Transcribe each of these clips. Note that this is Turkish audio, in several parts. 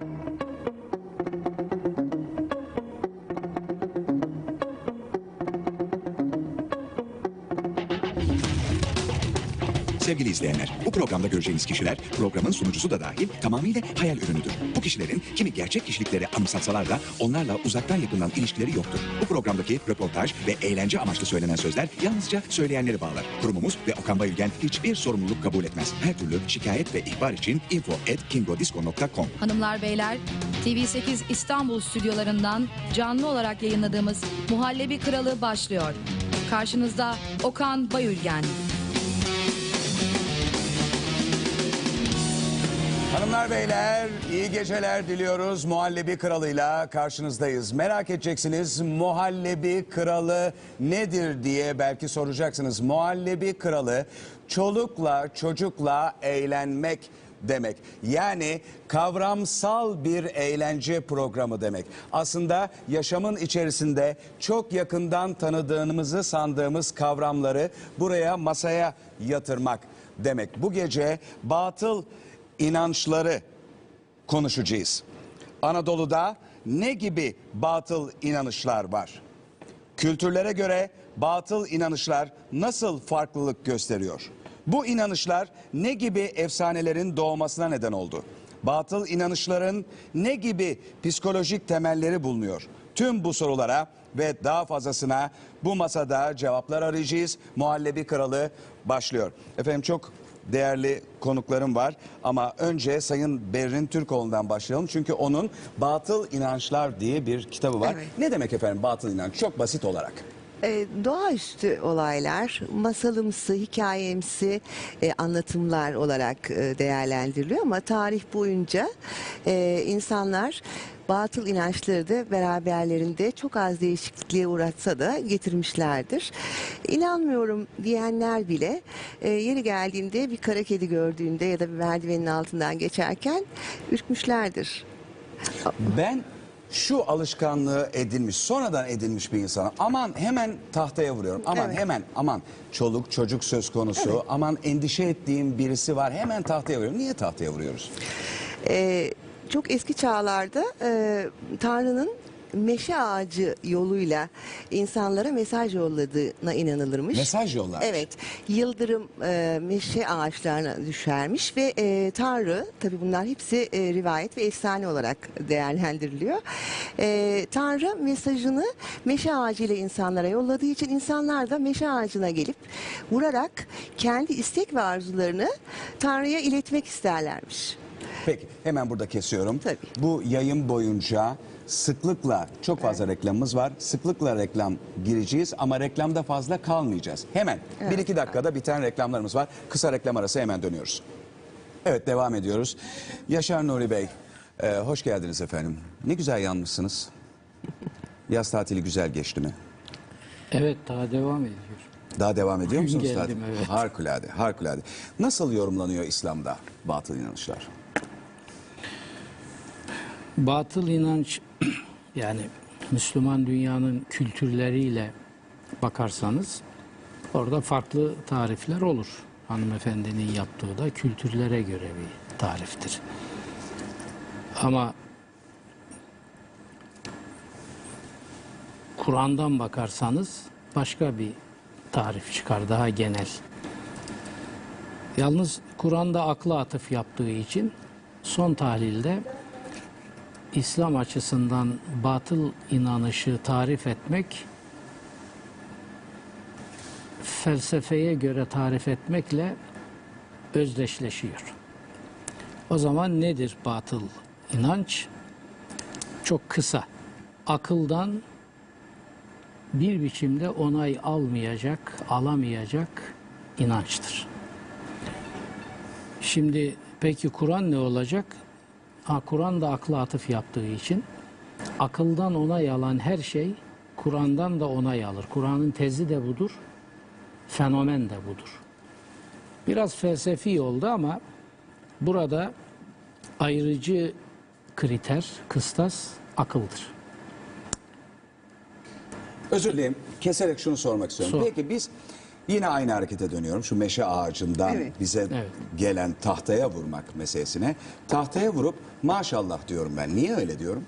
うん。Sevgili izleyenler, bu programda göreceğiniz kişiler programın sunucusu da dahil tamamıyla hayal ürünüdür. Bu kişilerin kimi gerçek kişilikleri anımsatsalar da onlarla uzaktan yakından ilişkileri yoktur. Bu programdaki röportaj ve eğlence amaçlı söylenen sözler yalnızca söyleyenleri bağlar. Kurumumuz ve Okan Bayülgen hiçbir sorumluluk kabul etmez. Her türlü şikayet ve ihbar için info.kingodisco.com Hanımlar beyler, TV8 İstanbul stüdyolarından canlı olarak yayınladığımız Muhallebi Kralı başlıyor. Karşınızda Okan Bayülgen. Hanımlar beyler iyi geceler diliyoruz. Muhallebi Kralı'yla karşınızdayız. Merak edeceksiniz Muhallebi Kralı nedir diye belki soracaksınız. Muhallebi Kralı çolukla çocukla eğlenmek demek. Yani kavramsal bir eğlence programı demek. Aslında yaşamın içerisinde çok yakından tanıdığımızı sandığımız kavramları buraya masaya yatırmak demek. Bu gece batıl inançları konuşacağız. Anadolu'da ne gibi batıl inanışlar var? Kültürlere göre batıl inanışlar nasıl farklılık gösteriyor? Bu inanışlar ne gibi efsanelerin doğmasına neden oldu? Batıl inanışların ne gibi psikolojik temelleri bulunuyor? Tüm bu sorulara ve daha fazlasına bu masada cevaplar arayacağız. Muhallebi Kralı başlıyor. Efendim çok değerli konuklarım var ama önce Sayın Berrin Türkoğlu'ndan başlayalım. Çünkü onun Batıl İnançlar diye bir kitabı var. Evet. Ne demek efendim batıl inanç? Çok basit olarak. Ee, doğaüstü olaylar masalımsı, hikayemsi e, anlatımlar olarak e, değerlendiriliyor ama tarih boyunca e, insanlar batıl inançları da beraberlerinde çok az değişikliğe uğratsa da getirmişlerdir. İnanmıyorum diyenler bile e, yeri geldiğinde bir kara kedi gördüğünde ya da bir merdivenin altından geçerken ürkmüşlerdir. Ben şu alışkanlığı edinmiş, sonradan edinmiş bir insanım. Aman hemen tahtaya vuruyorum. Aman Evet. hemen aman çoluk çocuk söz konusu. Aman endişe ettiğim birisi var. Hemen tahtaya vuruyorum. Niye tahtaya vuruyoruz? Ee, çok eski çağlarda e, Tanrı'nın meşe ağacı yoluyla insanlara mesaj yolladığına inanılırmış. Mesaj yollar. Evet, yıldırım e, meşe ağaçlarına düşermiş ve e, Tanrı, tabii bunlar hepsi e, rivayet ve efsane olarak değerlendiriliyor. E, Tanrı mesajını meşe ağacıyla insanlara yolladığı için insanlar da meşe ağacına gelip vurarak kendi istek ve arzularını Tanrı'ya iletmek isterlermiş. Peki hemen burada kesiyorum. Tabii. Bu yayın boyunca sıklıkla çok fazla reklamımız var. Sıklıkla reklam gireceğiz ama reklamda fazla kalmayacağız. Hemen bir iki dakikada biten reklamlarımız var. Kısa reklam arası hemen dönüyoruz. Evet devam ediyoruz. Yaşar Nuri Bey e, hoş geldiniz efendim. Ne güzel yanmışsınız. Yaz tatili güzel geçti mi? Evet daha devam ediyor. Daha devam ediyor Bugün musunuz geldim, tatil? evet. Harikulade, harikulade. Nasıl yorumlanıyor İslam'da batıl inanışlar? Batıl inanç yani Müslüman dünyanın kültürleriyle bakarsanız orada farklı tarifler olur. Hanımefendinin yaptığı da kültürlere göre bir tariftir. Ama Kur'an'dan bakarsanız başka bir tarif çıkar daha genel. Yalnız Kur'an'da akla atıf yaptığı için son tahlilde İslam açısından batıl inanışı tarif etmek felsefeye göre tarif etmekle özdeşleşiyor. O zaman nedir batıl inanç? Çok kısa. Akıldan bir biçimde onay almayacak, alamayacak inançtır. Şimdi peki Kur'an ne olacak? Kur'an da akla atıf yaptığı için akıldan onay alan her şey Kur'an'dan da onay alır. Kur'an'ın tezi de budur, fenomen de budur. Biraz felsefi oldu ama burada ayrıcı kriter, kıstas akıldır. Özür dilerim. Keserek şunu sormak istiyorum. Sor. Peki biz Yine aynı harekete dönüyorum. Şu meşe ağacından Evet. bize Evet. gelen tahtaya vurmak meselesine. Tahtaya vurup maşallah diyorum ben. Niye öyle diyorum?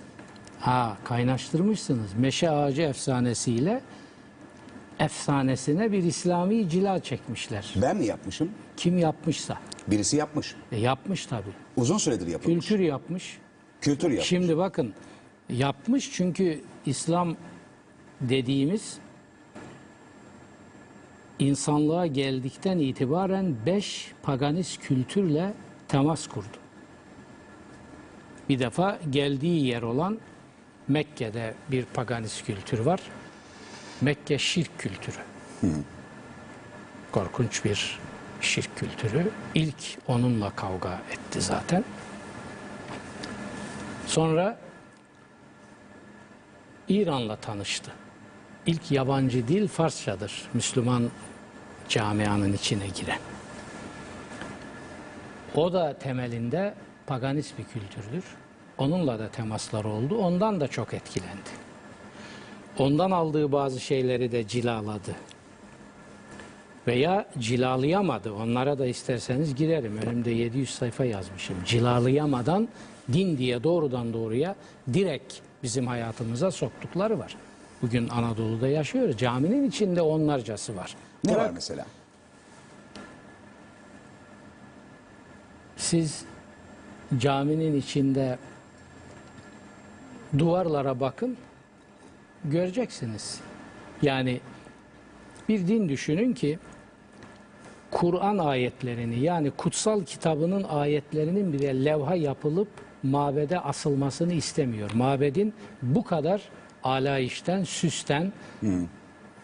Ha kaynaştırmışsınız. Meşe ağacı efsanesiyle efsanesine bir İslami cila çekmişler. Ben mi yapmışım? Kim yapmışsa. Birisi yapmış. E yapmış tabii. Uzun süredir yapılmış. Kültür yapmış. Kültür yapmış. Şimdi bakın yapmış çünkü İslam dediğimiz insanlığa geldikten itibaren beş paganist kültürle temas kurdu. Bir defa geldiği yer olan Mekke'de bir paganist kültür var. Mekke şirk kültürü. Korkunç bir şirk kültürü. İlk onunla kavga etti zaten. Sonra İran'la tanıştı. İlk yabancı dil Farsçadır. Müslüman camianın içine giren. O da temelinde paganist bir kültürdür. Onunla da temaslar oldu. Ondan da çok etkilendi. Ondan aldığı bazı şeyleri de cilaladı. Veya cilalayamadı. Onlara da isterseniz girerim. Önümde 700 sayfa yazmışım. Cilalayamadan din diye doğrudan doğruya direkt bizim hayatımıza soktukları var. Bugün Anadolu'da yaşıyoruz. Caminin içinde onlarcası var. Ne Bırak var mesela? siz caminin içinde duvarlara bakın göreceksiniz. Yani bir din düşünün ki Kur'an ayetlerini yani kutsal kitabının ayetlerinin bile levha yapılıp mabede asılmasını istemiyor. Mabedin bu kadar alayişten, süsten,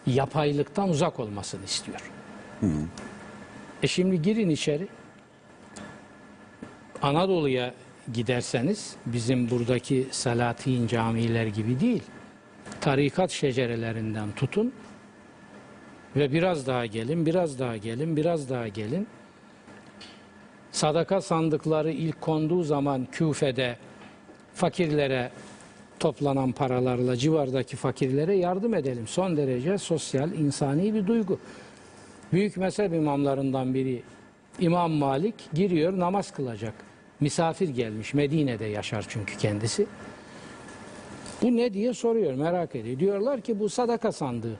yapaylıktan uzak olmasını istiyor. E şimdi girin içeri. Anadolu'ya giderseniz bizim buradaki Salatin camiler gibi değil. Tarikat şecerelerinden tutun ve biraz daha gelin, biraz daha gelin, biraz daha gelin. Sadaka sandıkları ilk konduğu zaman Küfe'de fakirlere toplanan paralarla civardaki fakirlere yardım edelim. Son derece sosyal, insani bir duygu. Büyük mezhep imamlarından biri İmam Malik giriyor namaz kılacak. Misafir gelmiş. Medine'de yaşar çünkü kendisi. Bu ne diye soruyor merak ediyor. Diyorlar ki bu sadaka sandığı.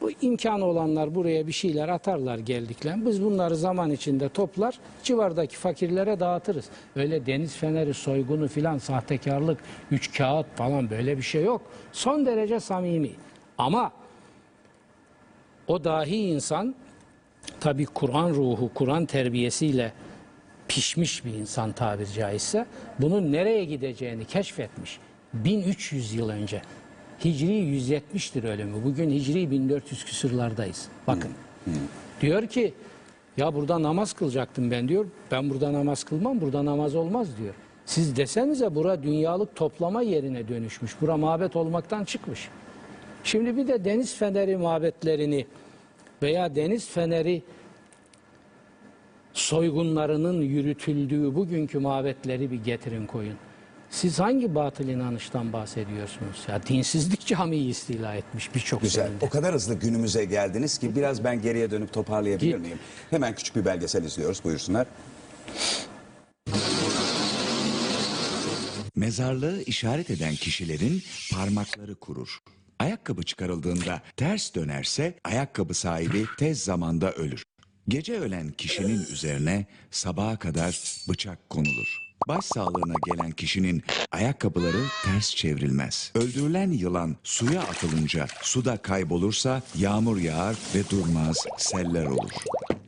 Bu imkanı olanlar buraya bir şeyler atarlar geldikler. Biz bunları zaman içinde toplar civardaki fakirlere dağıtırız. Öyle deniz feneri soygunu filan sahtekarlık, üç kağıt falan böyle bir şey yok. Son derece samimi. Ama o dahi insan tabi Kur'an ruhu, Kur'an terbiyesiyle pişmiş bir insan tabiri caizse bunun nereye gideceğini keşfetmiş. 1300 yıl önce. Hicri 170'tir ölümü. Bugün Hicri 1400 küsurlardayız. Bakın. Diyor ki ya burada namaz kılacaktım ben diyor. Ben burada namaz kılmam, burada namaz olmaz diyor. Siz desenize bura dünyalık toplama yerine dönüşmüş. Bura mabet olmaktan çıkmış. Şimdi bir de deniz feneri mabetlerini veya deniz feneri soygunlarının yürütüldüğü bugünkü mabetleri bir getirin koyun. Siz hangi batıl inanıştan bahsediyorsunuz? Ya dinsizlik camiyi istila etmiş birçok Güzel. yerinde. O kadar hızlı günümüze geldiniz ki biraz ben geriye dönüp toparlayabilir Git. miyim? Hemen küçük bir belgesel izliyoruz. Buyursunlar. Mezarlığı işaret eden kişilerin parmakları kurur. Ayakkabı çıkarıldığında ters dönerse ayakkabı sahibi tez zamanda ölür. Gece ölen kişinin üzerine sabaha kadar bıçak konulur. Baş sağlığına gelen kişinin ayakkabıları ters çevrilmez. Öldürülen yılan suya atılınca suda kaybolursa yağmur yağar ve durmaz seller olur.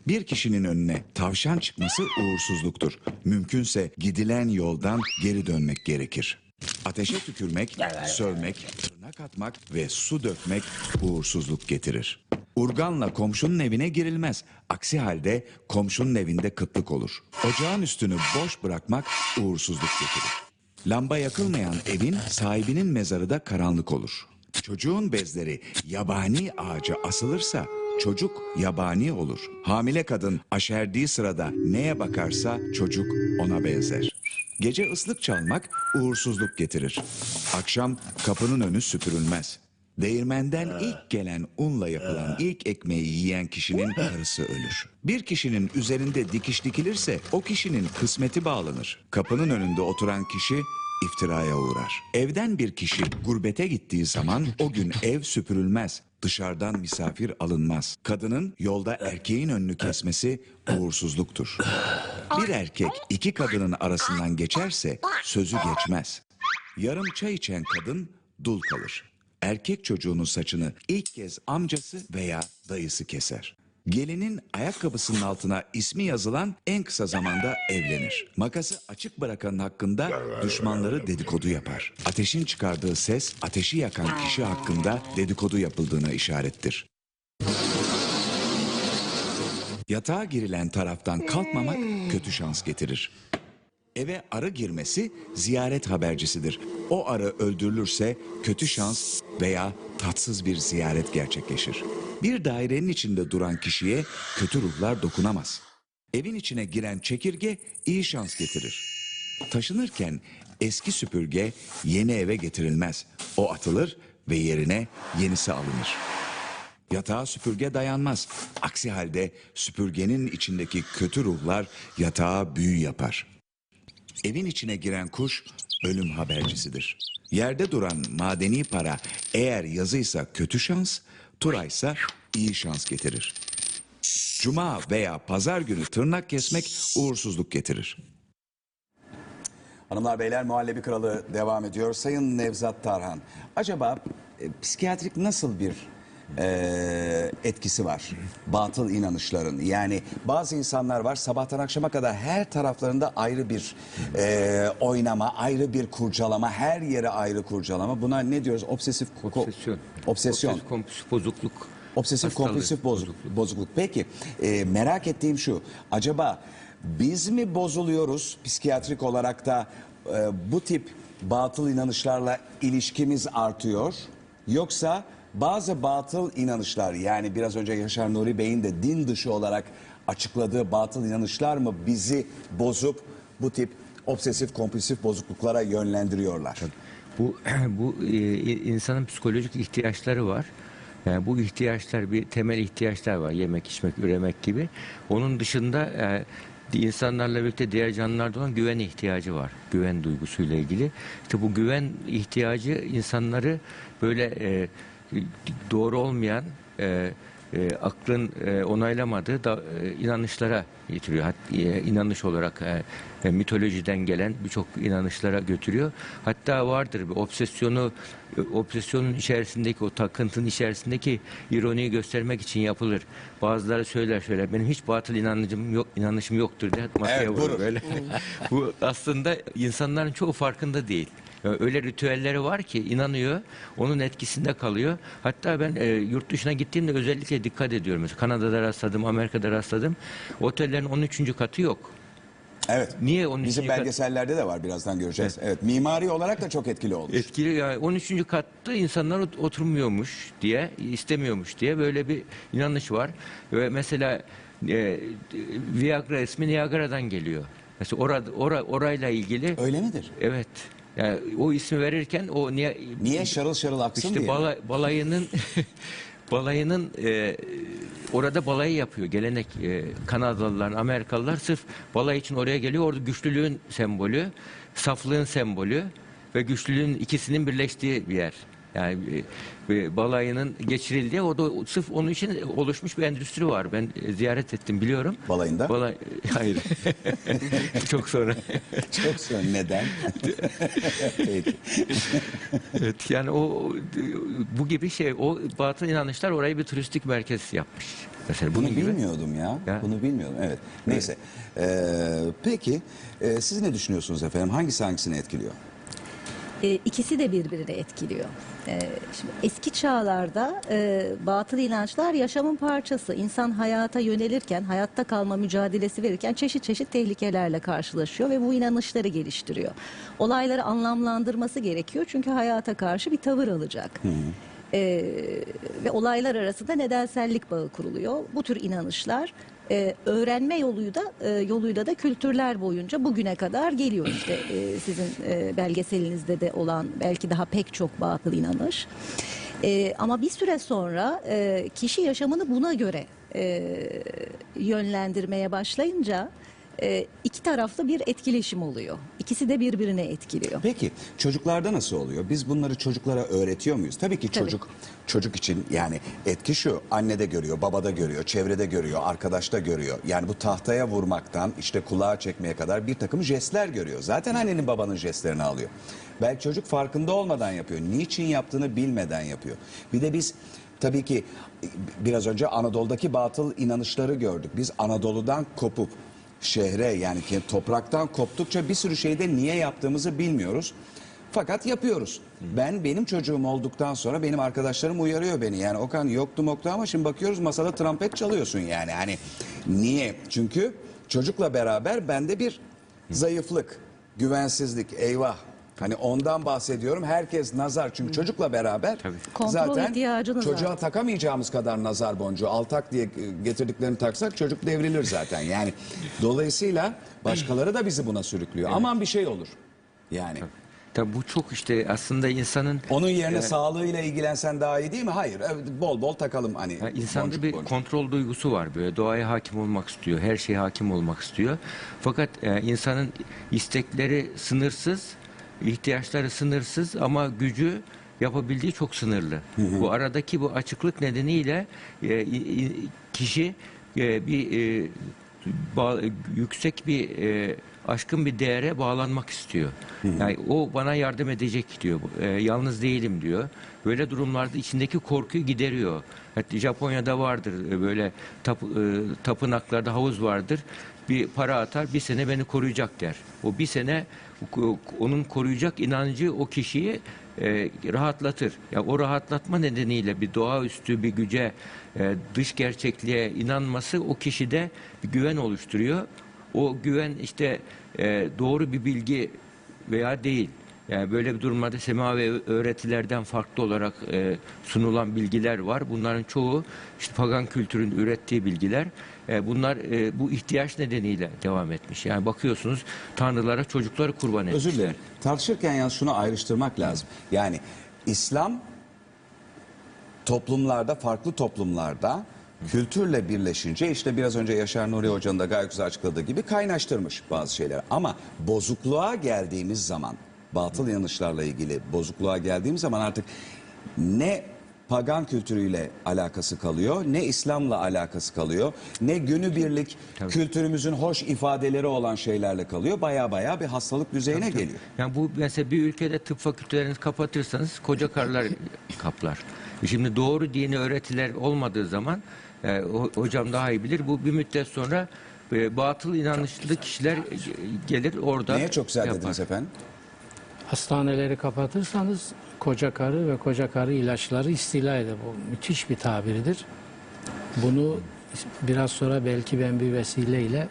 Bir kişinin önüne tavşan çıkması uğursuzluktur. Mümkünse gidilen yoldan geri dönmek gerekir. Ateşe tükürmek, sövmek, tırnak atmak ve su dökmek uğursuzluk getirir. Urganla komşunun evine girilmez. Aksi halde komşunun evinde kıtlık olur. Ocağın üstünü boş bırakmak uğursuzluk getirir. Lamba yakılmayan evin sahibinin mezarı da karanlık olur. Çocuğun bezleri yabani ağaca asılırsa çocuk yabani olur. Hamile kadın aşerdiği sırada neye bakarsa çocuk ona benzer. Gece ıslık çalmak uğursuzluk getirir. Akşam kapının önü süpürülmez. Değirmenden ilk gelen unla yapılan ilk ekmeği yiyen kişinin karısı ölür. Bir kişinin üzerinde dikiş dikilirse o kişinin kısmeti bağlanır. Kapının önünde oturan kişi iftiraya uğrar. Evden bir kişi gurbete gittiği zaman o gün ev süpürülmez. Dışarıdan misafir alınmaz. Kadının yolda erkeğin önünü kesmesi uğursuzluktur. Bir erkek iki kadının arasından geçerse sözü geçmez. Yarım çay içen kadın dul kalır. Erkek çocuğunun saçını ilk kez amcası veya dayısı keser. Gelinin ayakkabısının altına ismi yazılan en kısa zamanda evlenir. Makası açık bırakanın hakkında düşmanları dedikodu yapar. Ateşin çıkardığı ses ateşi yakan kişi hakkında dedikodu yapıldığına işarettir. Yatağa girilen taraftan kalkmamak kötü şans getirir. Eve arı girmesi ziyaret habercisidir. O arı öldürülürse kötü şans veya tatsız bir ziyaret gerçekleşir. Bir dairenin içinde duran kişiye kötü ruhlar dokunamaz. Evin içine giren çekirge iyi şans getirir. Taşınırken eski süpürge yeni eve getirilmez. O atılır ve yerine yenisi alınır. Yatağa süpürge dayanmaz. Aksi halde süpürgenin içindeki kötü ruhlar yatağa büyü yapar. Evin içine giren kuş ölüm habercisidir. Yerde duran madeni para eğer yazıysa kötü şans, turaysa iyi şans getirir. Cuma veya pazar günü tırnak kesmek uğursuzluk getirir. Hanımlar beyler Muhallebi Kralı devam ediyor. Sayın Nevzat Tarhan, acaba e, psikiyatrik nasıl bir e, etkisi var? Batıl inanışların. Yani bazı insanlar var sabahtan akşama kadar her taraflarında ayrı bir e, oynama, ayrı bir kurcalama, her yere ayrı kurcalama. Buna ne diyoruz? Obsesif ko- Obsesyon. Obsesyon. Obsesif kompulsif bozukluk. Obsesif Hastalığı, kompulsif bozukluk. bozukluk. Peki e, merak ettiğim şu. Acaba biz mi bozuluyoruz psikiyatrik olarak da e, bu tip batıl inanışlarla ilişkimiz artıyor? Yoksa bazı batıl inanışlar yani biraz önce Yaşar Nuri Bey'in de din dışı olarak açıkladığı batıl inanışlar mı bizi bozup bu tip obsesif kompulsif bozukluklara yönlendiriyorlar? Bu bu e, insanın psikolojik ihtiyaçları var. Yani bu ihtiyaçlar bir temel ihtiyaçlar var. Yemek, içmek, üremek gibi. Onun dışında e, insanlarla birlikte diğer canlılarda olan güven ihtiyacı var. Güven duygusuyla ilgili. İşte bu güven ihtiyacı insanları böyle e, doğru olmayan e, e, aklın e, onaylamadığı da, e, inanışlara getiriyor. Hat, e, inanış olarak e, e, mitolojiden gelen birçok inanışlara götürüyor. Hatta vardır bir obsesyonu e, obsesyonun içerisindeki o takıntının içerisindeki ironiyi göstermek için yapılır. Bazıları söyler şöyle benim hiç batıl inancım yok inanışım yoktur diye masaya Evet, vurur vurur. böyle. Bu aslında insanların çoğu farkında değil. Öyle ritüelleri var ki inanıyor, onun etkisinde kalıyor. Hatta ben e, yurt dışına gittiğimde özellikle dikkat ediyorum. Mesela Kanada'da rastladım, Amerika'da rastladım. Otellerin 13. katı yok. Evet. Niye 13. Bizim kat- belgesellerde de var birazdan göreceğiz. Evet. Mimari olarak da çok etkili olmuş. Etkili yani 13. katta insanlar ot- oturmuyormuş diye, istemiyormuş diye böyle bir inanış var. Ve mesela e, Viagra ismi Niagara'dan geliyor. Mesela orada ora, orayla ilgili Öyle midir? evet. Yani o ismi verirken o niye Niye şarıl şarıl aksın İşte diye? bala- balayının balayının e, orada balayı yapıyor. Gelenek e, Kanadalılar, Amerikalılar sırf balay için oraya geliyor. Orada güçlülüğün sembolü, saflığın sembolü ve güçlülüğün ikisinin birleştiği bir yer. Yani e, e, balayının geçirildiği o da sırf onun için oluşmuş bir endüstri var. Ben e, ziyaret ettim biliyorum. Balayında? Balay hayır. Çok sonra. Çok sonra neden? Peki. Evet yani o bu gibi şey o batıl inanışlar orayı bir turistik merkez yapmış. Mesela Bunu gibi. bilmiyordum ya. Ya. Bunu bilmiyordum. Evet. Neyse. Ee, peki e, siz ne düşünüyorsunuz efendim? Hangisi hangisini etkiliyor? E, ikisi de birbirini etkiliyor. E, şimdi eski çağlarda e, batıl inançlar yaşamın parçası. İnsan hayata yönelirken, hayatta kalma mücadelesi verirken çeşit çeşit tehlikelerle karşılaşıyor ve bu inanışları geliştiriyor. Olayları anlamlandırması gerekiyor çünkü hayata karşı bir tavır alacak. E, ve olaylar arasında nedensellik bağı kuruluyor. Bu tür inanışlar e, öğrenme yoluyla da e, yoluyla da kültürler boyunca bugüne kadar geliyor işte e, sizin e, belgeselinizde de olan belki daha pek çok batıl inanış. E, ama bir süre sonra e, kişi yaşamını buna göre e, yönlendirmeye başlayınca e, iki taraflı bir etkileşim oluyor. İkisi de birbirine etkiliyor. Peki çocuklarda nasıl oluyor? Biz bunları çocuklara öğretiyor muyuz? Tabii ki Tabii. çocuk çocuk için yani etki şu annede görüyor, babada görüyor, çevrede görüyor, arkadaşta görüyor. Yani bu tahtaya vurmaktan işte kulağa çekmeye kadar bir takım jestler görüyor. Zaten annenin babanın jestlerini alıyor. Belki çocuk farkında olmadan yapıyor. Niçin yaptığını bilmeden yapıyor. Bir de biz tabii ki biraz önce Anadolu'daki batıl inanışları gördük. Biz Anadolu'dan kopup şehre yani topraktan koptukça bir sürü şeyde niye yaptığımızı bilmiyoruz. Fakat yapıyoruz. Ben benim çocuğum olduktan sonra benim arkadaşlarım uyarıyor beni. Yani Okan yoktu moktu ama şimdi bakıyoruz masada trompet çalıyorsun yani. Hani niye? Çünkü çocukla beraber bende bir zayıflık, güvensizlik, eyvah. Hani ondan bahsediyorum. Herkes nazar. Çünkü çocukla beraber Kontrol zaten ihtiyacınız çocuğa var. takamayacağımız kadar nazar boncuğu altak diye getirdiklerini taksak çocuk devrilir zaten. Yani dolayısıyla başkaları da bizi buna sürüklüyor. Aman bir şey olur. Yani Tabii bu çok işte aslında insanın onun yerine sağlığıyla ilgilensen daha iyi değil mi? Hayır. evet, Bol bol takalım hani. Ya insanda boncuk bir boncuk. kontrol duygusu var böyle doğaya hakim olmak istiyor, her şeye hakim olmak istiyor. Fakat e, insanın istekleri sınırsız, ihtiyaçları sınırsız ama gücü yapabildiği çok sınırlı. Bu aradaki bu açıklık nedeniyle e, kişi e, bir e, bağ- yüksek bir e, aşkın bir değere bağlanmak istiyor. Yani o bana yardım edecek diyor. E, yalnız değilim diyor. Böyle durumlarda içindeki korkuyu gideriyor. Hatta Japonya'da vardır e, böyle tap, e, tapınaklarda havuz vardır. Bir para atar bir sene beni koruyacak der. O bir sene onun koruyacak inancı o kişiyi e, rahatlatır. Ya o rahatlatma nedeniyle bir doğaüstü bir güce, e, dış gerçekliğe inanması o kişide bir güven oluşturuyor. O güven işte e, doğru bir bilgi veya değil. Yani böyle bir durumlarda semavi öğretilerden farklı olarak e, sunulan bilgiler var. Bunların çoğu işte pagan kültürün ürettiği bilgiler. E, bunlar e, bu ihtiyaç nedeniyle devam etmiş. Yani bakıyorsunuz tanrılara çocukları kurban etmişler. Özür dilerim. Tartışırken yalnız şunu ayrıştırmak lazım. Yani İslam toplumlarda, farklı toplumlarda kültürle birleşince işte biraz önce Yaşar Nuri Hoca'nın da gayet güzel açıkladığı gibi kaynaştırmış bazı şeyler. Ama bozukluğa geldiğimiz zaman, batıl inanışlarla ilgili bozukluğa geldiğimiz zaman artık ne pagan kültürüyle alakası kalıyor, ne İslam'la alakası kalıyor, ne günübirlik kültürümüzün hoş ifadeleri olan şeylerle kalıyor. Baya baya bir hastalık düzeyine geliyor. Yani bu mesela bir ülkede tıp fakültelerini kapatırsanız koca karılar kaplar. Şimdi doğru dini öğretiler olmadığı zaman e, ho- hocam daha iyi bilir. Bu bir müddet sonra e, batıl inançlı kişiler gelir orada Neye çok güzel yapar. dediniz efendim? Hastaneleri kapatırsanız koca karı ve koca karı ilaçları istila eder. Bu müthiş bir tabirdir. Bunu biraz sonra belki ben bir vesileyle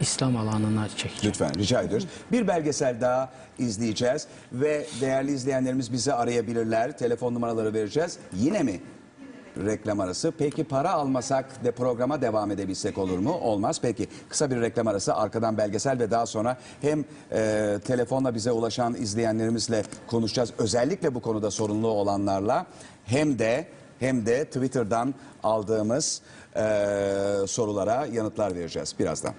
İslam alanına çekeceğim. Lütfen rica ediyoruz. Bir belgesel daha izleyeceğiz ve değerli izleyenlerimiz bizi arayabilirler. Telefon numaraları vereceğiz. Yine mi reklam arası? Peki para almasak de programa devam edebilsek olur mu? Olmaz. Peki kısa bir reklam arası arkadan belgesel ve daha sonra hem e, telefonla bize ulaşan izleyenlerimizle konuşacağız. Özellikle bu konuda sorunlu olanlarla hem de hem de Twitter'dan aldığımız e, sorulara yanıtlar vereceğiz birazdan.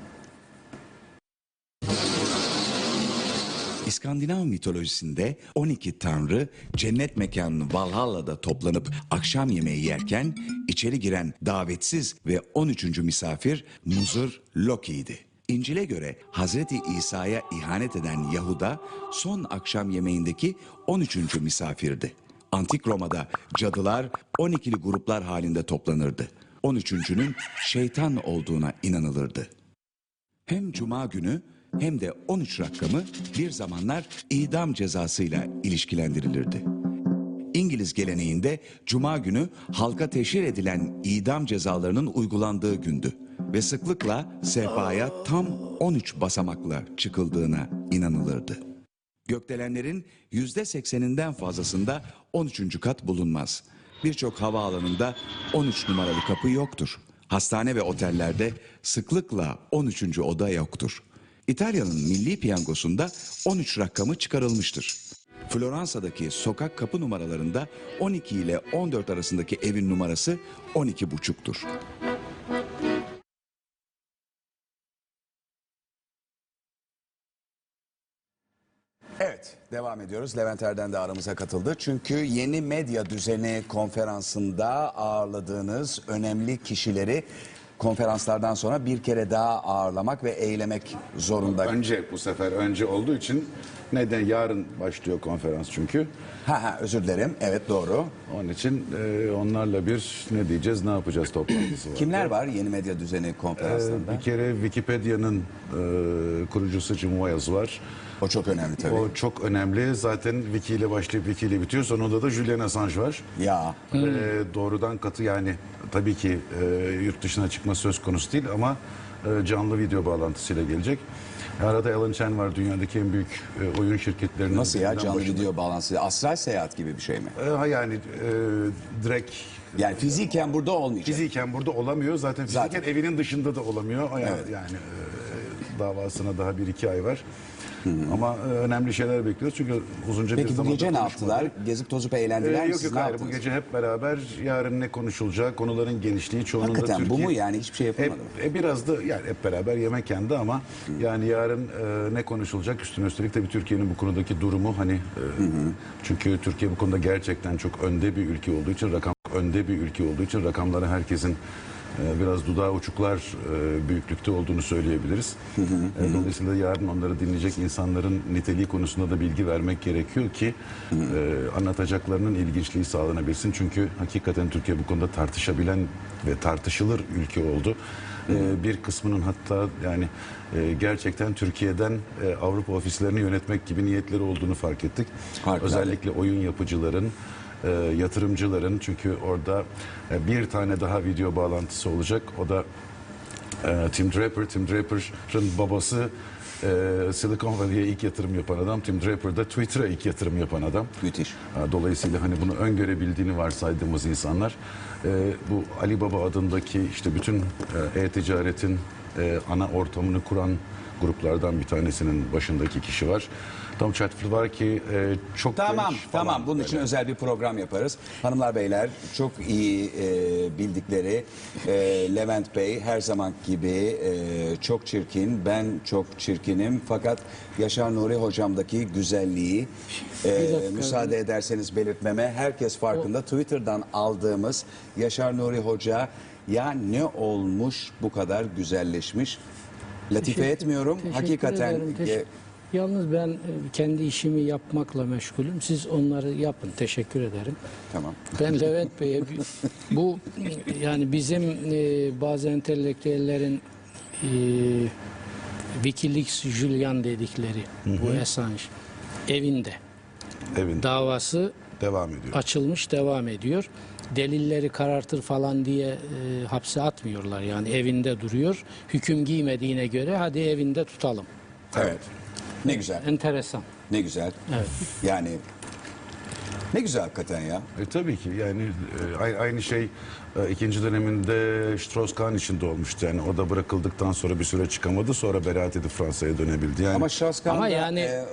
İskandinav mitolojisinde 12 tanrı cennet mekanı Valhalla'da toplanıp akşam yemeği yerken içeri giren davetsiz ve 13. misafir Muzur Loki'ydi. İncil'e göre Hazreti İsa'ya ihanet eden Yahuda son akşam yemeğindeki 13. misafirdi. Antik Roma'da cadılar 12'li gruplar halinde toplanırdı. 13.'nün şeytan olduğuna inanılırdı. Hem cuma günü hem de 13 rakamı bir zamanlar idam cezasıyla ilişkilendirilirdi. İngiliz geleneğinde cuma günü halka teşhir edilen idam cezalarının uygulandığı gündü ve sıklıkla sehpaya tam 13 basamakla çıkıldığına inanılırdı. Gökdelenlerin yüzde sekseninden fazlasında 13. kat bulunmaz. Birçok havaalanında 13 numaralı kapı yoktur. Hastane ve otellerde sıklıkla 13. oda yoktur. İtalya'nın milli piyangosunda 13 rakamı çıkarılmıştır. Floransa'daki sokak kapı numaralarında 12 ile 14 arasındaki evin numarası 12 buçuktur. Evet, devam ediyoruz. Levent Erden de aramıza katıldı. Çünkü yeni medya düzeni konferansında ağırladığınız önemli kişileri konferanslardan sonra bir kere daha ağırlamak ve eylemek zorunda. Önce bu sefer önce olduğu için neden yarın başlıyor konferans çünkü. Ha ha özür dilerim. Evet doğru. Onun için e, onlarla bir ne diyeceğiz ne yapacağız toplantısı var. Kimler var yeni medya düzeni konferanslarında? bir kere Wikipedia'nın e, kurucusu Jim Wales var. O çok önemli tabii. O çok önemli. Zaten Wiki ile başlayıp Wiki ile bitiyor. Sonunda da Julian Assange var. Ya E, doğrudan katı yani tabii ki e, yurt dışına çıkma söz konusu değil ama e, canlı video bağlantısıyla gelecek. Arada Alan Chen var dünyadaki en büyük e, oyun şirketlerinin. nasıl ya canlı başında. video bağlantısı? Astral seyahat gibi bir şey mi? E, yani e, direkt Yani fiziken burada olmayacak. fiziken burada olamıyor. Zaten fiziken Zaten. evinin dışında da olamıyor. Yani, Evet. yani e, davasına daha bir iki ay var. Ama e, önemli şeyler bekliyoruz çünkü uzunca bir Peki bu gece ne yaptılar? Gezip tozup Ee, eğlendiler mi? yok yok hayır bu gece hep beraber yarın ne konuşulacağı konuların genişliği çoğunluğunda Hakikaten bu Türkiye. mu yani hiçbir şey yapılmadı mı? Hep, e, biraz da yani hep beraber yemek yendi ama yani yarın e, ne konuşulacak üstüne üstelik tabii Türkiye'nin bu konudaki durumu hani e, çünkü Türkiye bu konuda gerçekten çok önde bir ülke olduğu için rakam önde bir ülke olduğu için rakamları herkesin biraz dudağı uçuklar e, büyüklükte olduğunu söyleyebiliriz. E, Dolayısıyla yarın onları dinleyecek insanların niteliği konusunda da bilgi vermek gerekiyor ki e, anlatacaklarının ilginçliği sağlanabilsin. Çünkü hakikaten Türkiye bu konuda tartışabilen ve tartışılır ülke oldu. E, bir kısmının hatta yani e, gerçekten Türkiye'den Avrupa ofislerini yönetmek gibi niyetleri olduğunu fark ettik. Harikulade. Özellikle oyun yapıcıların e, yatırımcıların çünkü orada e, bir tane daha video bağlantısı olacak. O da e, Tim Draper. Tim Draper'ın babası e, Silicon Valley'e ilk yatırım yapan adam. Tim Draper da Twitter'a ilk yatırım yapan adam. Müthiş. E, Dolayısıyla hani bunu öngörebildiğini varsaydığımız insanlar e, bu Alibaba adındaki işte bütün e, e-ticaretin e, ana ortamını kuran gruplardan bir tanesinin başındaki kişi var. Tom Chatfield var ki e, çok Tamam genç falan tamam. Bunun böyle. için özel bir program yaparız. Hanımlar beyler çok iyi e, bildikleri e, Levent Bey her zaman gibi e, çok çirkin. Ben çok çirkinim. Fakat Yaşar Nuri hocamdaki güzelliği e, müsaade ederseniz belirtmeme herkes farkında. Twitter'dan aldığımız Yaşar Nuri Hoca ya ne olmuş bu kadar güzelleşmiş? Latife Teşekkür- etmiyorum. teşekkür hakikaten ederim. Teş- e, Yalnız ben e, kendi işimi yapmakla meşgulüm. Siz onları yapın. Teşekkür ederim. tamam Ben Levent Bey'e bu yani bizim e, bazı entelektüellerin e, Wikileaks Julian dedikleri bu Assange evinde evinde davası devam ediyor. açılmış devam ediyor. Delilleri karartır falan diye e, hapse atmıyorlar yani evinde duruyor. Hüküm giymediğine göre hadi evinde tutalım. evet ne güzel Enteresan. Ne güzel. Evet. Yani ne güzel hakikaten ya. E, tabii ki yani e, ay- aynı şey e, ikinci döneminde Strauss-Kahn için de olmuştu. Yani o da bırakıldıktan sonra bir süre çıkamadı. Sonra beraat edip Fransa'ya dönebildi. Yani Ama Strauss-Kahn Ama da, yani- e,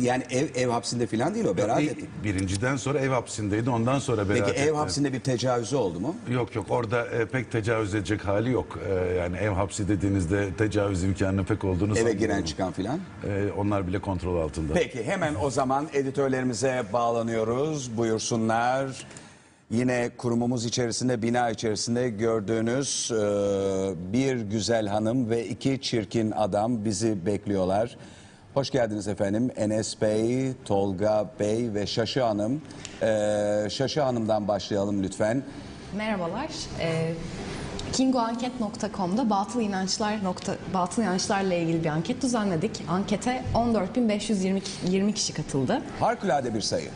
yani ev, ev hapsinde falan değil o beraat bir- etti. birinciden sonra ev hapsindeydi. Ondan sonra beraat Peki ev hapsinde bir tecavüzü oldu mu? Yok yok orada e, pek tecavüz edecek hali yok. E, yani ev hapsi dediğinizde tecavüz imkanı pek olduğunu Eve giren çıkan filan. E, onlar bile kontrol altında. Peki hemen o zaman editörlerimize bağlanıyoruz. Buyursunlar. Yine kurumumuz içerisinde, bina içerisinde gördüğünüz e, bir güzel hanım ve iki çirkin adam bizi bekliyorlar. Hoş geldiniz efendim. Enes Bey, Tolga Bey ve Şaşı Hanım. E, Şaşı Hanım'dan başlayalım lütfen. Merhabalar. Ee, kingoanket.com'da batıl inançlar nokta, batıl inançlarla ilgili bir anket düzenledik. Ankete 14.520 kişi katıldı. Harikulade bir sayı.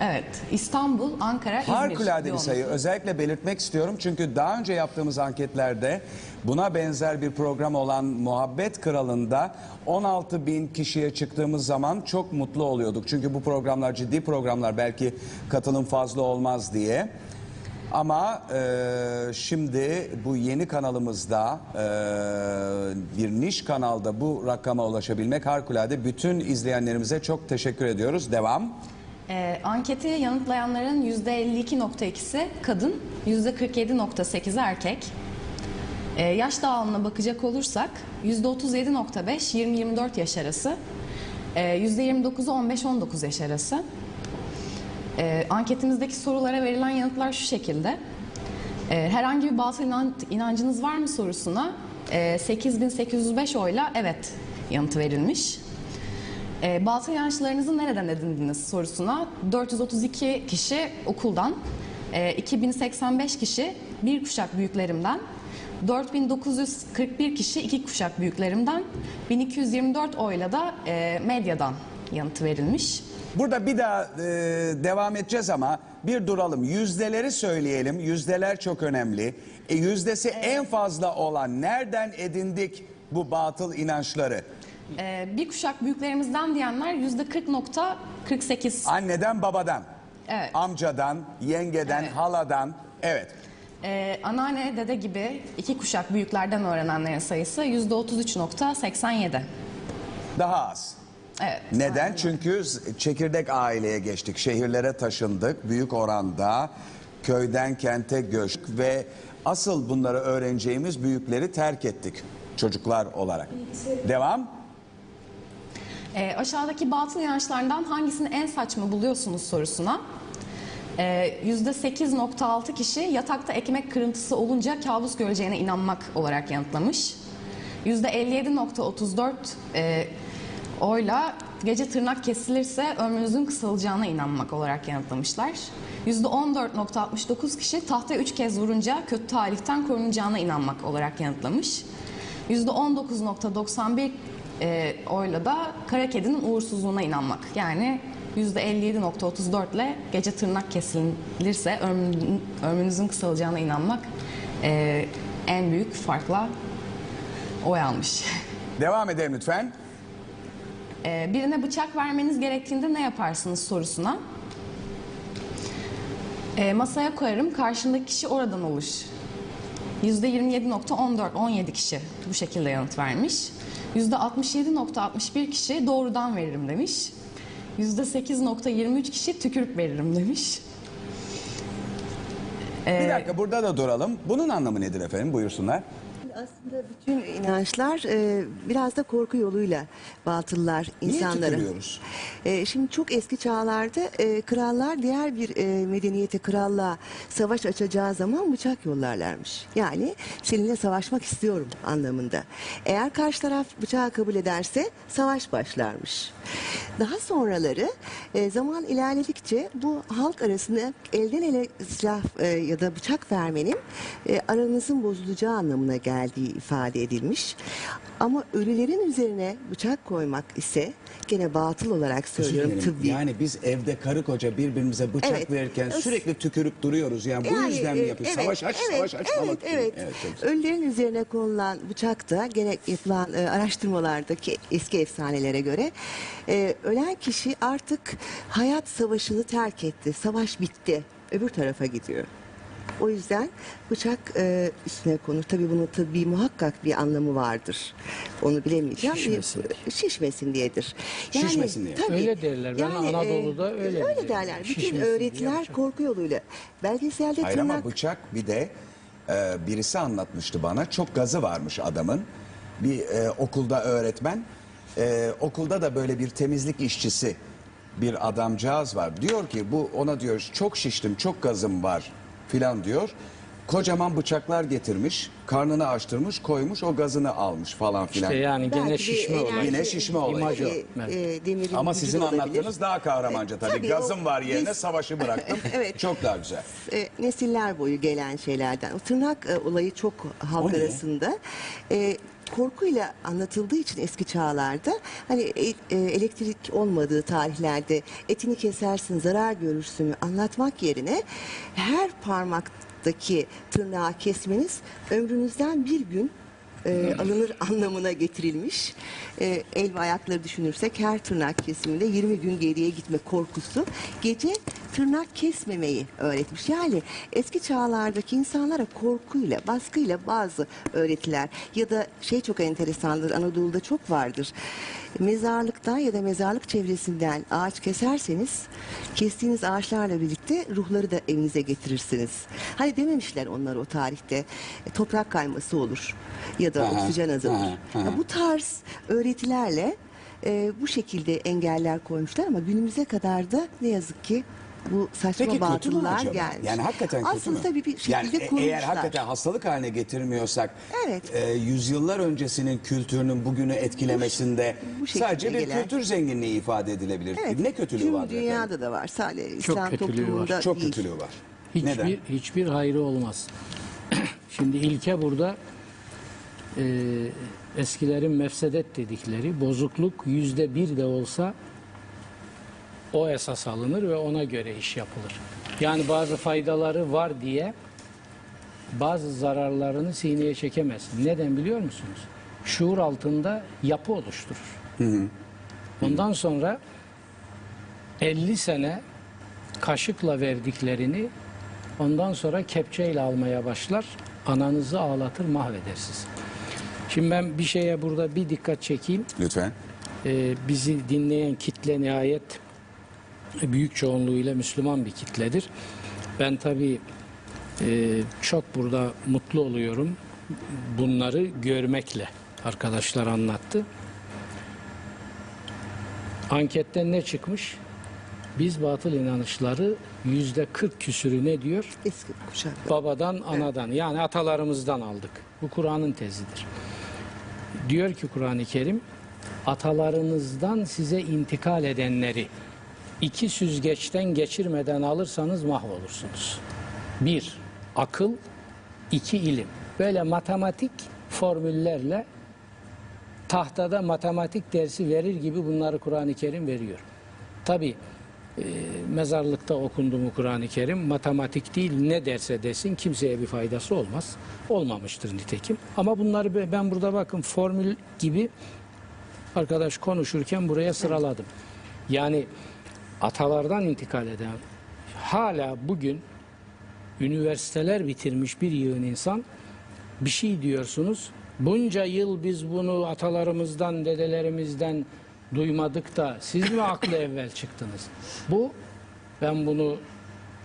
Evet, İstanbul, Ankara, İzmir. Harikulade bir sayı. Özellikle belirtmek istiyorum çünkü daha önce yaptığımız anketlerde buna benzer bir program olan Muhabbet Kralı'nda 16 bin kişiye çıktığımız zaman çok mutlu oluyorduk. Çünkü bu programlar ciddi programlar belki katılım fazla olmaz diye. Ama e, şimdi bu yeni kanalımızda e, bir niş kanalda bu rakama ulaşabilmek harikulade. Bütün izleyenlerimize çok teşekkür ediyoruz. Devam. Ee, anketi yanıtlayanların %52.2'si kadın, %47.8'i erkek. Ee, yaş dağılımına bakacak olursak %37.5 20-24 yaş arası, ee, %29'u 15-19 yaş arası. Ee, anketimizdeki sorulara verilen yanıtlar şu şekilde. Ee, herhangi bir batıl inan- inancınız var mı sorusuna e, 8805 oyla evet yanıtı verilmiş. E, batıl inançlarınızı nereden edindiniz sorusuna 432 kişi okuldan, e, 2085 kişi bir kuşak büyüklerimden, 4941 kişi iki kuşak büyüklerimden, 1224 oyla da e, medyadan yanıtı verilmiş. Burada bir daha e, devam edeceğiz ama bir duralım. Yüzdeleri söyleyelim. Yüzdeler çok önemli. E, yüzdesi en fazla olan nereden edindik bu batıl inançları? E, bir kuşak büyüklerimizden diyenler %40.48. Anneden babadan, Evet. amcadan, yengeden, Evet. haladan. Evet. E, anneanne, dede gibi iki kuşak büyüklerden öğrenenlerin sayısı %33.87. Daha az. Evet. Neden? Çünkü z- çekirdek aileye geçtik. Şehirlere taşındık. Büyük oranda köyden kente göç ve asıl bunları öğreneceğimiz büyükleri terk ettik çocuklar olarak. Devam. E, aşağıdaki batıl inançlardan hangisini en saçma buluyorsunuz sorusuna e, %8.6 kişi yatakta ekmek kırıntısı olunca kabus göreceğine inanmak olarak yanıtlamış. %57.34 e, oyla gece tırnak kesilirse ömrünüzün kısalacağına inanmak olarak yanıtlamışlar. %14.69 kişi tahta 3 kez vurunca kötü talihten korunacağına inanmak olarak yanıtlamış. %19.91 e, oyla da kara kedinin uğursuzluğuna inanmak. Yani %57.34 ile gece tırnak kesilirse ömrün- ömrünüzün kısalacağına inanmak e, en büyük farkla oy almış. Devam edelim lütfen. E, birine bıçak vermeniz gerektiğinde ne yaparsınız sorusuna. E, masaya koyarım, karşındaki kişi oradan olur. %27.14, 17 kişi bu şekilde yanıt vermiş. %67.61 kişi doğrudan veririm demiş. %8.23 kişi tükürük veririm demiş. Bir dakika burada da duralım. Bunun anlamı nedir efendim? Buyursunlar. Aslında bütün inançlar e, biraz da korku yoluyla batıllar Niye insanlara. tükürüyoruz? E, şimdi çok eski çağlarda e, krallar diğer bir e, medeniyete kralla savaş açacağı zaman bıçak yollarlarmış. Yani seninle savaşmak istiyorum anlamında. Eğer karşı taraf bıçağı kabul ederse savaş başlarmış. Daha sonraları e, zaman ilerledikçe bu halk arasında elden ele silah e, ya da bıçak vermenin e, aranızın bozulacağı anlamına geldiği ifade edilmiş. Ama ölülerin üzerine bıçak koymak ise gene batıl olarak söylüyorum tıbbi. Yani biz evde karı koca birbirimize bıçak Evet. verirken sürekli tükürüp duruyoruz. Yani, bu Yani, yüzden mi e, yapıyoruz? evet, savaş aç, evet, savaş aç. Evet, falan. evet. çok güzel. Ölülerin üzerine konulan bıçak da gene yapılan e, araştırmalardaki eski efsanelere göre e, ölen kişi artık hayat savaşını terk etti. Savaş bitti. Öbür tarafa gidiyor. O yüzden bıçak e, üstüne konur. Tabii bunun tıbbi muhakkak bir anlamı vardır. Onu bilemeyeceğim. Şişmesin Bir- Şişmesin diyedir. Şişmesin diye. Öyle derler. Ben Anadolu'da öyle Öyle derler. Bütün Şişmesin diye öğretiler bıçak. korku yoluyla. Belgeselde Hayır ama tırnak... bıçak bir de e, birisi anlatmıştı bana. Çok gazı varmış adamın. Bir e, okulda öğretmen. E, okulda da böyle bir temizlik işçisi bir adamcağız var. Diyor ki bu ona diyor çok şiştim, çok gazım var filan diyor. Kocaman bıçaklar getirmiş, karnını açtırmış, koymuş, o gazını almış falan filan. İşte yani gene Belki bir şişme enerji- olayı. Yine şişme olayı. İmaj o. E, e, demirin Ama gücü sizin olabilir. anlattığınız daha kahramanca tabii. Tabii, Gazım o- var yerine biz- savaşı bıraktım. Evet. Çok daha güzel. E, nesiller boyu gelen şeylerden. O tırnak e, olayı çok halk O ne? arasında. E, korkuyla anlatıldığı için eski çağlarda hani e, e, elektrik olmadığı tarihlerde etini kesersin zarar görürsün anlatmak yerine her parmaktaki tırnağı kesmeniz ömrünüzden bir gün e, alınır anlamına getirilmiş. E, el ve ayakları düşünürsek her tırnak kesiminde 20 gün geriye gitme korkusu gece tırnak kesmemeyi öğretmiş. Yani eski çağlardaki insanlara korkuyla, baskıyla bazı öğretiler ya da şey çok enteresandır Anadolu'da çok vardır. Mezarlıktan ya da mezarlık çevresinden ağaç keserseniz kestiğiniz ağaçlarla birlikte ruhları da evinize getirirsiniz. Hani dememişler onlar o tarihte e, toprak kayması olur ya da oksijen azalır. Ya bu tarz öğretilerle e, bu şekilde engeller koymuşlar ama günümüze kadar da ne yazık ki bu saçma Peki acaba? gelmiş. Yani hakikaten kötü Aslında mü? tabii bir şekilde yani e- kurmuşlar. eğer hakikaten hastalık haline getirmiyorsak Evet. e, yüzyıllar öncesinin kültürünün bugünü etkilemesinde bu şekilde sadece bir gelen- kültür zenginliği ifade edilebilir. Evet, Ne kötülüğü tüm var? dünyada da var. Sadece İslam kötülüğü var. toplumunda Çok değil. kötülüğü var. Hiçbir, Neden? hiçbir hayrı olmaz. Şimdi ilke burada e, eskilerin mefsedet dedikleri bozukluk yüzde bir de olsa o esas alınır ve ona göre iş yapılır. Yani bazı faydaları var diye bazı zararlarını sineye çekemez. Neden biliyor musunuz? Şuur altında yapı oluşturur. Ondan sonra 50 sene kaşıkla verdiklerini ondan sonra kepçeyle almaya başlar. Ananızı ağlatır mahveder sizi. Şimdi ben bir şeye burada bir dikkat çekeyim. Lütfen. Ee, bizi dinleyen kitle nihayet büyük çoğunluğuyla Müslüman bir kitledir. Ben tabii e, çok burada mutlu oluyorum bunları görmekle. Arkadaşlar anlattı. Anketten ne çıkmış? Biz batıl inanışları yüzde 40 küsürü ne diyor? Eski kuşak. Babadan, anadan yani atalarımızdan aldık. Bu Kur'an'ın tezidir. Diyor ki Kur'an-ı Kerim atalarınızdan size intikal edenleri iki süzgeçten geçirmeden alırsanız mahvolursunuz. Bir, akıl, iki ilim. Böyle matematik formüllerle tahtada matematik dersi verir gibi bunları Kur'an-ı Kerim veriyor. Tabi mezarlıkta okundu mu Kur'an-ı Kerim matematik değil ne derse desin kimseye bir faydası olmaz. Olmamıştır nitekim. Ama bunları be- ben burada bakın formül gibi arkadaş konuşurken buraya sıraladım. Yani atalardan intikal eden hala bugün üniversiteler bitirmiş bir yığın insan bir şey diyorsunuz. Bunca yıl biz bunu atalarımızdan, dedelerimizden duymadık da siz mi aklı evvel çıktınız? Bu ben bunu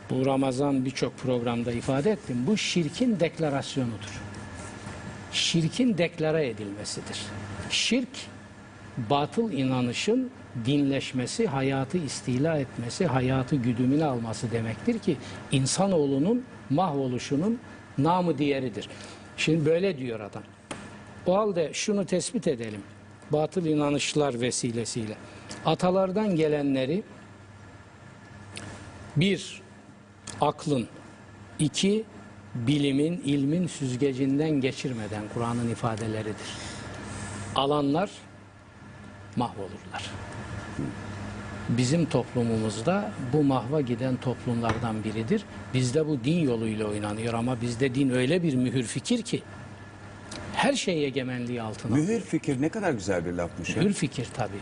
bu Ramazan birçok programda ifade ettim. Bu şirkin deklarasyonudur. Şirkin deklare edilmesidir. Şirk batıl inanışın dinleşmesi, hayatı istila etmesi, hayatı güdümüne alması demektir ki insanoğlunun mahvoluşunun namı diğeridir. Şimdi böyle diyor adam. O halde şunu tespit edelim. Batıl inanışlar vesilesiyle. Atalardan gelenleri bir, aklın, iki, bilimin, ilmin süzgecinden geçirmeden Kur'an'ın ifadeleridir. Alanlar mahvolurlar. Bizim toplumumuzda bu mahva giden toplumlardan biridir. Bizde bu din yoluyla oynanıyor ama bizde din öyle bir mühür fikir ki her şey egemenliği altına. Mühür fikir ne kadar güzel bir lafmış. Mühür fikir tabii.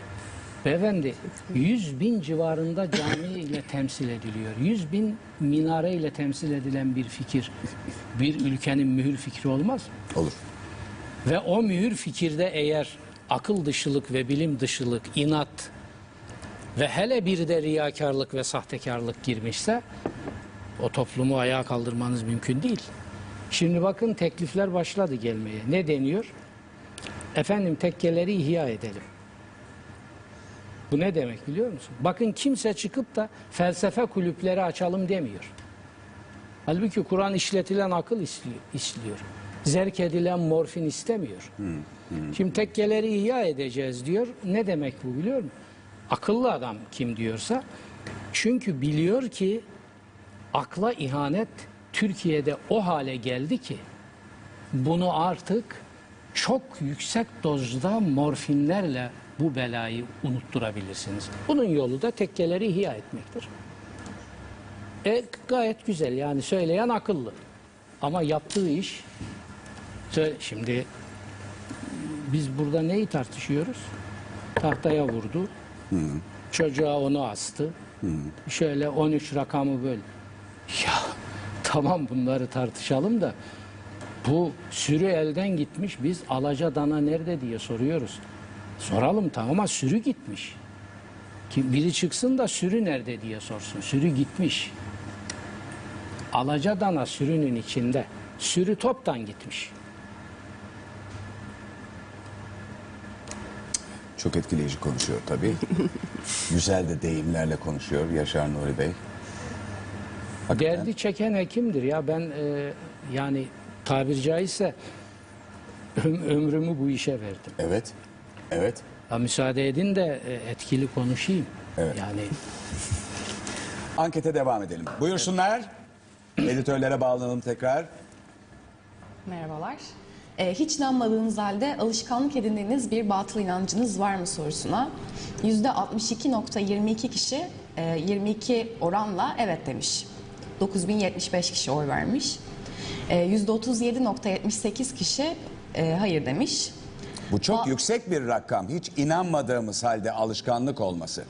Beyefendi 100 bin civarında cami ile temsil ediliyor. 100 bin minare ile temsil edilen bir fikir bir ülkenin mühür fikri olmaz mı? Olur. Ve o mühür fikirde eğer akıl dışılık ve bilim dışılık, inat ve hele bir de riyakarlık ve sahtekarlık girmişse o toplumu ayağa kaldırmanız mümkün değil. Şimdi bakın teklifler başladı gelmeye. Ne deniyor? Efendim tekkeleri ihya edelim. Bu ne demek biliyor musun? Bakın kimse çıkıp da felsefe kulüpleri açalım demiyor. Halbuki Kur'an işletilen akıl işliyor. Zerk edilen morfin istemiyor. Şimdi tekkeleri ihya edeceğiz diyor. Ne demek bu biliyor musun? Akıllı adam kim diyorsa. Çünkü biliyor ki akla ihanet Türkiye'de o hale geldi ki bunu artık çok yüksek dozda morfinlerle bu belayı unutturabilirsiniz. Bunun yolu da tekkeleri ihya etmektir. E, gayet güzel yani söyleyen akıllı. Ama yaptığı iş şimdi biz burada neyi tartışıyoruz? Tahtaya vurdu. Çocuğa onu astı. Şöyle 13 rakamı böl. Ya tamam bunları tartışalım da bu sürü elden gitmiş biz alaca dana nerede diye soruyoruz. Soralım tamam ama sürü gitmiş. Ki biri çıksın da sürü nerede diye sorsun. Sürü gitmiş. Alaca dana sürünün içinde. Sürü toptan gitmiş. Çok etkileyici konuşuyor tabii. Güzel de deyimlerle konuşuyor Yaşar Nuri Bey. Hakikaten. Derdi çeken hekimdir ya ben e, yani tabir caizse öm- ömrümü bu işe verdim. Evet. Evet. Ya müsaade edin de e, etkili konuşayım. Evet. Yani Ankete devam edelim. Buyursunlar. Editörlere bağlanalım tekrar. Merhabalar. Ee, hiç inanmadığınız halde alışkanlık edindiğiniz bir batıl inancınız var mı sorusuna %62.22 kişi e, 22 oranla evet demiş. 9075 kişi oy vermiş. E, %37.78 kişi e, hayır demiş. Bu çok Ba- yüksek bir rakam. Hiç inanmadığımız halde alışkanlık olması.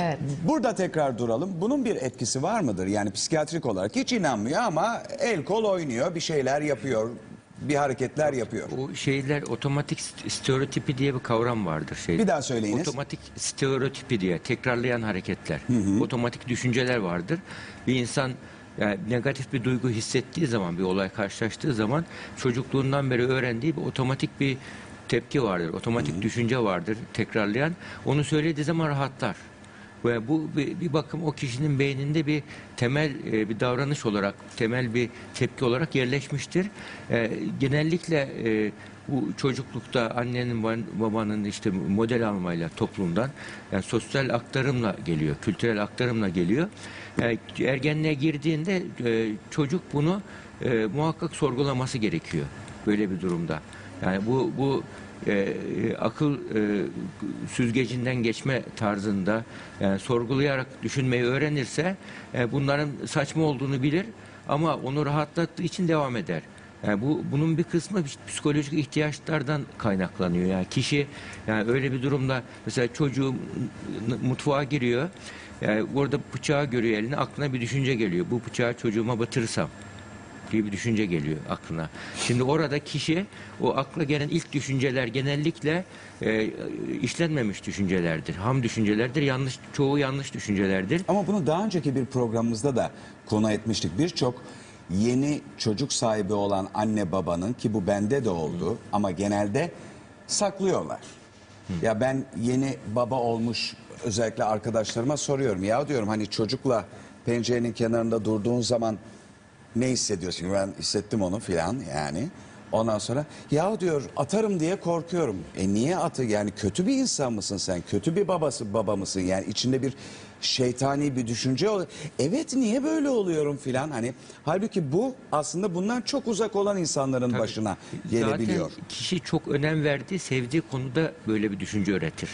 Evet. Burada tekrar duralım. Bunun bir etkisi var mıdır? Yani psikiyatrik olarak hiç inanmıyor ama el kol oynuyor, bir şeyler yapıyor, bir hareketler yapıyor. O şeyler otomatik st- stereotipi diye bir kavram vardır şeyde. Bir daha söyleyiniz. Otomatik stereotipi diye tekrarlayan hareketler. Otomatik düşünceler vardır. Bir insan yani negatif bir duygu hissettiği zaman bir olay karşılaştığı zaman çocukluğundan beri öğrendiği bir otomatik bir tepki vardır. Otomatik düşünce vardır tekrarlayan. Onu söylediği zaman rahatlar. Ve bu bir, bir bakım o kişinin beyninde bir temel e, bir davranış olarak, temel bir tepki olarak yerleşmiştir. E, genellikle e, bu çocuklukta annenin ba- babanın işte model almayla toplumdan yani sosyal aktarımla geliyor, kültürel aktarımla geliyor. E, ergenliğe girdiğinde e, çocuk bunu e, muhakkak sorgulaması gerekiyor böyle bir durumda. Yani bu bu e, akıl e, süzgecinden geçme tarzında yani sorgulayarak düşünmeyi öğrenirse e, bunların saçma olduğunu bilir ama onu rahatlattığı için devam eder. Yani bu bunun bir kısmı psikolojik ihtiyaçlardan kaynaklanıyor. Yani kişi yani öyle bir durumda mesela çocuğu mutfağa giriyor. Yani orada bıçağı görüyor eline aklına bir düşünce geliyor. Bu bıçağı çocuğuma batırırsam diye bir düşünce geliyor aklına. Şimdi orada kişi o akla gelen ilk düşünceler genellikle e, işlenmemiş düşüncelerdir. Ham düşüncelerdir. Yanlış çoğu yanlış düşüncelerdir. Ama bunu daha önceki bir programımızda da konu etmiştik. Birçok yeni çocuk sahibi olan anne babanın ki bu bende de oldu ama genelde saklıyorlar. Ya ben yeni baba olmuş özellikle arkadaşlarıma soruyorum. Ya diyorum hani çocukla pencerenin kenarında durduğun zaman ne hissediyorsun? Ben hissettim onu filan yani. Ondan sonra ya diyor atarım diye korkuyorum. E niye atı yani kötü bir insan mısın sen? Kötü bir babası baba mısın? Yani içinde bir şeytani bir düşünce oluyor. Evet niye böyle oluyorum filan hani. Halbuki bu aslında bundan çok uzak olan insanların Tabii. başına gelebiliyor. Zaten kişi çok önem verdiği, sevdiği konuda böyle bir düşünce öğretir.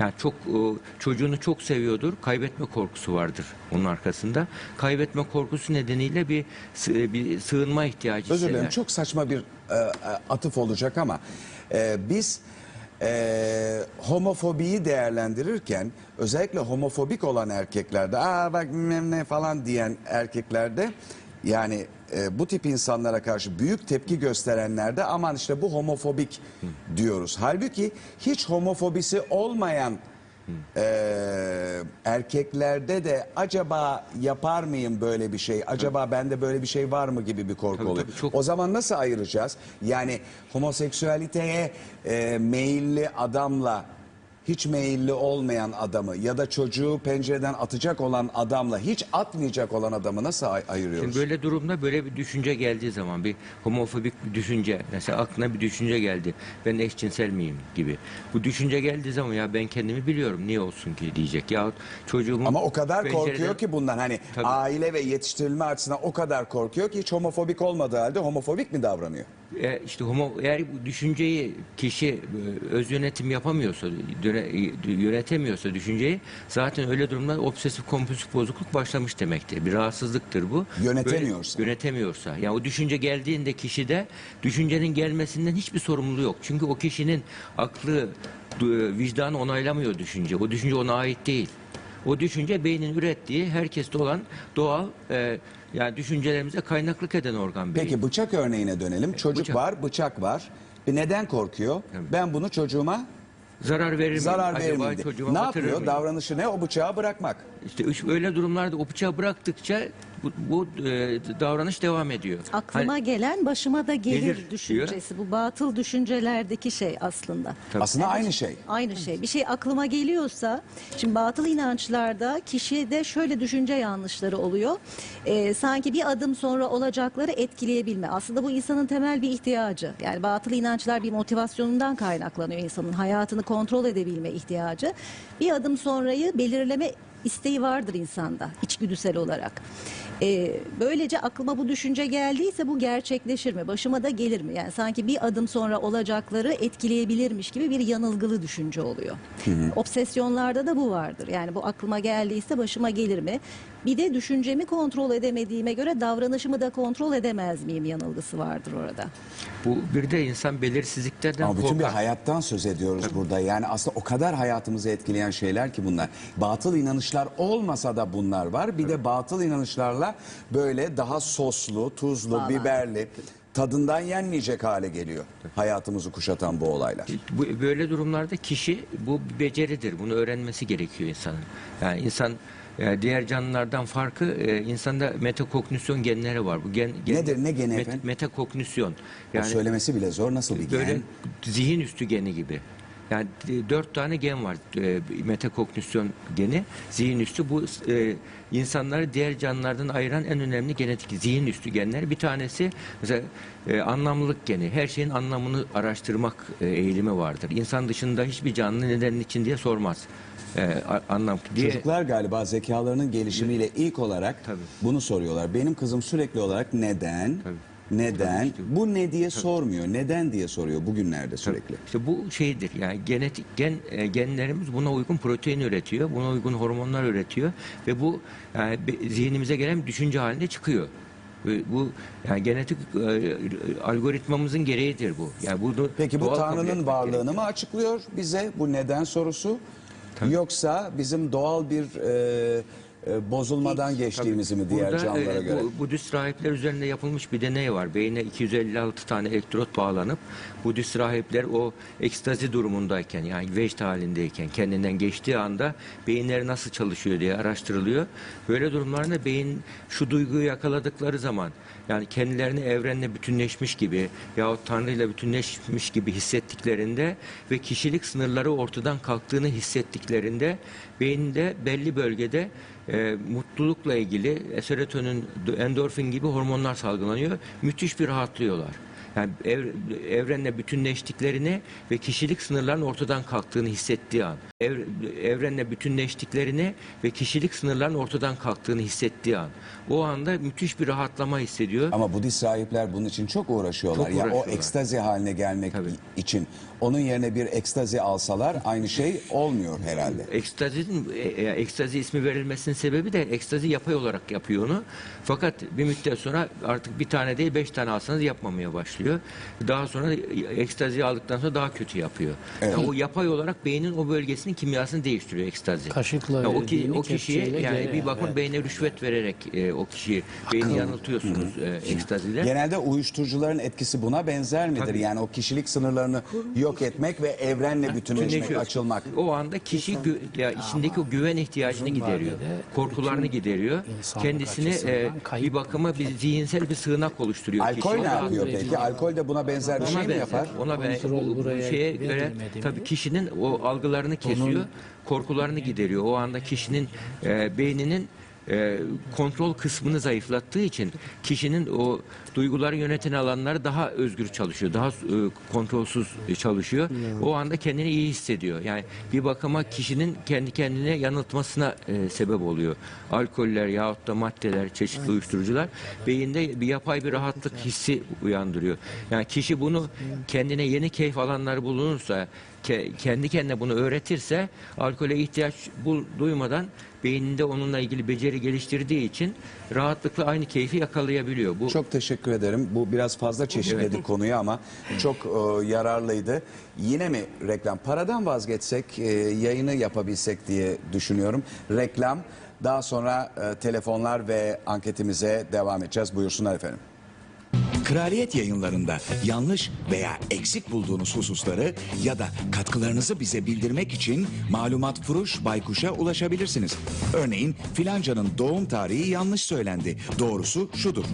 Yani çok o, çocuğunu çok seviyordur. Kaybetme korkusu vardır onun arkasında. Kaybetme korkusu nedeniyle bir sı- bir sığınma ihtiyacı Özür dilerim çok saçma bir e, e, atıf olacak ama e, biz e, homofobiyi değerlendirirken özellikle homofobik olan erkeklerde aa bak ne falan diyen erkeklerde yani e, bu tip insanlara karşı büyük tepki gösterenlerde aman işte bu homofobik diyoruz. Halbuki hiç homofobisi olmayan e, erkeklerde de acaba yapar mıyım böyle bir şey? Acaba bende böyle bir şey var mı gibi bir korku Tabii, oluyor. tabii, çok- O zaman nasıl ayıracağız? Yani homoseksüaliteye e, meyilli adamla hiç meyilli olmayan adamı ya da çocuğu pencereden atacak olan adamla hiç atmayacak olan adamı nasıl ay- ayırıyoruz? Şimdi böyle durumda böyle bir düşünce geldiği zaman bir homofobik bir düşünce mesela aklına bir düşünce geldi. Ben eşcinsel miyim gibi. Bu düşünce geldiği zaman ya ben kendimi biliyorum niye olsun ki diyecek. Yahut çocuğumun Ama o kadar pencereden- korkuyor ki bundan hani Tabii. aile ve yetiştirilme açısından o kadar korkuyor ki hiç homofobik olmadığı halde homofobik mi davranıyor? E, işte homo eğer bu düşünceyi kişi e, öz yönetim yapamıyorsa, döne- e, yönetemiyorsa düşünceyi zaten öyle durumda obsesif kompulsif bozukluk başlamış demektir. Bir rahatsızlıktır bu. Yönetemiyorsa. Böyle, yönetemiyorsa. Yani o düşünce geldiğinde kişide düşüncenin gelmesinden hiçbir sorumluluğu yok. Çünkü o kişinin aklı du- vicdanı onaylamıyor düşünce. O düşünce ona ait değil. O düşünce beynin ürettiği herkeste olan doğal e, yani düşüncelerimize kaynaklık eden organ beyin. Peki bıçak örneğine dönelim. Çocuk bıçak. var, bıçak var. Bir neden korkuyor? Ben bunu çocuğuma zarar verir miyim? zarar Acaba verir miyim? diye. çocuğuma Ne batırır yapıyor? mıyım? Davranışı ne? O bıçağı bırakmak. İşte üç- öyle durumlarda o bıçağı bıraktıkça bu, bu e, davranış devam ediyor. Aklıma Hani- gelen başıma da gelir, Gelir diyor. düşüncesi. Bu batıl düşüncelerdeki şey aslında. Tabii. Aslında aynı şey. Aynı şey. Bir şey aklıma geliyorsa, şimdi batıl inançlarda kişide şöyle düşünce yanlışları oluyor. Ee, sanki bir adım sonra olacakları etkileyebilme. Aslında bu insanın temel bir ihtiyacı. Yani batıl inançlar bir motivasyonundan kaynaklanıyor insanın. Hayatını kontrol edebilme ihtiyacı. Bir adım sonrayı belirleme isteği vardır insanda içgüdüsel olarak. Ee, böylece aklıma bu düşünce geldiyse bu gerçekleşir mi? Başıma da gelir mi? Yani sanki bir adım sonra olacakları etkileyebilirmiş gibi bir yanılgılı düşünce oluyor. Obsesyonlarda da bu vardır. Yani bu aklıma geldiyse başıma gelir mi? Bir de düşüncemi kontrol edemediğime göre davranışımı da kontrol edemez miyim yanılgısı vardır orada. Bu bir de insan belirsizliklerden Ama bütün bir hayattan söz ediyoruz burada. Yani aslında o kadar hayatımızı etkileyen şeyler ki bunlar. Batıl inanışlar olmasa da bunlar var. Bir de batıl inanışlarla böyle daha soslu, tuzlu, Bağlantı. biberli, tadından yenmeyecek hale geliyor. Hayatımızı kuşatan bu olaylar. Bu, böyle durumlarda kişi bu bir beceridir. Bunu öğrenmesi gerekiyor insanın. Yani insan e, diğer canlılardan farkı e, insanda metakognisyon genleri var. Bu gen, gen- Nedir, ne geni efendim? Metakognisyon. o söylemesi bile zor. Nasıl bir böyle gen? zihin üstü geni gibi. Yani dört tane gen var. E, metakognisyon geni, zihin üstü. Bu e, insanları diğer canlılardan ayıran en önemli genetik zihin üstü genler. Bir tanesi mesela e, anlamlılık geni. Her şeyin anlamını araştırmak e, eğilimi vardır. İnsan dışında hiçbir canlı nedenin için diye sormaz. E, anlam diye. Çocuklar galiba zekalarının gelişimiyle ilk olarak Tabii. bunu soruyorlar. Benim kızım sürekli olarak neden, Tabii. neden, Tabii işte. bu ne diye sormuyor. Neden diye soruyor bugünlerde sürekli. İşte bu şeydir yani genetik gen e, genlerimiz buna uygun protein üretiyor, buna uygun hormonlar üretiyor ve bu yani zihnimize gelen düşünce halinde çıkıyor. Bu yani genetik e, algoritmamızın gereğidir bu. Yani bunu Peki bu Tanrı'nın varlığını gerekiyor. mı açıklıyor bize bu neden sorusu? Yoksa bizim doğal bir e, e, bozulmadan geçtiğimizi mi diğer Burada, canlılara e, göre? Bu, Budist rahipler üzerinde yapılmış bir deney var. Beyne 256 tane elektrot bağlanıp Budist rahipler o ekstazi durumundayken yani vecd halindeyken kendinden geçtiği anda beyinleri nasıl çalışıyor diye araştırılıyor. Böyle durumlarda beyin şu duyguyu yakaladıkları zaman yani kendilerini evrenle bütünleşmiş gibi yahut Tanrı ile bütünleşmiş gibi hissettiklerinde ve kişilik sınırları ortadan kalktığını hissettiklerinde beyinde belli bölgede e, mutlulukla ilgili serotonin, endorfin gibi hormonlar salgılanıyor. Müthiş bir rahatlıyorlar. Yani ev- evrenle bütünleştiklerini ve kişilik sınırlarının ortadan kalktığını hissettiği an. Ev- evrenle bütünleştiklerini ve kişilik sınırlarının ortadan kalktığını hissettiği an. O anda müthiş bir rahatlama hissediyor. Ama Budist rahipler bunun için çok uğraşıyorlar. Çok ya o uğraşıyorlar. ekstazi haline gelmek Tabii. için onun yerine bir ekstazi alsalar aynı şey olmuyor herhalde. Ekstazinin e, e, ekstazi ismi verilmesinin sebebi de ekstazi yapay olarak yapıyor onu. Fakat bir müddet sonra artık bir tane değil beş tane alsanız yapmamaya başlıyor. Daha sonra ekstazi aldıktan sonra daha kötü yapıyor. Yani o yapay olarak beynin o bölgesinin kimyasını değiştiriyor ekstazi. Kaşıkla Yani o, ki, o kişiye yani bir bakın evet. beyne rüşvet vererek e, o kişiyi beyni yanıltıyorsunuz e, ekstaziyle. Genelde uyuşturucuların etkisi buna benzer midir? Tabii. Yani o kişilik sınırlarını yok etmek ve evrenle bütünleşmek, açılmak. O anda kişi gü- ya içindeki o güven ihtiyacını gideriyor. vadede Korkularını gideriyor. insanlık Kendisini açısından e, kayıp bir bakıma bir zihinsel bir sığınak oluşturuyor. Alkol kişi. ne yapıyor Ona- peki? Alkol de buna benzer bir şey mi benzer. yapar? Ona ben Kontrol bu- bu buraya şeye göre verilmedi mi? tabii kişinin o algılarını kesiyor, korkularını gideriyor. O anda kişinin e, beyninin e, kontrol kısmını zayıflattığı için kişinin o duyguları yöneten alanları daha özgür çalışıyor, daha e, kontrolsüz çalışıyor. O anda kendini iyi hissediyor. Yani bir bakıma kişinin kendi kendine yanıltmasına e, sebep oluyor. Alkoller yahut da maddeler, çeşitli uyuşturucular beyinde bir yapay bir rahatlık hissi uyandırıyor. Yani kişi bunu kendine yeni keyif alanları bulunursa ke- kendi kendine bunu öğretirse alkole ihtiyaç bu, duymadan beyninde onunla ilgili beceri geliştirdiği için rahatlıkla aynı keyfi yakalayabiliyor. Bu Çok teşekkür ederim. Bu biraz fazla çeşitledik konuyu ama çok e, yararlıydı. Yine mi reklam? Paradan vazgeçsek, e, yayını yapabilsek diye düşünüyorum. Reklam. Daha sonra e, telefonlar ve anketimize devam edeceğiz. Buyursunlar efendim. Kraliyet yayınlarında yanlış veya eksik bulduğunuz hususları ya da katkılarınızı bize bildirmek için malumat furuş baykuşa ulaşabilirsiniz. Örneğin filancanın doğum tarihi yanlış söylendi. Doğrusu şudur.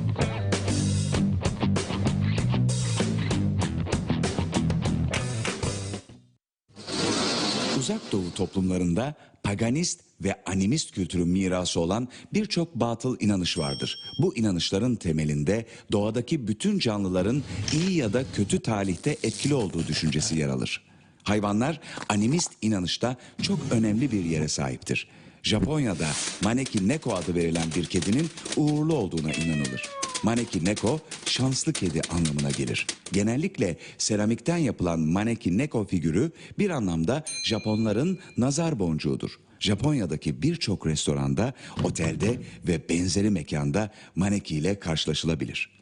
Uzak Doğu toplumlarında paganist ve animist kültürün mirası olan birçok batıl inanış vardır. Bu inanışların temelinde doğadaki bütün canlıların iyi ya da kötü talihte etkili olduğu düşüncesi yer alır. Hayvanlar animist inanışta çok önemli bir yere sahiptir. Japonya'da Maneki Neko adı verilen bir kedinin uğurlu olduğuna inanılır. Maneki Neko şanslı kedi anlamına gelir. Genellikle seramikten yapılan Maneki Neko figürü bir anlamda Japonların nazar boncuğudur. Japonya'daki birçok restoranda, otelde ve benzeri mekanda Maneki ile karşılaşılabilir.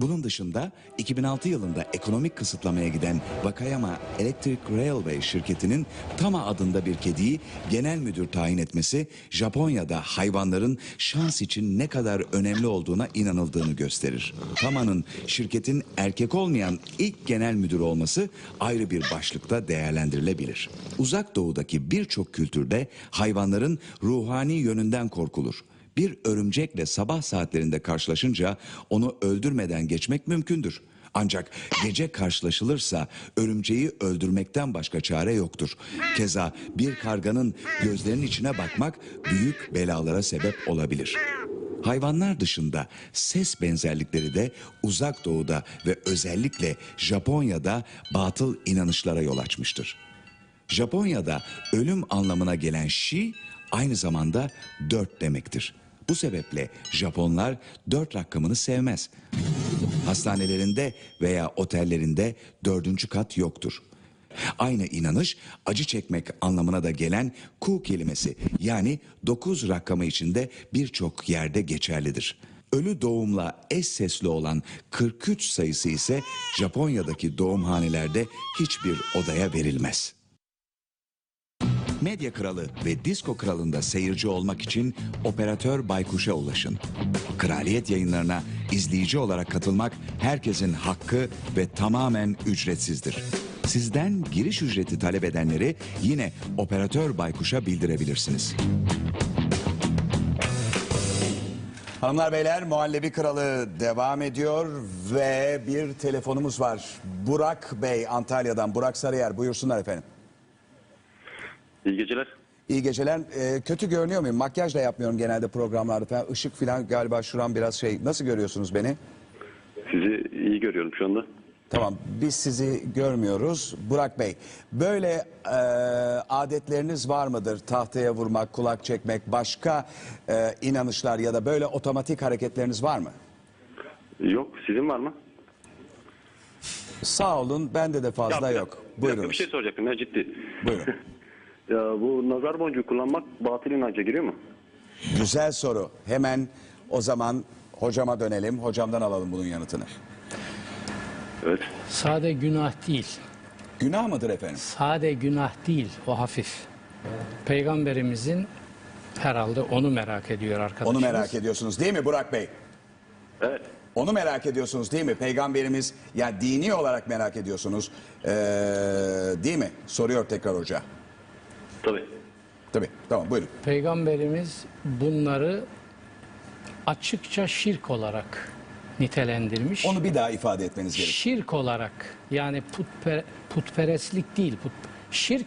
Bunun dışında 2006 yılında ekonomik kısıtlamaya giden Wakayama Electric Railway şirketinin Tama adında bir kediyi genel müdür tayin etmesi Japonya'da hayvanların şans için ne kadar önemli olduğuna inanıldığını gösterir. Tama'nın şirketin erkek olmayan ilk genel müdür olması ayrı bir başlıkta değerlendirilebilir. Uzak doğudaki birçok kültürde hayvanların ruhani yönünden korkulur. Bir örümcekle sabah saatlerinde karşılaşınca onu öldürmeden geçmek mümkündür. Ancak gece karşılaşılırsa örümceği öldürmekten başka çare yoktur. Keza bir karganın gözlerinin içine bakmak büyük belalara sebep olabilir. Hayvanlar dışında ses benzerlikleri de uzak doğuda ve özellikle Japonya'da batıl inanışlara yol açmıştır. Japonya'da ölüm anlamına gelen shi aynı zamanda dört demektir. Bu sebeple Japonlar dört rakamını sevmez. Hastanelerinde veya otellerinde dördüncü kat yoktur. Aynı inanış acı çekmek anlamına da gelen ku kelimesi yani dokuz rakamı içinde birçok yerde geçerlidir. Ölü doğumla eş sesli olan 43 sayısı ise Japonya'daki doğumhanelerde hiçbir odaya verilmez. Medya Kralı ve Disko Kralı'nda seyirci olmak için operatör Baykuş'a ulaşın. Kraliyet yayınlarına izleyici olarak katılmak herkesin hakkı ve tamamen ücretsizdir. Sizden giriş ücreti talep edenleri yine operatör Baykuş'a bildirebilirsiniz. Hanımlar beyler Muhallebi Kralı devam ediyor ve bir telefonumuz var. Burak Bey Antalya'dan. Burak Sarıyer buyursunlar efendim. İyi geceler. İyi geceler. Ee, kötü görünüyor muyum? Makyaj da yapmıyorum genelde programlarda falan. Işık falan galiba şuran biraz şey. Nasıl görüyorsunuz beni? Sizi iyi görüyorum şu anda. Tamam biz sizi görmüyoruz. Burak Bey böyle e, adetleriniz var mıdır? Tahtaya vurmak, kulak çekmek, başka e, inanışlar ya da böyle otomatik hareketleriniz var mı? Yok, sizin var mı? Sağ olun bende de fazla Ya, yok. Buyurunuz. Bir şey soracaktım ya ciddi. Buyurun. ya bu nazar boncuğu kullanmak batıl inanca giriyor mu? Güzel soru. Hemen o zaman hocama dönelim. Hocamdan alalım bunun yanıtını. Evet. Sade günah değil. Günah mıdır efendim? Sade günah değil. O hafif. Peygamberimizin herhalde onu merak ediyor arkadaşımız. Onu merak ediyorsunuz değil mi Burak Bey? Evet. Onu merak ediyorsunuz değil mi? Peygamberimiz ya dini olarak merak ediyorsunuz. Ee, değil mi? Soruyor tekrar hoca. Tabii. Tabii. Tamam buyurun. Peygamberimiz bunları açıkça şirk olarak nitelendirmiş. Onu bir daha ifade etmeniz gerekiyor. Şirk olarak yani putper, putperestlik değil. Put, şirk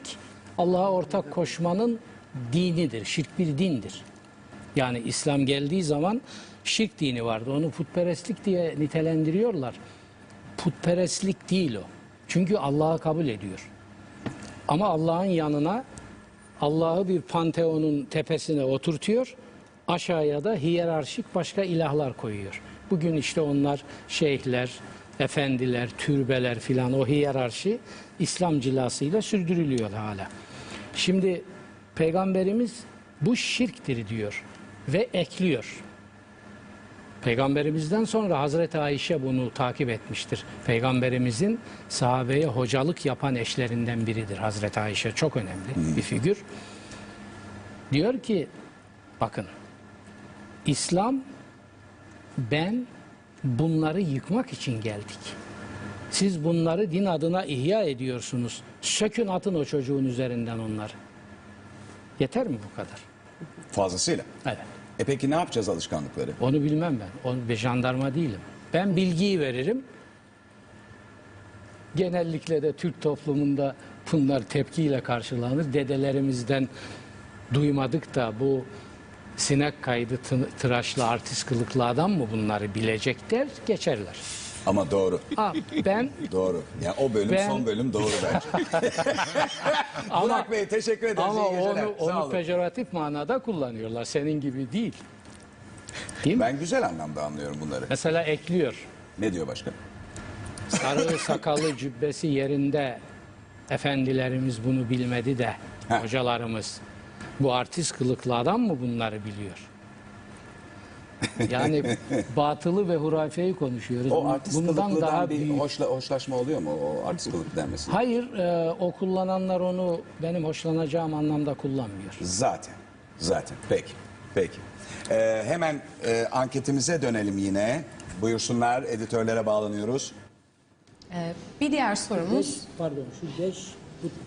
Allah'a ortak koşmanın dinidir. Şirk bir dindir. Yani İslam geldiği zaman şirk dini vardı. Onu putperestlik diye nitelendiriyorlar. Putperestlik değil o. Çünkü Allah'ı kabul ediyor. Ama Allah'ın yanına Allah'ı bir panteonun tepesine oturtuyor. Aşağıya da hiyerarşik başka ilahlar koyuyor. Bugün işte onlar şeyhler, efendiler, türbeler filan o hiyerarşi İslam cilasıyla sürdürülüyor hala. Şimdi peygamberimiz bu şirktir diyor ve ekliyor. Peygamberimizden sonra Hazreti Ayşe bunu takip etmiştir. Peygamberimizin sahabeye hocalık yapan eşlerinden biridir Hazreti Ayşe. Çok önemli bir figür. Diyor ki bakın İslam ben bunları yıkmak için geldik. Siz bunları din adına ihya ediyorsunuz. Sökün atın o çocuğun üzerinden onları. Yeter mi bu kadar? Fazlasıyla. Evet. E peki ne yapacağız alışkanlıkları? Onu bilmem ben. Onu bir jandarma değilim. Ben bilgiyi veririm. Genellikle de Türk toplumunda bunlar tepkiyle karşılanır. Dedelerimizden duymadık da bu sinek kaydı tı- tıraşlı artist kılıklı adam mı bunları bilecek der geçerler. Ama doğru. Ha, ben Doğru. Yani o bölüm Ben- son bölüm doğru bence. ama, Burak Bey teşekkür ederiz. ama İyi geceler. onu, Sağ onu olun. pejoratif manada kullanıyorlar. Senin gibi değil. Değil mi? Ben güzel anlamda anlıyorum bunları. Mesela ekliyor. Ne diyor başka? Sarığı sakalı cübbesi yerinde efendilerimiz bunu bilmedi de Heh. hocalarımız bu artist kılıklı adam mı bunları biliyor? Yani batılı ve hurafeyi konuşuyoruz. O artist Bundan daha bir büyük. hoşla, hoşlaşma oluyor mu o artist kılık denmesi? Hayır, e, o kullananlar onu benim hoşlanacağım anlamda kullanmıyor. Zaten. Zaten. Peki. Peki. Ee, hemen e, anketimize dönelim yine. Buyursunlar editörlere bağlanıyoruz. Ee, bir diğer sorumuz Pardon, şu beş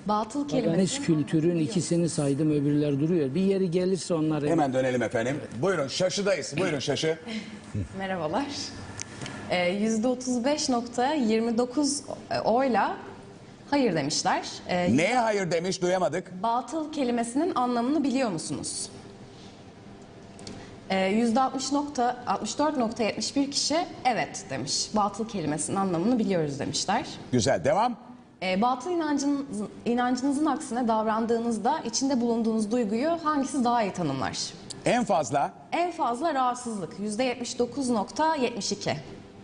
batıl Paganist kelimesi. kültürün ikisini saydım, öbürler duruyor. Bir yeri gelirse onları... Hemen dönelim efendim. Buyurun şaşıdayız. Buyurun şaşı. Merhabalar. Ee, %35.29 oyla hayır demişler. Ee, Neye hayır demiş duyamadık. Batıl kelimesinin anlamını biliyor musunuz? Ee, %60.64.71 kişi evet demiş. Batıl kelimesinin anlamını biliyoruz demişler. Güzel devam. Ee, batıl inancın, inancınızın aksine davrandığınızda içinde bulunduğunuz duyguyu hangisi daha iyi tanımlar? En fazla. En fazla rahatsızlık %79.72.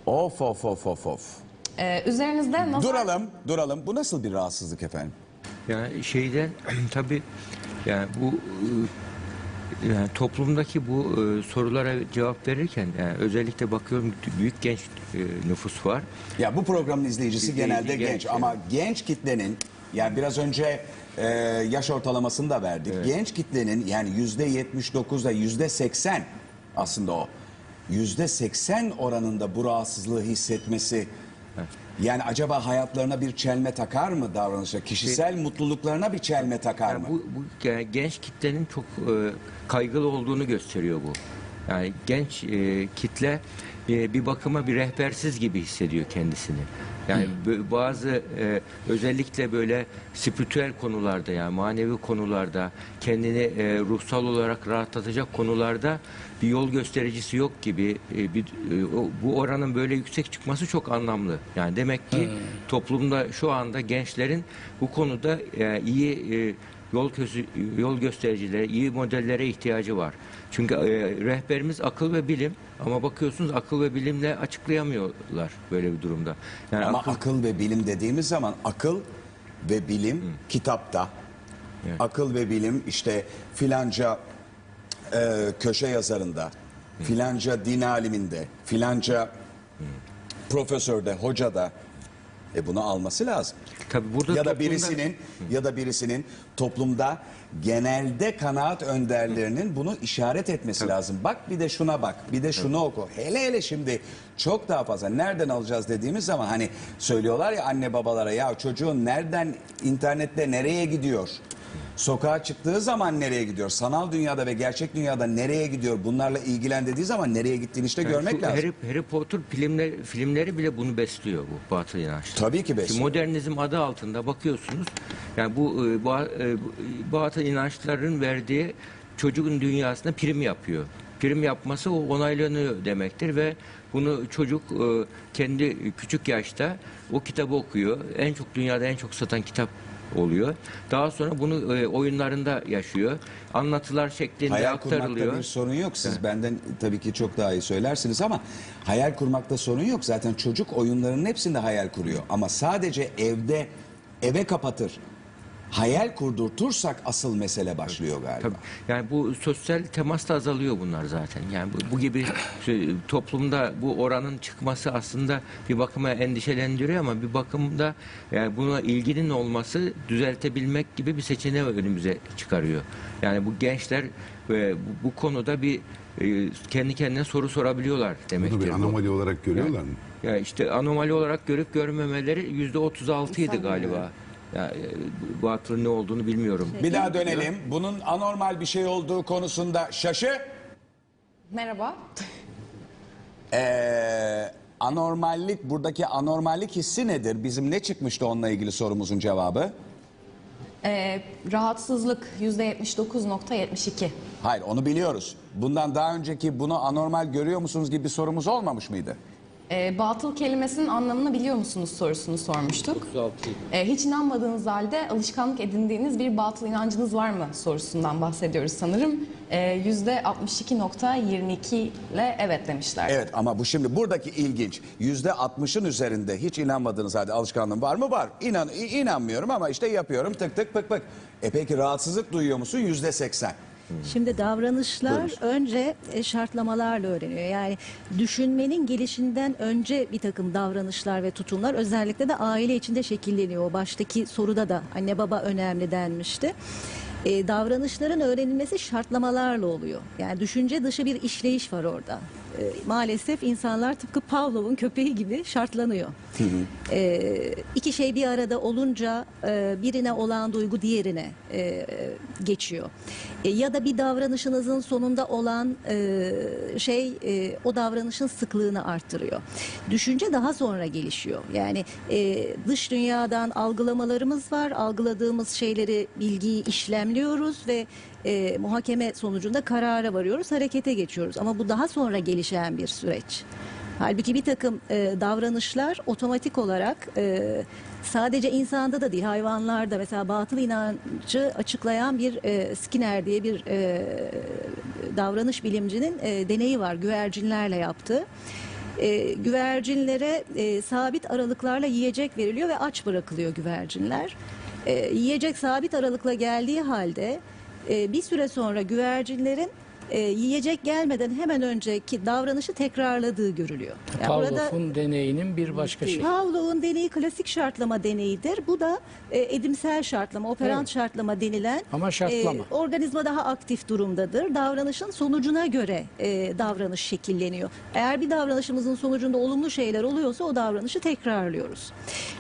Of of of of of. Ee, üzerinizde nazar... Duralım, duralım. Bu nasıl bir rahatsızlık efendim? Yani şeyden tabii yani bu e, yani toplumdaki bu e, sorulara cevap verirken yani özellikle bakıyorum büyük genç e, nüfus var. Ya bu programın izleyicisi İzleyici genelde genç, genç, ama genç kitlenin yani biraz önce e, yaş ortalamasını da verdik. Genç kitlenin yani yüzde 79'da yüzde 80 aslında o. Yüzde 80 oranında bu rahatsızlığı hissetmesi yani acaba hayatlarına bir çelme takar mı davranışa? Kişisel mutluluklarına bir çelme takar Yani mı? bu, bu yani genç kitlenin çok e, kaygılı olduğunu gösteriyor bu. Yani genç e, kitle e, bir bakıma bir rehbersiz gibi hissediyor kendisini. Yani bö- bazı e, özellikle böyle spiritüel konularda yani manevi konularda kendini e, ruhsal olarak rahatlatacak konularda bir yol göstericisi yok gibi e, bir, e, o- bu oranın böyle yüksek çıkması çok anlamlı. Yani demek ki toplumda şu anda gençlerin bu konuda e, iyi e, yol közü, yol göstericilere, iyi modellere ihtiyacı var. Çünkü e, rehberimiz akıl ve bilim ama bakıyorsunuz akıl ve bilimle açıklayamıyorlar böyle bir durumda. Yani Ama akıl- akıl ve bilim dediğimiz zaman akıl ve bilim kitapta. Evet. Akıl ve bilim işte filanca e, köşe yazarında, filanca din aliminde, filanca profesörde, hocada. E bunu alması lazım. Tabii burada ya da toplumda- birisinin ya da birisinin toplumda genelde kanaat önderlerinin bunu işaret etmesi lazım. Bak bir de şuna bak, bir de şunu oku. Hele hele şimdi çok daha fazla nereden alacağız dediğimiz zaman hani söylüyorlar ya anne babalara ya çocuğun nereden internette nereye gidiyor? Sokağa çıktığı zaman nereye gidiyor? Sanal dünyada ve gerçek dünyada nereye gidiyor? Bunlarla ilgilen dediği zaman nereye gittiğini işte Yani görmek şu lazım. Harry, Harry Potter filmler, filmleri bile bunu besliyor bu batıl inançlar. Tabii ki Şimdi besliyor. modernizm adı altında bakıyorsunuz. Yani bu e, ba- e, bu- batıl inançların verdiği çocuğun dünyasında prim yapıyor. Prim yapması o onaylanıyor demektir ve bunu çocuk e, kendi küçük yaşta o kitabı okuyor. En çok dünyada en çok satan kitap oluyor. Daha sonra bunu e, oyunlarında yaşıyor. Anlatılar şeklinde Hayal kurmakta aktarılıyor. bir sorun yok. Siz benden tabii ki çok daha iyi söylersiniz ama hayal kurmakta sorun yok. Zaten çocuk oyunlarının hepsinde hayal kuruyor. Ama sadece evde eve kapatır. Hayal kurdurtursak asıl mesele başlıyor galiba. Tabii. Yani bu sosyal temas da azalıyor bunlar zaten. Yani bu, bu gibi şey, toplumda bu oranın çıkması aslında bir bakıma endişelendiriyor ama bir bakımda yani buna ilginin olması düzeltebilmek gibi bir seçeneği önümüze çıkarıyor. Yani bu gençler e, bu, bu konuda bir e, kendi kendine soru sorabiliyorlar demektir. Bunu bir bu. anomali olarak görüyorlar mı? Ya işte anomali olarak görüp görmemeleri yüzde 36 idi galiba. Ya, e, bu batılın ne olduğunu bilmiyorum. Bir daha dönelim. Bunun anormal bir şey olduğu konusunda şaşı. Merhaba. Ee, anormallik, buradaki anormallik hissi nedir? Bizim ne çıkmıştı onunla ilgili sorumuzun cevabı? Ee, rahatsızlık %79.72. Hayır onu biliyoruz. Bundan daha önceki bunu anormal görüyor musunuz gibi bir sorumuz olmamış mıydı? Ee, batıl kelimesinin anlamını biliyor musunuz sorusunu sormuştuk. Ee, hiç inanmadığınız halde alışkanlık edindiğiniz bir batıl inancınız var mı sorusundan bahsediyoruz sanırım. Ee, %62.22 ile evet demişler. Evet ama bu şimdi buradaki ilginç. Yüzde 60'ın üzerinde hiç inanmadığınız halde alışkanlığım var mı? Var. İnan, inanmıyorum ama işte yapıyorum tık tık pık pık. E peki rahatsızlık duyuyor musun? Yüzde 80. Şimdi davranışlar önce e, şartlamalarla öğreniyor. Yani düşünmenin gelişinden önce bir takım davranışlar ve tutumlar özellikle de aile içinde şekilleniyor. O baştaki soruda da anne baba önemli denmişti. E, davranışların öğrenilmesi şartlamalarla oluyor. Yani düşünce dışı bir işleyiş var orada. E, maalesef insanlar tıpkı Pavlov'un köpeği gibi şartlanıyor. E, iki şey bir arada olunca e, birine olan duygu diğerine e, geçiyor. E, ya da bir davranışınızın sonunda olan e, şey e, o davranışın sıklığını arttırıyor. Düşünce daha sonra gelişiyor. Yani e, dış dünyadan algılamalarımız var. Algıladığımız şeyleri, bilgiyi işlemliyoruz ve e, muhakeme sonucunda karara varıyoruz, harekete geçiyoruz. Ama bu daha sonra gelişen bir süreç. Halbuki bir takım e, davranışlar otomatik olarak e, sadece insanda da değil hayvanlarda mesela batıl inancı açıklayan bir e, Skinner diye bir e, davranış bilimcinin e, deneyi var güvercinlerle yaptığı. E, güvercinlere e, sabit aralıklarla yiyecek veriliyor ve aç bırakılıyor güvercinler. E, yiyecek sabit aralıkla geldiği halde bir süre sonra güvercinlerin e, yiyecek gelmeden hemen önceki davranışı tekrarladığı görülüyor. Yani Pavlov'un deneyinin bir başka şeyi. Pavlov'un deneyi klasik şartlama deneyidir. Bu da e, edimsel şartlama, operant Evet. şartlama denilen Ama şartlama. e, organizma daha aktif durumdadır. Davranışın sonucuna göre e, davranış şekilleniyor. Eğer bir davranışımızın sonucunda olumlu şeyler oluyorsa o davranışı tekrarlıyoruz.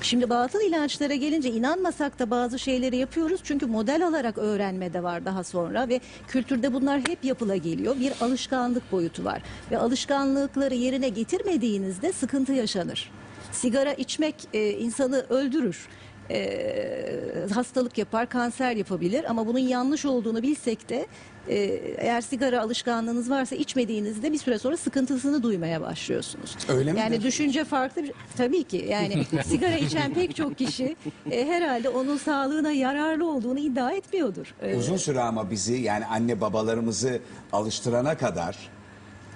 Şimdi batıl inançlara gelince inanmasak da bazı şeyleri yapıyoruz. Çünkü model alarak öğrenme de var daha sonra ve kültürde bunlar hep yapıla geliyor. Bir alışkanlık boyutu var ve alışkanlıkları yerine getirmediğinizde sıkıntı yaşanır. Sigara içmek e, insanı öldürür. E, hastalık yapar, kanser yapabilir ama bunun yanlış olduğunu bilsek de e, eğer sigara alışkanlığınız varsa içmediğinizde bir süre sonra sıkıntısını duymaya başlıyorsunuz. Öyle midir? Yani düşünce farklı bir tabii ki yani sigara içen pek çok kişi e, herhalde onun sağlığına yararlı olduğunu iddia etmiyordur. E, Uzun süre ama bizi yani anne babalarımızı alıştırana kadar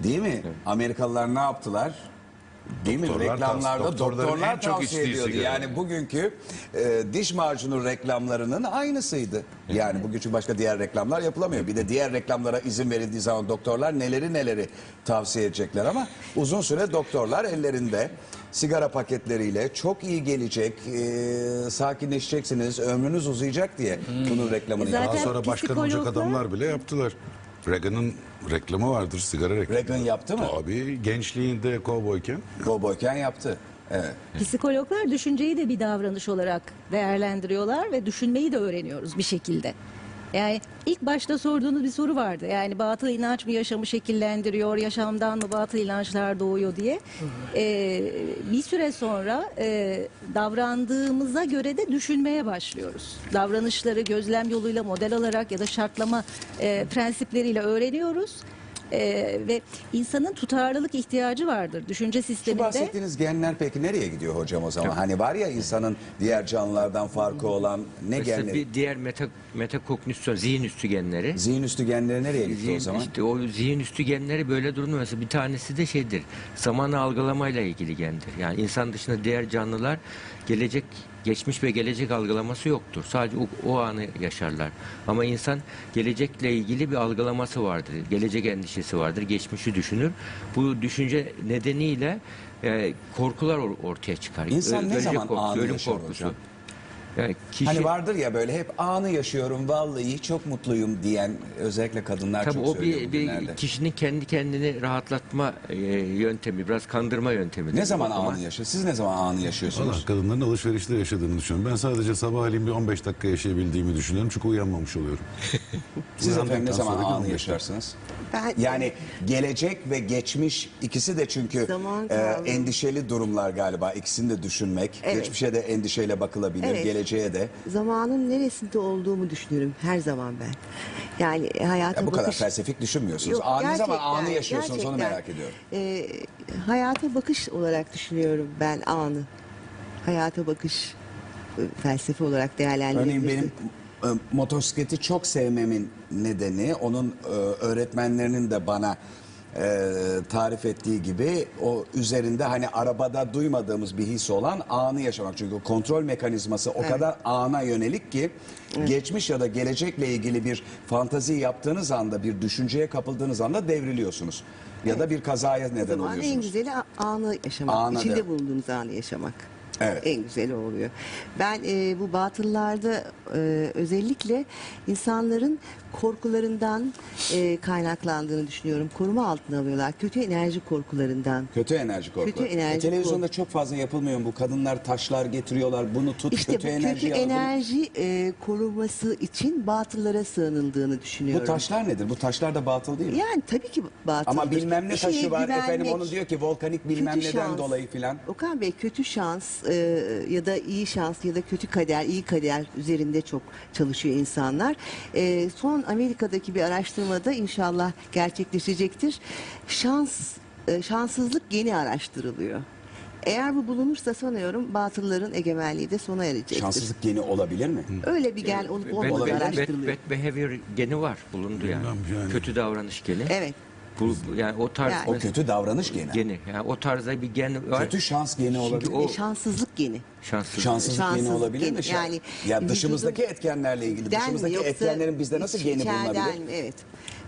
değil mi? Amerikalılar ne yaptılar? Değil mi? Doktorlar Reklamlarda doktorların doktorlar en çok tavsiye içtiği ediyordu. sigara. Yani bugünkü e, diş macunu reklamlarının aynısıydı. Yani bugün çünkü başka diğer reklamlar yapılamıyor. Bir de diğer reklamlara izin verildiği zaman doktorlar neleri neleri tavsiye edecekler ama uzun süre doktorlar ellerinde sigara paketleriyle çok iyi gelecek, e, sakinleşeceksiniz, ömrünüz uzayacak diye bunun reklamını Zaten- Daha sonra başkan olacak psikologlar- adamlar bile yaptılar. Reagan'ın reklamı vardır, sigara reklamı. Reagan yaptı mı? Tabii gençliğinde kovboyken. Kovboyken yaptı. Evet. Psikologlar düşünceyi de bir davranış olarak değerlendiriyorlar ve düşünmeyi de öğreniyoruz bir şekilde. Yani ilk başta sorduğunuz bir soru vardı. Yani batıl inanç mı yaşamı şekillendiriyor, yaşamdan mı batıl inançlar doğuyor diye. Ee, bir süre sonra e, davrandığımıza göre de düşünmeye başlıyoruz. Davranışları gözlem yoluyla model alarak ya da şartlama e, prensipleriyle öğreniyoruz. E, ve insanın tutarlılık ihtiyacı vardır. Düşünce Şu sisteminde. bahsettiğiniz genler peki nereye gidiyor hocam o zaman? Hani var ya insanın diğer canlılardan farkı olan ne Mesela genleri? bir diğer meta, metakognisyon, zihin üstü genleri. Zihin üstü genleri nereye gitti Zihin, o zaman? işte o zihin üstü genleri böyle durumda mesela bir tanesi de şeydir. Zamanı algılamayla ilgili gendir. Yani insan dışında diğer canlılar gelecek, geçmiş ve gelecek algılaması yoktur. Sadece o, o anı yaşarlar. Ama insan gelecekle ilgili bir algılaması vardır. Gelecek endişesi vardır. Geçmişi düşünür. Bu düşünce nedeniyle e, korkular or- ortaya çıkar. İnsan ne Ölecek zaman korkusu, anı ölüm yaşar korkusu. hocam? Yani kişi, Hani vardır ya böyle hep anı yaşıyorum vallahi çok mutluyum diyen özellikle kadınlar Tabii çok o söylüyor bir, bugünlerde. bir kişinin kendi kendini rahatlatma e, yöntemi, biraz kandırma yöntemi. Ne zaman anı yaşıyor? Siz ne zaman anı yaşıyorsunuz? Valla kadınların alışverişte yaşadığını düşünüyorum. Ben sadece sabahleyin bir 15 dakika yaşayabildiğimi düşünüyorum çünkü uyanmamış oluyorum. Siz efendim ne Uyandıktan zaman sonraki anı 15 yaşarsınız? Ben Yani gelecek ve geçmiş ikisi de çünkü Zaman e, endişeli durumlar galiba. İkisini de düşünmek. Evet. Geçmişe de endişeyle bakılabilir, Evet. Geleceğe de. zamanın neresinde olduğumu düşünüyorum her zaman ben. Yani hayata Ya bu kadar bakış... felsefik düşünmüyorsunuz. Yok, Anı zaman gerçekten, anı yaşıyorsunuz onu gerçekten. merak ediyorum. Ee, hayata bakış olarak düşünüyorum ben anı. Hayata bakış e, felsefe olarak Örneğin değerlendirebilirsin. benim e, motosikleti çok sevmemin nedeni onun e, öğretmenlerinin de bana e, tarif ettiği gibi o üzerinde hani arabada duymadığımız bir his olan anı yaşamak. Çünkü kontrol mekanizması o kadar ana yönelik ki geçmiş ya da gelecekle ilgili bir fantazi yaptığınız anda bir düşünceye kapıldığınız anda devriliyorsunuz. Ya da bir kazaya neden zaman en oluyorsunuz. güzeli a- anı yaşamak. Anı içinde de. bulunduğumuz anı yaşamak. Evet. En güzeli oluyor. Ben e, bu batıllarda e, özellikle insanların korkularından e, kaynaklandığını düşünüyorum. Koruma altına alıyorlar. Kötü enerji korkularından. Kötü enerji korku. Kötü enerji E, televizyonda korku. çok fazla yapılmıyor mu? Bu kadınlar taşlar getiriyorlar. Bunu tut İşte kötü bu enerji kötü enerji e, koruması için batıllara sığınıldığını düşünüyorum. Bu taşlar nedir? Bu taşlar da batıl değil mi? Yani tabii ki batıldır. Ama bilmem ne şeye taşı var efendim onu diyor ki volkanik bilmem kötü neden şans. dolayı filan. Okan Bey kötü şans e, ya da iyi şans ya da kötü kader, iyi kader üzerinde çok çalışıyor insanlar. E, son Amerika'daki bir araştırmada inşallah gerçekleşecektir. Şans, e, şanssızlık geni araştırılıyor. Eğer bu bulunursa sanıyorum batılların egemenliği de sona erecektir. Şanssızlık geni olabilir mi? Öyle bir gen olup Bad, olmadığı bad, bad, araştırılıyor. bad behavior geni var, bulundu yani. Bilmem yani. Kötü davranış geni. Evet. Bu, yani o tarz Yani- O kötü davranış geni. geni. Yani o tarzda bir gen var. Kötü şans geni olabilir. o- Ve şanssızlık geni. şanssız. Şanssızlık geni Şanssızlık olabilir geni, mi? Şan- yani ya dışımızdaki vücudun- etkenlerle ilgili Den mi dışımızdaki yoksa etkenlerin bizde nasıl geni içeriden bulunabilir? mi? Evet.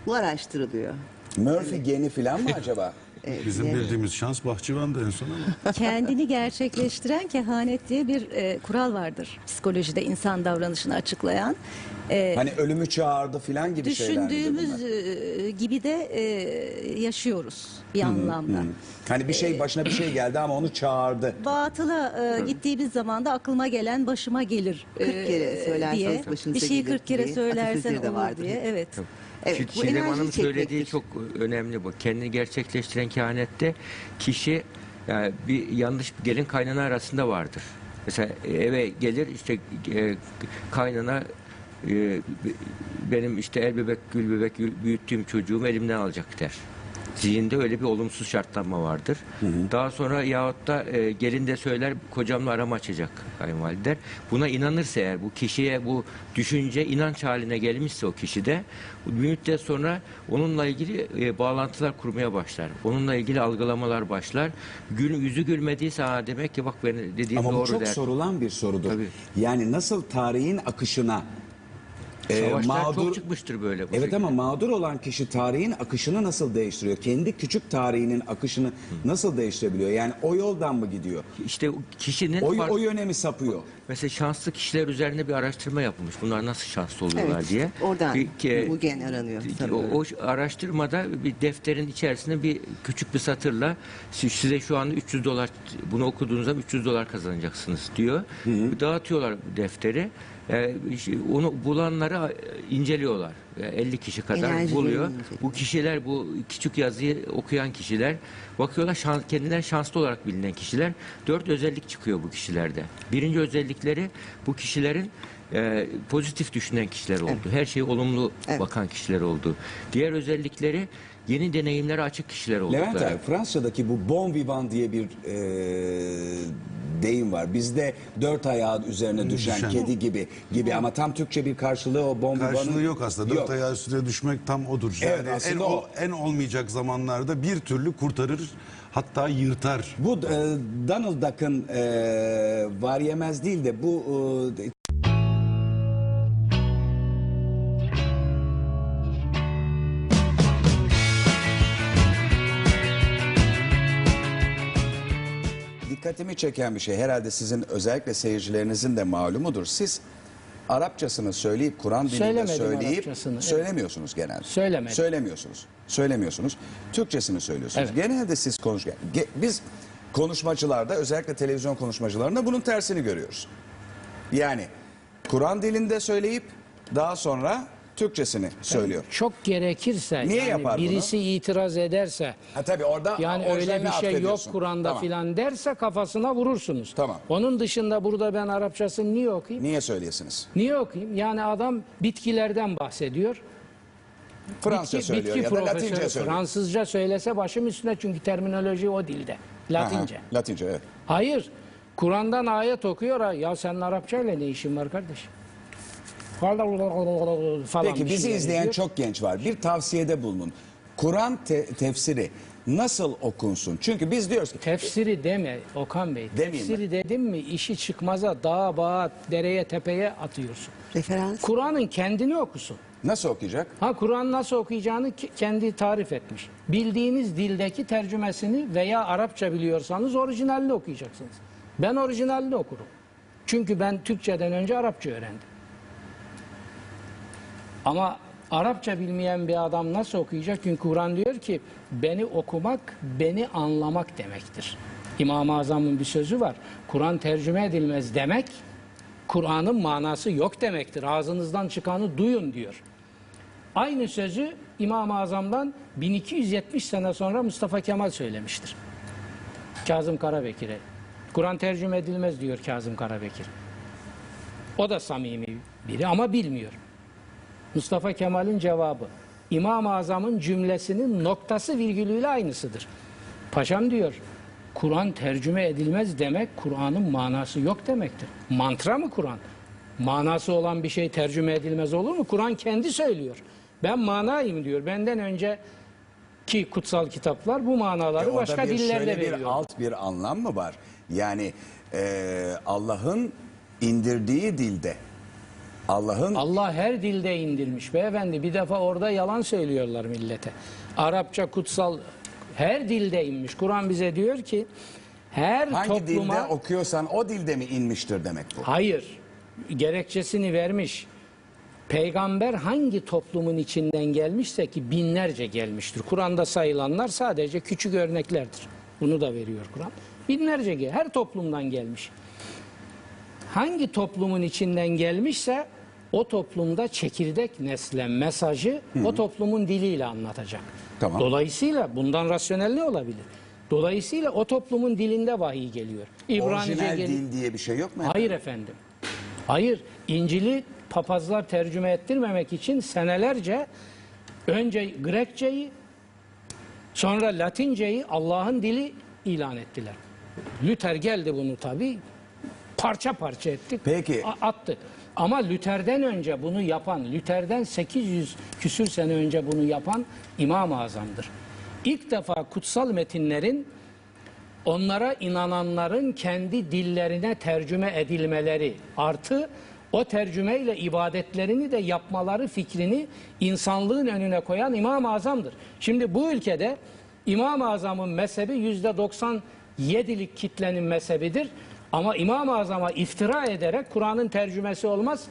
Bu araştırılıyor. Murphy geni filan mı acaba? Bizim bildiğimiz şans bahçıvandı en son ama. kendini gerçekleştiren kehanet diye bir e, kural vardır. Psikolojide insan davranışını açıklayan. E, Hani ölümü çağırdı filan gibi şeyler düşündüğümüz e, gibi de e, yaşıyoruz bir anlamda. Hani bir şey başına bir şey geldi ama onu çağırdı. Batıla e, gittiğimiz zaman da aklıma gelen başıma gelir 40 kere e, söylerseniz diye. başınıza Bir şeyi gelir 40 kere diye söylersen atasözleri de olur vardır. diye. Evet. Evet, bu Çiğdem enerjiyi Hanım söylediği çekmektir. çok önemli bu. Kendini gerçekleştiren kehanette kişi yani bir yanlış gelin kaynana arasında vardır. Mesela eve gelir işte e, kaynana e, benim işte el bebek gül bebek büyüttüğüm çocuğumu elimden alacak der. Zihinde öyle bir olumsuz şartlanma vardır. Daha sonra yahut da e, gelin de söyler kocamla arama açacak kayınvalider. Buna inanırsa eğer bu kişiye bu düşünce inanç haline gelmişse o kişide bir müddet sonra onunla ilgili e, bağlantılar kurmaya başlar. Onunla ilgili algılamalar başlar. Gül, yüzü gülmediyse ha demek ki bak benim dediğim Ama bu doğru çok der. sorulan bir sorudur. Tabii. Yani nasıl tarihin akışına e, Savaşlar mağdur çok çıkmıştır böyle. bu Evet şekilde. ama mağdur olan kişi tarihin akışını nasıl değiştiriyor? Kendi küçük tarihinin akışını nasıl değiştirebiliyor? Yani o yoldan mı gidiyor? İşte kişinin O, fark- o yöne mi sapıyor? Mesela şanslı kişiler üzerine bir araştırma yapılmış. Bunlar nasıl şanslı oluyorlar Evet, diye. oradan Bir ke- bu gen aranıyor o, sanıyorum. o araştırmada bir defterin içerisinde bir küçük bir satırla "Siz- size şu anda 300 dolar bunu okuduğunuzda 300 dolar kazanacaksınız diyor. Dağıtıyorlar defteri. İşte onu bulanları inceliyorlar. Yani 50 kişi kadar Enerjilerini buluyor. Bu kişiler bu küçük yazıyı okuyan kişiler bakıyorlar şans, kendileri şanslı olarak bilinen kişiler. Dört özellik çıkıyor bu kişilerde. Birinci özellikleri bu kişilerin e, pozitif düşünen kişiler oldu. Her şeye olumlu Evet. bakan kişiler oldu. Diğer özellikleri yeni deneyimlere açık kişiler oldu. Levent abi Fransa'daki bu bon vivant diye bir e, deyim var. Bizde dört ayağı üzerine düşen, Düşen. kedi gibi gibi ama tam Türkçe bir karşılığı o bon vivant'ın Karşılığı yok aslında. Dört Yok. ayağı üstüne düşmek tam odur. Evet, Yani en, aslında ol- o. en olmayacak zamanlarda bir türlü kurtarır hatta yırtar. Bu e, Donald Duck'ın e, var yemez değil de bu e, dikkatimi çeken bir şey herhalde sizin özellikle seyircilerinizin de malumudur. Siz Arapçasını söyleyip Kur'an dilinde Söylemedim söyleyip Arapçasını, söylemiyorsunuz genelde. Söylemedim. Söylemiyorsunuz. Söylemiyorsunuz. Türkçesini söylüyorsunuz. Evet. Genelde siz konuş ge- biz konuşmacılarda özellikle televizyon konuşmacılarında bunun tersini görüyoruz. Yani Kur'an dilinde söyleyip daha sonra Türkçesini söylüyor. Çok gerekirse Niye yani yapar bunu? birisi itiraz ederse Ha tabii orada yani öyle bir şey yok atfediyorsun. Kur'an'da Tamam. filan derse kafasına vurursunuz. Tamam. Onun dışında burada ben Arapçasını niye okuyayım? Niye söyleyesiniz? Niye okuyayım? Yani adam bitkilerden bahsediyor. Fransızca Bitki- söylüyor bitki ya da Latince söylüyor. Fransızca söylese başım üstüne çünkü terminoloji o dilde. Latince. Aha, Latince evet. Hayır. Kur'an'dan ayet okuyor. ha, Ya senin Arapçayla ne işin var kardeşim? Falan Peki bir bizi şeyler izleyen çok genç var. Bir tavsiyede bulunun. Kur'an te- tefsiri nasıl okunsun? Çünkü biz diyoruz ki Tefsiri deme Okan Bey. Demeyeyim Tefsiri dedim mi işi çıkmaza dağa bağa dereye tepeye atıyorsun. Referans. Kur'an'ın kendini okusun. nasıl okuyacak? Ha Kur'an nasıl okuyacağını ki- kendi tarif etmiş. Bildiğiniz dildeki tercümesini veya Arapça biliyorsanız orijinalini okuyacaksınız. Ben orijinalini okurum. Çünkü ben Türkçeden önce Arapça öğrendim. Ama Arapça bilmeyen bir adam nasıl okuyacak? Çünkü Kur'an diyor ki beni okumak, beni anlamak demektir. İmam-ı Azam'ın bir sözü var. Kur'an tercüme edilmez demek, Kur'an'ın manası yok demektir. Ağzınızdan çıkanı duyun diyor. Aynı sözü İmam-ı Azam'dan 1270 sene sonra Mustafa Kemal söylemiştir. Kazım Karabekir'e. Kur'an tercüme edilmez diyor Kazım Karabekir. O da samimi biri ama bilmiyor. Mustafa Kemal'in cevabı İmam-ı Azam'ın cümlesinin noktası virgülüyle aynısıdır. Paşam diyor Kur'an tercüme edilmez demek Kur'an'ın manası yok demektir. Mantra mı Kur'an? Manası olan bir şey tercüme edilmez olur mu? Kur'an kendi söylüyor. Ben manayım diyor. Benden önce ki kutsal kitaplar bu manaları E başka bir dillerde şöyle bir veriyor. alt bir anlam mı var? Yani e, Allah'ın indirdiği dilde Allah'ın Allah her dilde indirmiş beyefendi. Bir defa orada yalan söylüyorlar millete. Arapça kutsal her dilde inmiş. Kur'an bize diyor ki her hangi topluma dilde okuyorsan o dilde mi inmiştir demek bu? hayır gerekçesini vermiş. Peygamber hangi toplumun içinden gelmişse ki binlerce gelmiştir. Kur'an'da sayılanlar sadece küçük örneklerdir. Bunu da veriyor Kur'an. Binlerce her toplumdan gelmiş. Hangi toplumun içinden gelmişse o toplumda çekirdek nesle mesajı o toplumun diliyle anlatacak. Tamam. Dolayısıyla bundan rasyonel ne olabilir? Dolayısıyla o toplumun dilinde vahiy geliyor. İbranice Orijinal gel- dil diye bir şey yok mu? Hayır efendim. Hayır. İncil'i papazlar tercüme ettirmemek için senelerce önce Grekçeyi sonra Latinceyi Allah'ın dili ilan ettiler. Luther geldi bunu tabi parça parça etti. Peki. attı. Ama Luther'den önce bunu yapan, Luther'den 800 küsür sene önce bunu yapan İmam-ı Azam'dır. İlk defa kutsal metinlerin onlara inananların kendi dillerine tercüme edilmeleri artı o tercümeyle ibadetlerini de yapmaları fikrini insanlığın önüne koyan İmam-ı Azam'dır. Şimdi bu ülkede İmam-ı Azam'ın mezhebi yüzde 97'lik kitlenin mezhebidir. Ama İmam-ı Azam'a iftira ederek Kur'an'ın tercümesi olmaz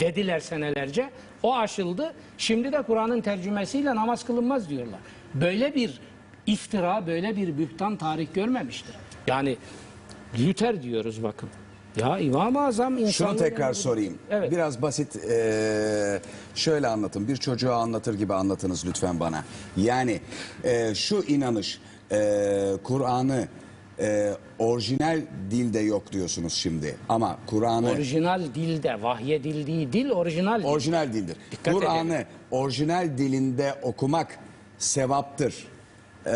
dediler senelerce. O aşıldı. Şimdi de Kur'an'ın tercümesiyle namaz kılınmaz diyorlar. Böyle bir iftira, böyle bir bühtan tarih görmemiştir. Yani Luther diyoruz bakın. Ya İmam-ı Azam Şunu insanlığın tekrar önünde- sorayım. Evet. Biraz basit eee, şöyle anlatın. Bir çocuğa anlatır gibi anlatınız lütfen bana. Yani eee, şu inanış eee, Kur'an'ı e, orijinal dilde yok diyorsunuz şimdi. Ama Kur'an'ı Orijinal dilde, vahyedildiği dil orijinal dil. orijinal dildir. Dikkat Kur'an'ı orijinal dilinde okumak sevaptır. Ee,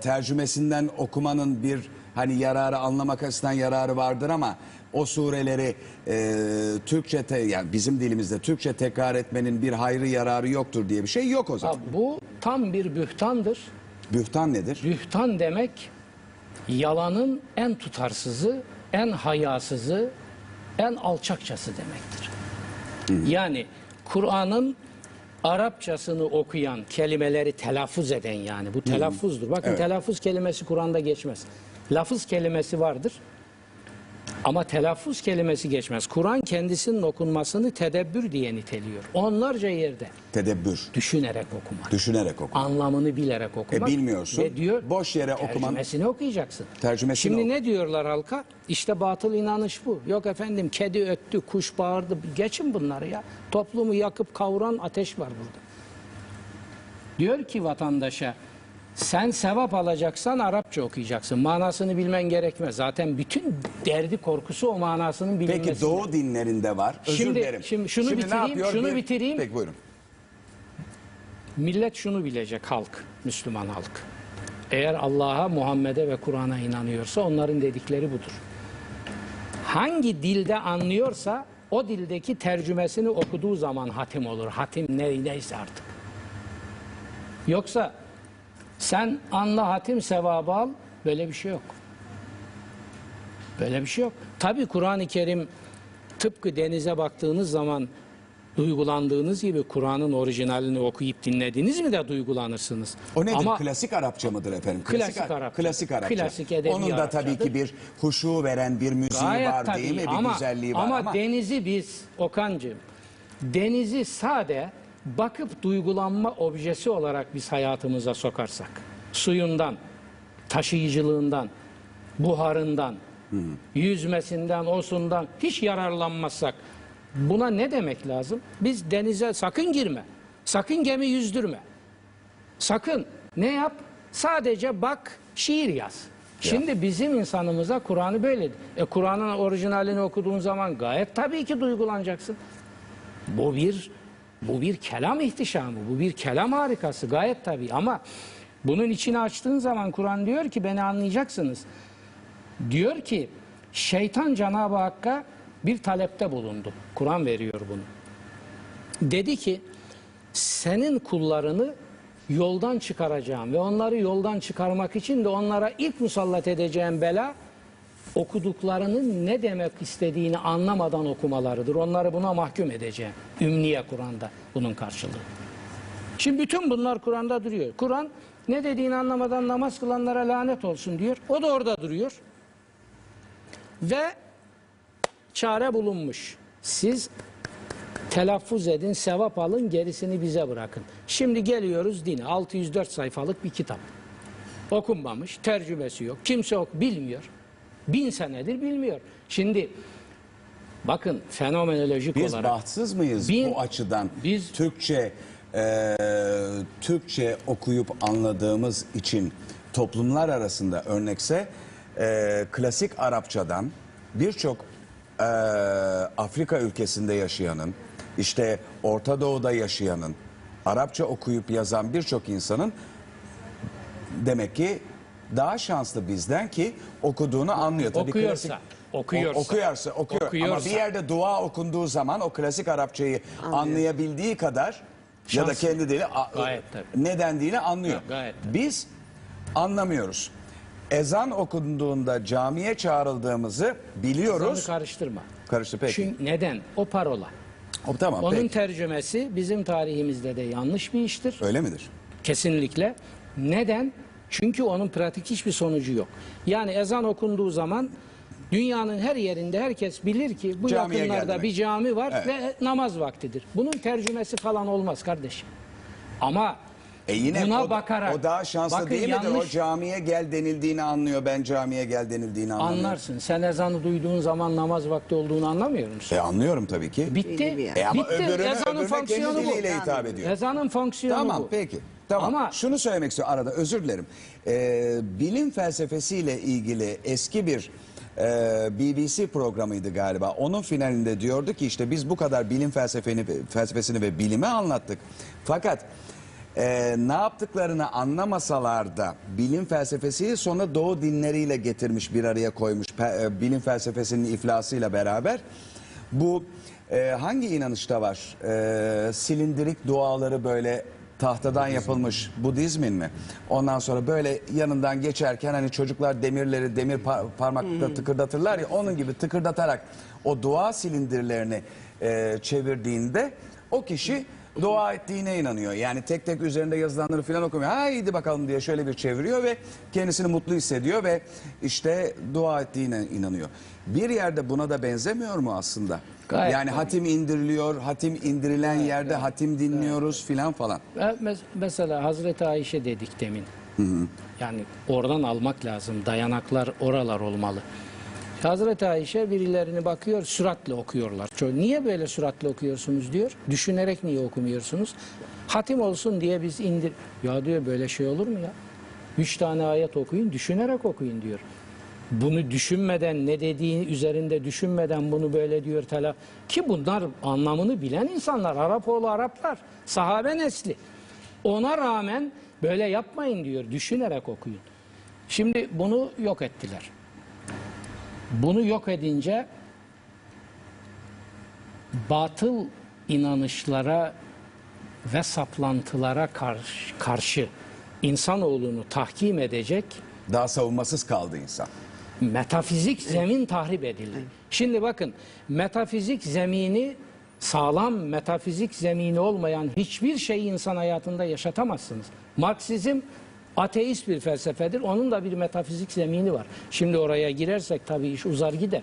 tercümesinden okumanın bir hani yararı anlamak açısından yararı vardır ama o sureleri e, Türkçe te- yani bizim dilimizde Türkçe tekrar etmenin bir hayrı yararı yoktur diye bir şey yok o zaman. Ha, bu tam bir bühtandır. Bühtan nedir? Bühtan demek yalanın en tutarsızı, en hayasızı, en alçakçası demektir. Yani Kur'an'ın Arapçasını okuyan, kelimeleri telaffuz eden yani bu telaffuzdur. Bakın Evet. telaffuz kelimesi Kur'an'da geçmez. Lafız kelimesi vardır. Ama telaffuz kelimesi geçmez. Kur'an kendisinin okunmasını tedebbür diye niteliyor. Onlarca yerde Tedebbür. düşünerek okumak. Düşünerek oku. anlamını bilerek okumak. E, bilmiyorsun. Ve diyor, Boş yere okuman- Tercümesini okuyacaksın. Tercümesini Şimdi oku. ne diyorlar halka? İşte batıl inanış bu. Yok efendim kedi öttü, kuş bağırdı. Geçin bunları ya. Toplumu yakıp kavuran ateş var burada. Diyor ki vatandaşa sen sevap alacaksan Arapça okuyacaksın. Manasını bilmen gerekmez. Zaten bütün derdi korkusu o manasının bilinmesi. Peki Doğu dinlerinde var. Özür Şimdi- dilerim. şimdi şunu ne bitireyim, şunu Bir- bitireyim. Peki buyurun. Millet şunu bilecek halk, Müslüman halk. Eğer Allah'a, Muhammed'e ve Kur'an'a inanıyorsa onların dedikleri budur. Hangi dilde anlıyorsa o dildeki tercümesini okuduğu zaman hatim olur. Hatim ne, neyse artık. Yoksa sen anla hatim sevabı al böyle bir şey yok. Böyle bir şey yok. Tabi Kur'an-ı Kerim tıpkı denize baktığınız zaman duygulandığınız gibi Kur'an'ın orijinalini okuyup dinlediniz mi de duygulanırsınız. O nedir? Ama klasik Arapça mıdır efendim? Klasik Ar- Arapça. Klasik Arapça. Klasik edebi Onun da tabii Arapçadır. ki bir huşu veren bir müziği gayet var tabii değil mi? Bir ama, güzelliği var ama, ama, denizi biz Okan'cığım denizi sade bakıp duygulanma objesi olarak biz hayatımıza sokarsak suyundan, taşıyıcılığından, buharından, yüzmesinden, osundan hiç yararlanmazsak buna ne demek lazım? Biz denize sakın girme, sakın gemi yüzdürme. Sakın ne yap? Sadece bak, şiir yaz. Şimdi bizim insanımıza Kur'an'ı böyle. E Kur'an'ın orijinalini okuduğun zaman gayet tabii ki duygulanacaksın. Bu bir bu bir kelam ihtişamı, bu bir kelam harikası gayet tabii ama bunun içini açtığın zaman Kur'an diyor ki beni anlayacaksınız. Diyor ki şeytan Cenab-ı Hakk'a bir talepte bulundu. Kur'an veriyor bunu. Dedi ki senin kullarını yoldan çıkaracağım ve onları yoldan çıkarmak için de onlara ilk musallat edeceğim bela okuduklarının ne demek istediğini anlamadan okumalarıdır. Onları buna mahkum edeceğim. Ümniye Kur'an'da bunun karşılığı. Şimdi bütün bunlar Kur'an'da duruyor. Kur'an ne dediğini anlamadan namaz kılanlara lanet olsun diyor. O da orada duruyor. Ve çare bulunmuş. Siz telaffuz edin, sevap alın, gerisini bize bırakın. Şimdi geliyoruz dine. 604 sayfalık bir kitap. Okunmamış, tercümesi yok. Kimse ok bilmiyor. Bin senedir bilmiyor. Şimdi bakın fenomenolojik biz olarak bahtsız mıyız Bin- bu açıdan? biz- Türkçe e, Türkçe okuyup anladığımız için toplumlar arasında örnekse e, klasik Arapçadan birçok e, Afrika ülkesinde yaşayanın işte Orta Doğu'da yaşayanın Arapça okuyup yazan birçok insanın demek ki daha şanslı bizden ki okuduğunu anlıyor. Tabii Okuyorsa, klasik- okuyorsa, O- okuyorsa, okuyor. Ama okuyorsa. bir yerde dua okunduğu zaman o klasik Arapçayı anlayabildiği kadar ya da Şanslı. kendi dili Gayet tabii. ne dendiğini anlıyor. Yok, gayet tabii. Biz anlamıyoruz. Ezan okunduğunda camiye çağrıldığımızı biliyoruz. Ezanı karıştırma. Karıştı peki. Çünkü neden? O parola. O, tamam Onun peki. tercümesi bizim tarihimizde de yanlış bir iştir. Öyle midir? Kesinlikle. Neden? Çünkü onun pratik hiçbir sonucu yok. Yani ezan okunduğu zaman dünyanın her yerinde herkes bilir ki bu Camiye yakınlarda gelmek. bir cami var Evet. ve namaz vaktidir. Bunun tercümesi falan olmaz kardeşim. Ama E yine buna o, bakarak o daha şanslı bakın değil midir? O yanlış- camiye gel denildiğini anlıyor. Ben camiye gel denildiğini anlamıyorum. anlarsın. Sen ezanı duyduğun zaman namaz vakti olduğunu anlamıyor musun? E anlıyorum tabii ki. Bitti. E ama Bitti. öbürüne, Ezanın öbürüne fonksiyonu bu. hitap ediyor. Ezanın fonksiyonu Tamam bu. peki. Tamam. Ama Şunu söylemek istiyorum arada özür dilerim. Ee, bilim felsefesiyle ilgili eski bir e, BBC programıydı galiba. Onun finalinde diyordu ki işte biz bu kadar bilim felsefeni, felsefesini ve bilimi anlattık. Fakat e, ne yaptıklarını anlamasalar da bilim felsefesiyi sonra doğu dinleriyle getirmiş bir araya koymuş e, bilim felsefesinin iflasıyla beraber. Bu e, hangi inanışta var? E, silindirik duaları böyle tahtadan yapılmış Budizmin mi? Ondan sonra böyle yanından geçerken hani çocuklar demirleri demir par- parmakla tıkırdatırlar ya onun gibi tıkırdatarak o dua silindirlerini e, çevirdiğinde o kişi dua ettiğine inanıyor. Yani tek tek üzerinde yazılanları falan okumuyor. Haydi bakalım diye şöyle bir çeviriyor ve kendisini mutlu hissediyor ve işte dua ettiğine inanıyor. Bir yerde buna da benzemiyor mu aslında? Gayet yani tabii. hatim indiriliyor, hatim indirilen yerde hatim dinliyoruz filan falan. mes- mesela Hazreti Ayşe dedik demin. Yani oradan almak lazım. Dayanaklar oralar olmalı. Hazreti Ayşe birilerini bakıyor süratle okuyorlar. Niye böyle süratle okuyorsunuz diyor. Düşünerek niye okumuyorsunuz? Hatim olsun diye biz indir. Ya diyor böyle şey olur mu ya? Üç tane ayet okuyun düşünerek okuyun diyor. Bunu düşünmeden ne dediği üzerinde düşünmeden bunu böyle diyor tela ki bunlar anlamını bilen insanlar Arap oğlu Araplar sahabe nesli ona rağmen böyle yapmayın diyor düşünerek okuyun. Şimdi bunu yok ettiler. Bunu yok edince batıl inanışlara ve saplantılara karşı, karşı insanoğlunu tahkim edecek Daha savunmasız kaldı insan. Metafizik zemin tahrip edildi. Şimdi bakın metafizik zemini sağlam metafizik zemini olmayan hiçbir şeyi insan hayatında yaşatamazsınız. Marksizm ateist bir felsefedir. Onun da bir metafizik zemini var. Şimdi oraya girersek tabii iş uzar gider.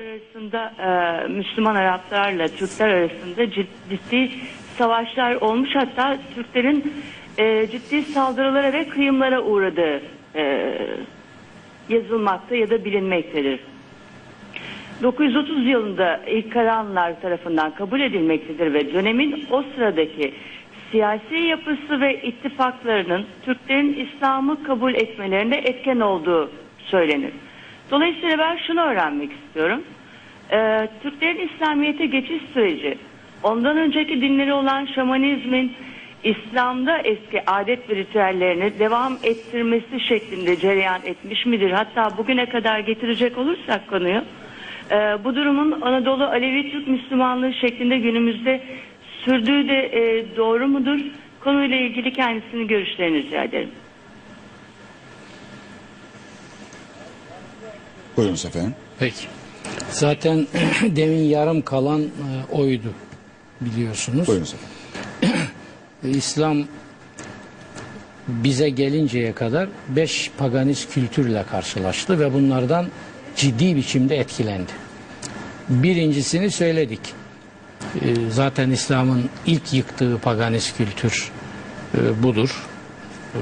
arasında e, Müslüman Araplarla Türkler arasında cid- ciddi savaşlar olmuş hatta Türklerin e, ciddi saldırılara ve kıyımlara uğradığı e, yazılmakta ya da bilinmektedir. 930 yılında ilk Karahanlılar tarafından kabul edilmektedir ve dönemin o sıradaki siyasi yapısı ve ittifaklarının Türklerin İslam'ı kabul etmelerinde etken olduğu söylenir. Dolayısıyla ben şunu öğrenmek istiyorum. Ee, Türklerin İslamiyet'e geçiş süreci, ondan önceki dinleri olan şamanizmin İslam'da eski adet ve ritüellerini devam ettirmesi şeklinde cereyan etmiş midir? Hatta bugüne kadar getirecek olursak konuyu, e, bu durumun Anadolu Alevi Türk Müslümanlığı şeklinde günümüzde sürdüğü de e, doğru mudur? Konuyla ilgili kendisinin görüşlerini rica ederim. Buyurunuz efendim. Peki. Zaten demin yarım kalan e, oydu biliyorsunuz. Buyurunuz efendim. İslam bize gelinceye kadar beş paganist kültürle karşılaştı ve bunlardan ciddi biçimde etkilendi. Birincisini söyledik. Ee, Zaten İslam'ın ilk yıktığı paganist kültür e, budur. Ee,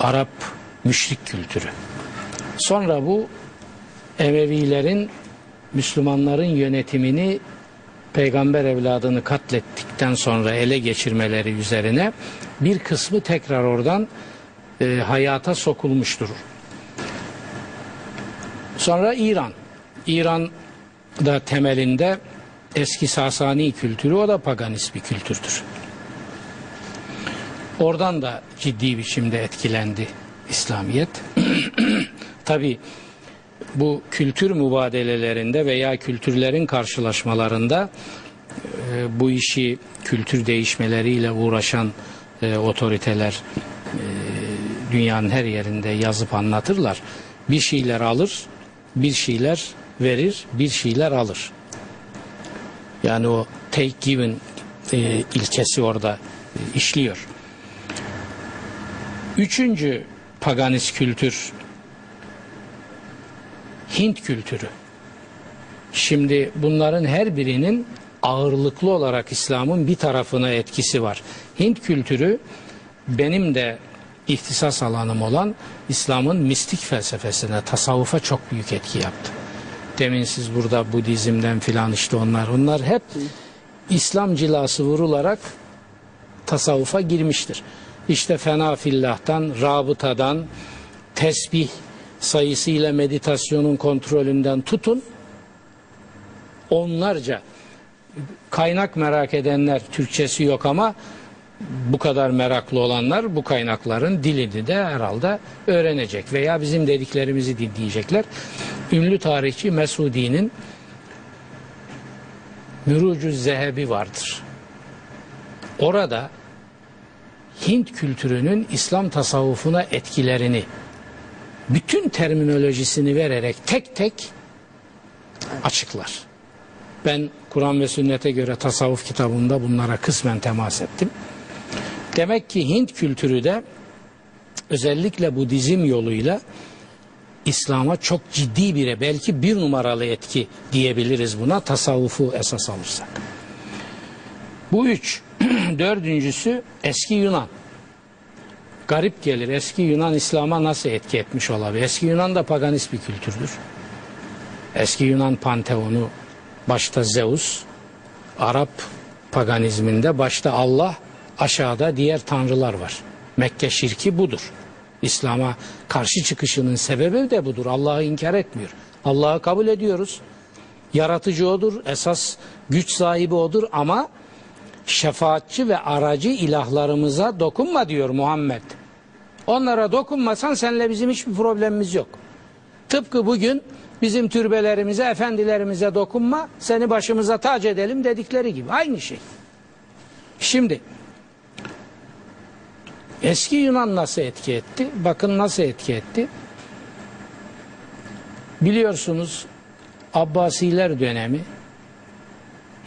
Arap müşrik kültürü. Sonra bu Emevilerin Müslümanların yönetimini peygamber evladını katlettikten sonra ele geçirmeleri üzerine bir kısmı tekrar oradan e, hayata sokulmuştur. Sonra İran. İran da temelinde eski Sasani kültürü o da paganist bir kültürdür. Oradan da ciddi biçimde etkilendi İslamiyet. Tabi bu kültür mübadelelerinde veya kültürlerin karşılaşmalarında e, bu işi kültür değişmeleriyle uğraşan e, otoriteler e, dünyanın her yerinde yazıp anlatırlar. Bir şeyler alır, bir şeyler verir, bir şeyler alır. Yani o take given e, ilkesi orada e, işliyor. Üçüncü paganist kültür Hint kültürü. Şimdi bunların her birinin ağırlıklı olarak İslam'ın bir tarafına etkisi var. Hint kültürü benim de ihtisas alanım olan İslam'ın mistik felsefesine, tasavvufa çok büyük etki yaptı. Demin siz burada Budizm'den filan işte onlar, onlar hep İslam cilası vurularak tasavvufa girmiştir. işte fena fillah'tan, rabıtadan, tesbih sayısıyla meditasyonun kontrolünden tutun. Onlarca kaynak merak edenler Türkçesi yok ama bu kadar meraklı olanlar bu kaynakların dilini de herhalde öğrenecek veya bizim dediklerimizi dinleyecekler. Ünlü tarihçi Mesudi'nin Mürucu Zehebi vardır. Orada Hint kültürünün İslam tasavvufuna etkilerini bütün terminolojisini vererek tek tek açıklar. Ben Kur'an ve sünnete göre tasavvuf kitabında bunlara kısmen temas ettim. Demek ki Hint kültürü de özellikle Budizm yoluyla İslam'a çok ciddi bir belki bir numaralı etki diyebiliriz buna tasavvufu esas alırsak. Bu üç. Dördüncüsü eski Yunan. Garip gelir eski Yunan İslam'a nasıl etki etmiş olabilir? Eski Yunan da paganist bir kültürdür. Eski Yunan panteonu başta Zeus, Arap paganizminde başta Allah, aşağıda diğer tanrılar var. Mekke şirki budur. İslam'a karşı çıkışının sebebi de budur. Allah'ı inkar etmiyor. Allah'ı kabul ediyoruz. Yaratıcı odur, esas güç sahibi odur ama şefaatçi ve aracı ilahlarımıza dokunma diyor Muhammed. Onlara dokunmasan seninle bizim hiçbir problemimiz yok. Tıpkı bugün bizim türbelerimize, efendilerimize dokunma, seni başımıza tac edelim dedikleri gibi. Aynı şey. Şimdi eski Yunan nasıl etki etti? Bakın nasıl etki etti? Biliyorsunuz Abbasiler dönemi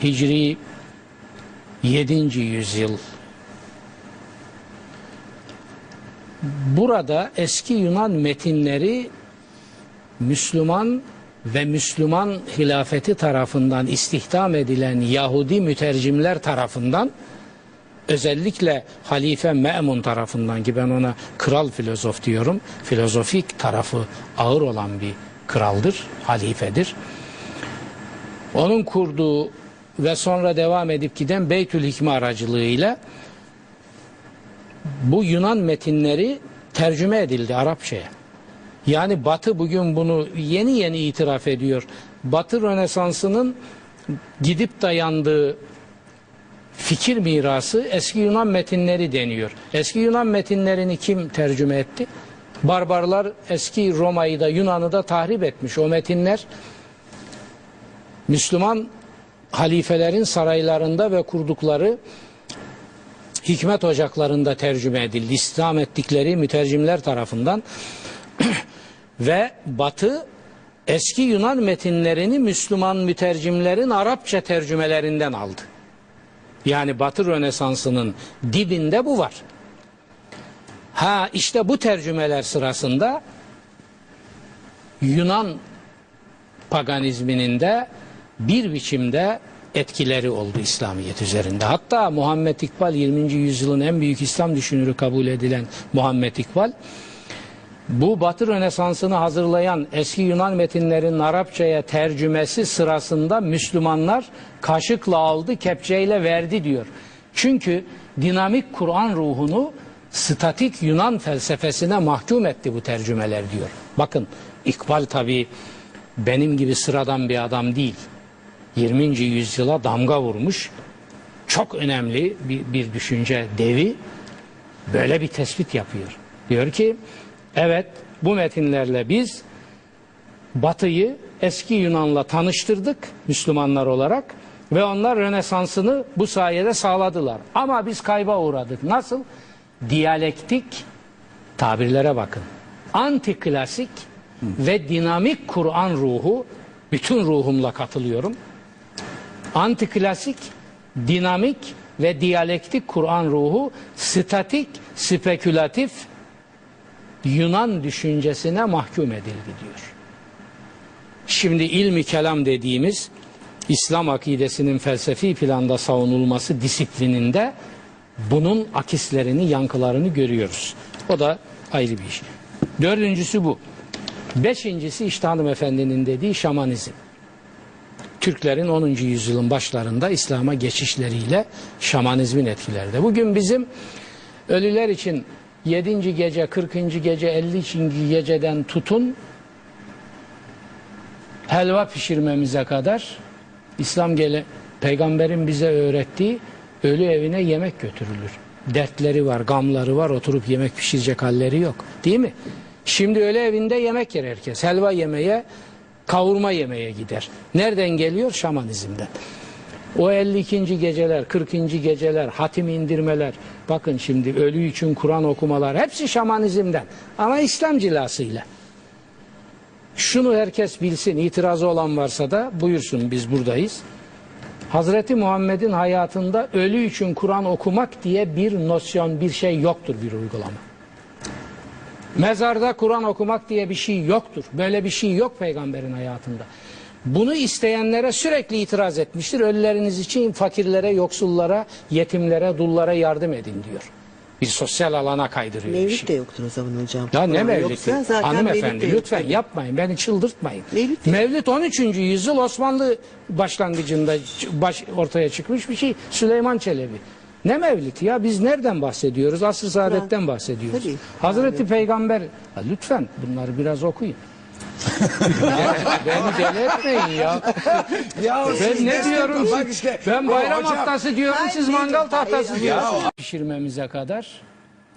Hicri 7. yüzyıl burada eski Yunan metinleri Müslüman ve Müslüman hilafeti tarafından istihdam edilen Yahudi mütercimler tarafından özellikle Halife Me'mun tarafından ki ben ona kral filozof diyorum. Filozofik tarafı ağır olan bir kraldır, halifedir. Onun kurduğu ve sonra devam edip giden Beytül Hikme aracılığıyla bu Yunan metinleri tercüme edildi Arapçaya. Yani Batı bugün bunu yeni yeni itiraf ediyor. Batı Rönesansı'nın gidip dayandığı fikir mirası eski Yunan metinleri deniyor. Eski Yunan metinlerini kim tercüme etti? Barbarlar eski Roma'yı da Yunan'ı da tahrip etmiş. O metinler Müslüman halifelerin saraylarında ve kurdukları hikmet ocaklarında tercüme edildi. İslam ettikleri mütercimler tarafından ve Batı eski Yunan metinlerini Müslüman mütercimlerin Arapça tercümelerinden aldı. Yani Batı Rönesansı'nın dibinde bu var. Ha işte bu tercümeler sırasında Yunan paganizminin de bir biçimde etkileri oldu İslamiyet üzerinde. Hatta Muhammed İkbal 20. yüzyılın en büyük İslam düşünürü kabul edilen Muhammed İkbal bu Batı Rönesansı'nı hazırlayan eski Yunan metinlerinin Arapçaya tercümesi sırasında Müslümanlar kaşıkla aldı, kepçeyle verdi diyor. Çünkü dinamik Kur'an ruhunu statik Yunan felsefesine mahkum etti bu tercümeler diyor. Bakın İkbal tabi benim gibi sıradan bir adam değil. 20. yüzyıla damga vurmuş çok önemli bir, bir düşünce devi böyle bir tespit yapıyor. Diyor ki evet bu metinlerle biz Batı'yı eski Yunan'la tanıştırdık Müslümanlar olarak ve onlar Rönesans'ını bu sayede sağladılar. Ama biz kayba uğradık. Nasıl? Diyalektik tabirlere bakın. Antiklasik ve dinamik Kur'an ruhu bütün ruhumla katılıyorum antiklasik, dinamik ve diyalektik Kur'an ruhu statik, spekülatif Yunan düşüncesine mahkum edildi diyor. Şimdi ilmi kelam dediğimiz İslam akidesinin felsefi planda savunulması disiplininde bunun akislerini, yankılarını görüyoruz. O da ayrı bir iş. Dördüncüsü bu. Beşincisi işte hanımefendinin dediği şamanizm. Türklerin 10. yüzyılın başlarında İslam'a geçişleriyle şamanizmin etkilerde. Bugün bizim Ölüler için 7. gece, 40. gece, 50. geceden tutun helva pişirmemize kadar İslam gele peygamberin bize öğrettiği ölü evine yemek götürülür. Dertleri var, gamları var, oturup yemek pişirecek halleri yok. Değil mi? Şimdi ölü evinde yemek yer herkes. Helva yemeye, kavurma yemeye gider. Nereden geliyor? Şamanizmden. O 52. geceler, 40. geceler, hatim indirmeler, bakın şimdi ölü için Kur'an okumalar hepsi şamanizmden ama İslam cilasıyla. Şunu herkes bilsin, itirazı olan varsa da buyursun biz buradayız. Hazreti Muhammed'in hayatında ölü için Kur'an okumak diye bir nosyon, bir şey yoktur bir uygulama. Mezarda Kur'an okumak diye bir şey yoktur. Böyle bir şey yok peygamberin hayatında. Bunu isteyenlere sürekli itiraz etmiştir. Ölüleriniz için fakirlere, yoksullara, yetimlere, dullara yardım edin diyor. Bir sosyal alana kaydırıyor Mevlüt şey. de yoktur o zaman hocam. Ya ne zaten Hanımefendi Mevlüt lütfen yoktur. yapmayın. Beni çıldırtmayın. Mevlüt Mevlid 13. yüzyıl Osmanlı başlangıcında baş, ortaya çıkmış bir şey. Süleyman Çelebi. Ne mevlidi ya? Biz nereden bahsediyoruz? Asr-ı Saadet'ten bahsediyoruz. Tabii. Hazreti Peygamber Ha, lütfen bunları biraz okuyun. Ya, Beni deli etmeyin ya. Ya Ben ne diyorum? Bak işte. Ben bayram Hocam, haftası diyorum siz mangal tahtası Hayır, diyorsunuz. Pişirmemize kadar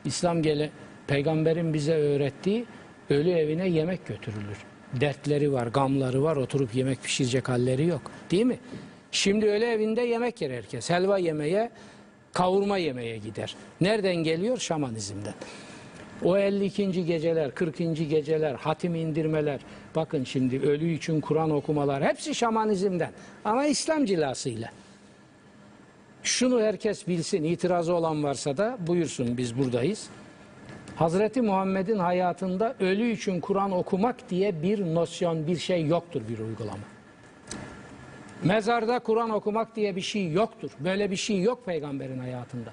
İslam gele peygamberin bize öğrettiği ölü evine yemek götürülür. Dertleri var, gamları var, oturup yemek pişirecek halleri yok. Değil mi? Şimdi ölü evinde yemek yer herkes. Helva yemeye, kavurma yemeye gider. Nereden geliyor? Şamanizmden. O 52. geceler, 40. geceler, hatim indirmeler, bakın şimdi ölü için Kur'an okumalar hepsi şamanizmden ama İslam cilasıyla. Şunu herkes bilsin, itirazı olan varsa da buyursun biz buradayız. Hazreti Muhammed'in hayatında ölü için Kur'an okumak diye bir nosyon, bir şey yoktur bir uygulama. Mezarda Kur'an okumak diye bir şey yoktur. Böyle bir şey yok peygamberin hayatında.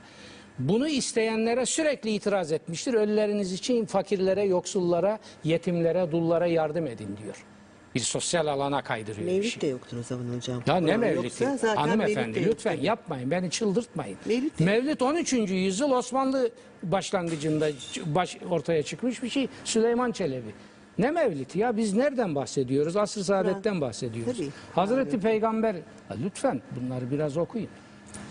Bunu isteyenlere sürekli itiraz etmiştir. Ölüleriniz için fakirlere, yoksullara, yetimlere, dullara yardım edin diyor. Bir sosyal alana kaydırıyor Mevlüt şey. de yoktur o zaman hocam. Ya ne mevlidi? Hanımefendi Mevlüt de lütfen yoktur. yapmayın. Beni çıldırtmayın. Mevlüt de- Mevlid 13. yüzyıl Osmanlı başlangıcında baş, ortaya çıkmış bir şey. Süleyman Çelebi. Ne mevlidi ya? Biz nereden bahsediyoruz? Asr-ı Saadet'ten bahsediyoruz. Tabii. Hazreti Peygamber... Lütfen bunları biraz okuyun.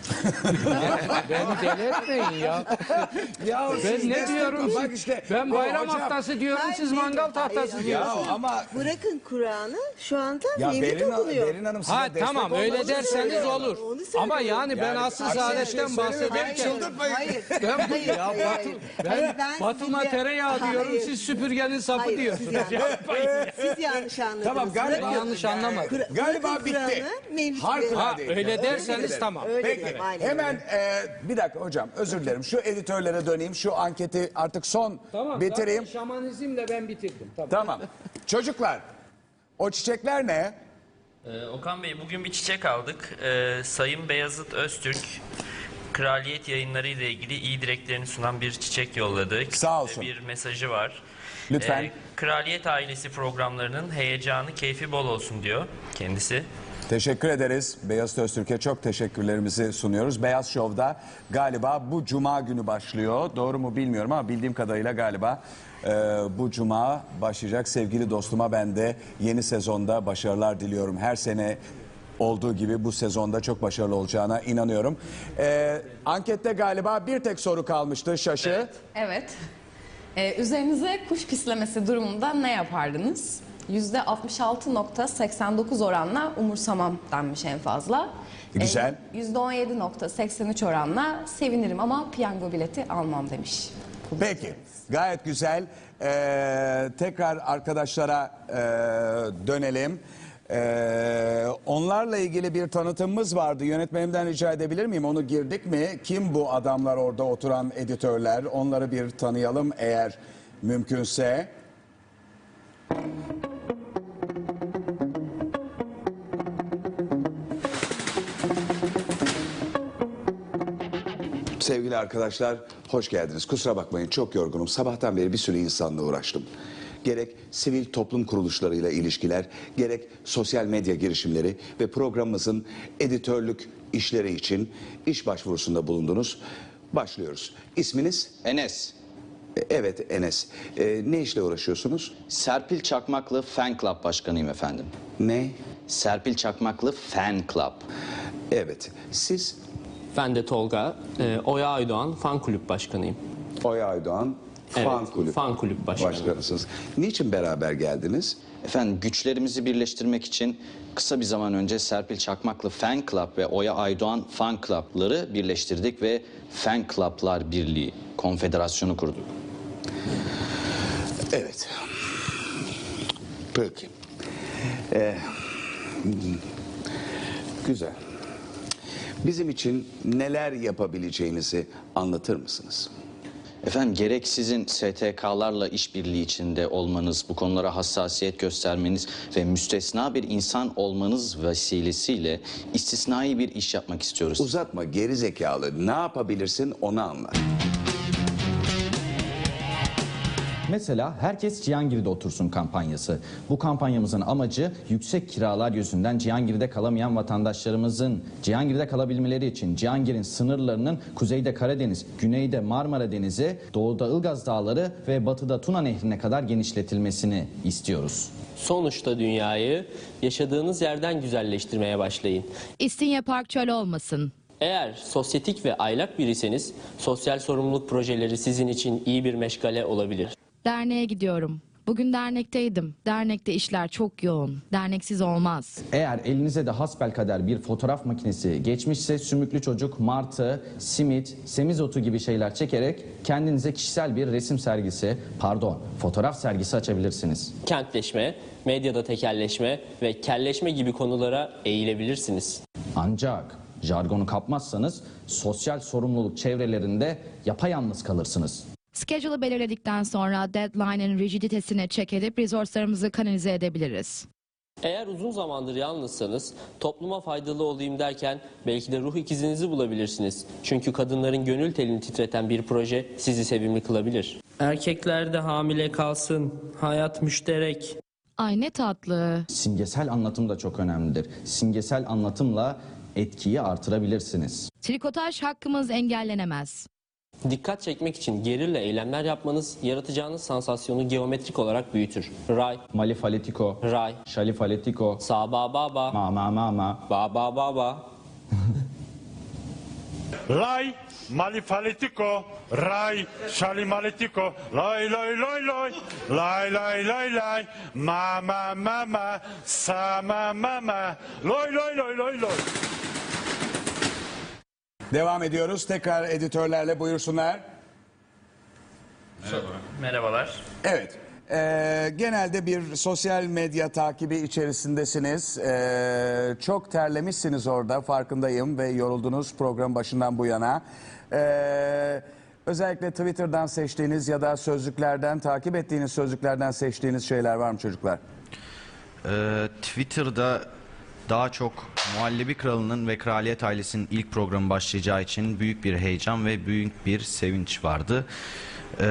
Beni deli etmeyin ya. Ya Ben ne diyorum? Bak işte. Ben bayram hocam- haftası diyorum, siz mangal tahtası Hayır, Ya diyorsunuz. ama Bırakın Kur'an'ı şu anda ya Mevlüt Berin, okunuyor. Berin Hanım size Ha tamam öyle derseniz olur. Ama yani ben Yani asıl şey saadetten bahsederken çıldırtmayın. Hayır. Ben bu hayır, ya hayır, hayır. ben, Hayır, ben Batıma size- tereyağı diyorum Hayır. siz süpürgenin sapı Hayır, diyorsunuz. siz yanlış- Siz yanlış anladınız. Tamam galiba yanlış anlamadım. Galiba bitti. Kur'an'ı, Mevlüt Ha, Harikulade. öyle derseniz tamam. Peki hemen e, bir dakika hocam özür dilerim. Şu editörlere döneyim. Şu anketi artık son Tamam bitireyim. zaten şamanizmle ben bitirdim. Tamam. Tamam. Çocuklar o çiçekler ne? Ee, Okan Bey bugün bir çiçek aldık. Ee, Sayın Beyazıt Öztürk Kraliyet yayınları ile ilgili iyi dileklerini sunan bir çiçek yolladı. Sağ olsun. Bir mesajı var. Lütfen. Ee, Kraliyet ailesi programlarının heyecanı, keyfi bol olsun diyor kendisi. Teşekkür ederiz. Beyaz Öztürk'e çok teşekkürlerimizi sunuyoruz. Beyaz Show'da galiba bu cuma günü başlıyor. Doğru mu bilmiyorum ama bildiğim kadarıyla galiba e, bu cuma başlayacak. Sevgili dostuma ben de yeni sezonda başarılar diliyorum. Her sene olduğu gibi bu sezonda çok başarılı olacağına inanıyorum. E, ankette galiba bir tek soru kalmıştı Şaşı. Evet. Ee, üzerinize kuş pislemesi durumunda ne yapardınız? %66.89 oranla umursamam denmiş en fazla. Güzel. Ee, %17.83 oranla sevinirim ama piyango bileti almam demiş. Peki, gayet güzel. Ee, tekrar arkadaşlara e, dönelim. Ee, onlarla ilgili bir tanıtımımız vardı. Yönetmenimden rica edebilir miyim? Onu girdik mi? Kim bu adamlar orada oturan editörler? Onları bir tanıyalım eğer mümkünse. Sevgili arkadaşlar, hoş geldiniz. Kusura bakmayın, çok yorgunum. Sabahtan beri bir sürü insanla uğraştım. Gerek sivil toplum kuruluşlarıyla ilişkiler, gerek sosyal medya girişimleri ve programımızın editörlük işleri için iş başvurusunda bulundunuz. Başlıyoruz. İsminiz? Enes, E, Evet Enes. E, ne işle uğraşıyorsunuz? Serpil Çakmaklı Fan Club başkanıyım efendim. Ne? Serpil Çakmaklı Fan Club. Evet. Siz? Ben de Tolga, e, Oya Aydoğan Fan Kulüp Başkanıyım. Oya Aydoğan. Evet, Fan Kulüp. Fan Kulüp Başkanı. Başkanısınız. Niçin beraber geldiniz? Efendim güçlerimizi birleştirmek için kısa bir zaman önce Serpil Çakmaklı Fan Club ve Oya Aydoğan Fan Club'ları birleştirdik ve Fan Club'lar Birliği, konfederasyonu kurduk. Evet. Peki. Ee, güzel. Bizim için neler yapabileceğinizi anlatır mısınız? Efendim gerek sizin STK'larla işbirliği içinde olmanız, bu konulara hassasiyet göstermeniz ve müstesna bir insan olmanız vesilesiyle istisnai bir iş yapmak istiyoruz. Uzatma geri zekalı. Ne yapabilirsin onu anlat. Mesela herkes Cihangir'de otursun kampanyası. Bu kampanyamızın amacı yüksek kiralar yüzünden Cihangir'de kalamayan vatandaşlarımızın Cihangir'de kalabilmeleri için Cihangir'in sınırlarının kuzeyde Karadeniz, güneyde Marmara Denizi, doğuda Ilgaz Dağları ve batıda Tuna Nehri'ne kadar genişletilmesini istiyoruz. Sonuçta dünyayı yaşadığınız yerden güzelleştirmeye başlayın. İstinye Park çöl olmasın. Eğer sosyetik ve aylak biriyseniz sosyal sorumluluk projeleri sizin için iyi bir meşgale olabilir. Derneğe gidiyorum. Bugün dernekteydim. Dernekte işler çok yoğun. Derneksiz olmaz. Eğer elinize de hasbelkader bir fotoğraf makinesi geçmişse sümüklü çocuk, martı, simit, semizotu gibi şeyler çekerek kendinize kişisel bir resim sergisi, pardon fotoğraf sergisi açabilirsiniz. Kentleşme, medyada tekelleşme ve kelleşme gibi konulara eğilebilirsiniz. Ancak jargonu kapmazsanız sosyal sorumluluk çevrelerinde yapayalnız kalırsınız. Schedule'ı belirledikten sonra deadline'ın rigiditesini check edip resourcelarımızı kanalize edebiliriz. Eğer uzun zamandır yalnızsanız topluma faydalı olayım derken belki de ruh ikizinizi bulabilirsiniz. Çünkü kadınların gönül telini titreten bir proje sizi sevimli kılabilir. Erkekler de hamile kalsın. Hayat müşterek. Ay ne tatlı. Simgesel anlatım da çok önemlidir. Simgesel anlatımla etkiyi artırabilirsiniz. Trikotaj hakkımız engellenemez. Dikkat çekmek için gerilla eylemler yapmanız yaratacağınız sansasyonu geometrik olarak büyütür. Ray, Malifaletiko, ray, şalifaletiko, sa ba ba ba, ma ma ma ma. ba ba ba ba. Laj, malifalitiko, raj, šalimaletiko, loj, loj, loj, loj, laj, laj, laj, laj, ma, ma, ma, ma, sa, ma, ma, ma, loj, loj, loj, loj, loj. Devam ediyoruz. Tekrar editörlerle buyursunlar. Merhabalar. Evet. Ee, genelde bir sosyal medya takibi içerisindesiniz. Ee, çok terlemişsiniz orada farkındayım ve yoruldunuz program başından bu yana. Ee, özellikle Twitter'dan seçtiğiniz ya da sözlüklerden takip ettiğiniz sözlüklerden seçtiğiniz şeyler var mı çocuklar? Ee, Twitter'da daha çok Muhallebi Kralı'nın ve Kraliyet ailesinin ilk programı başlayacağı için büyük bir heyecan ve büyük bir sevinç vardı. Ee,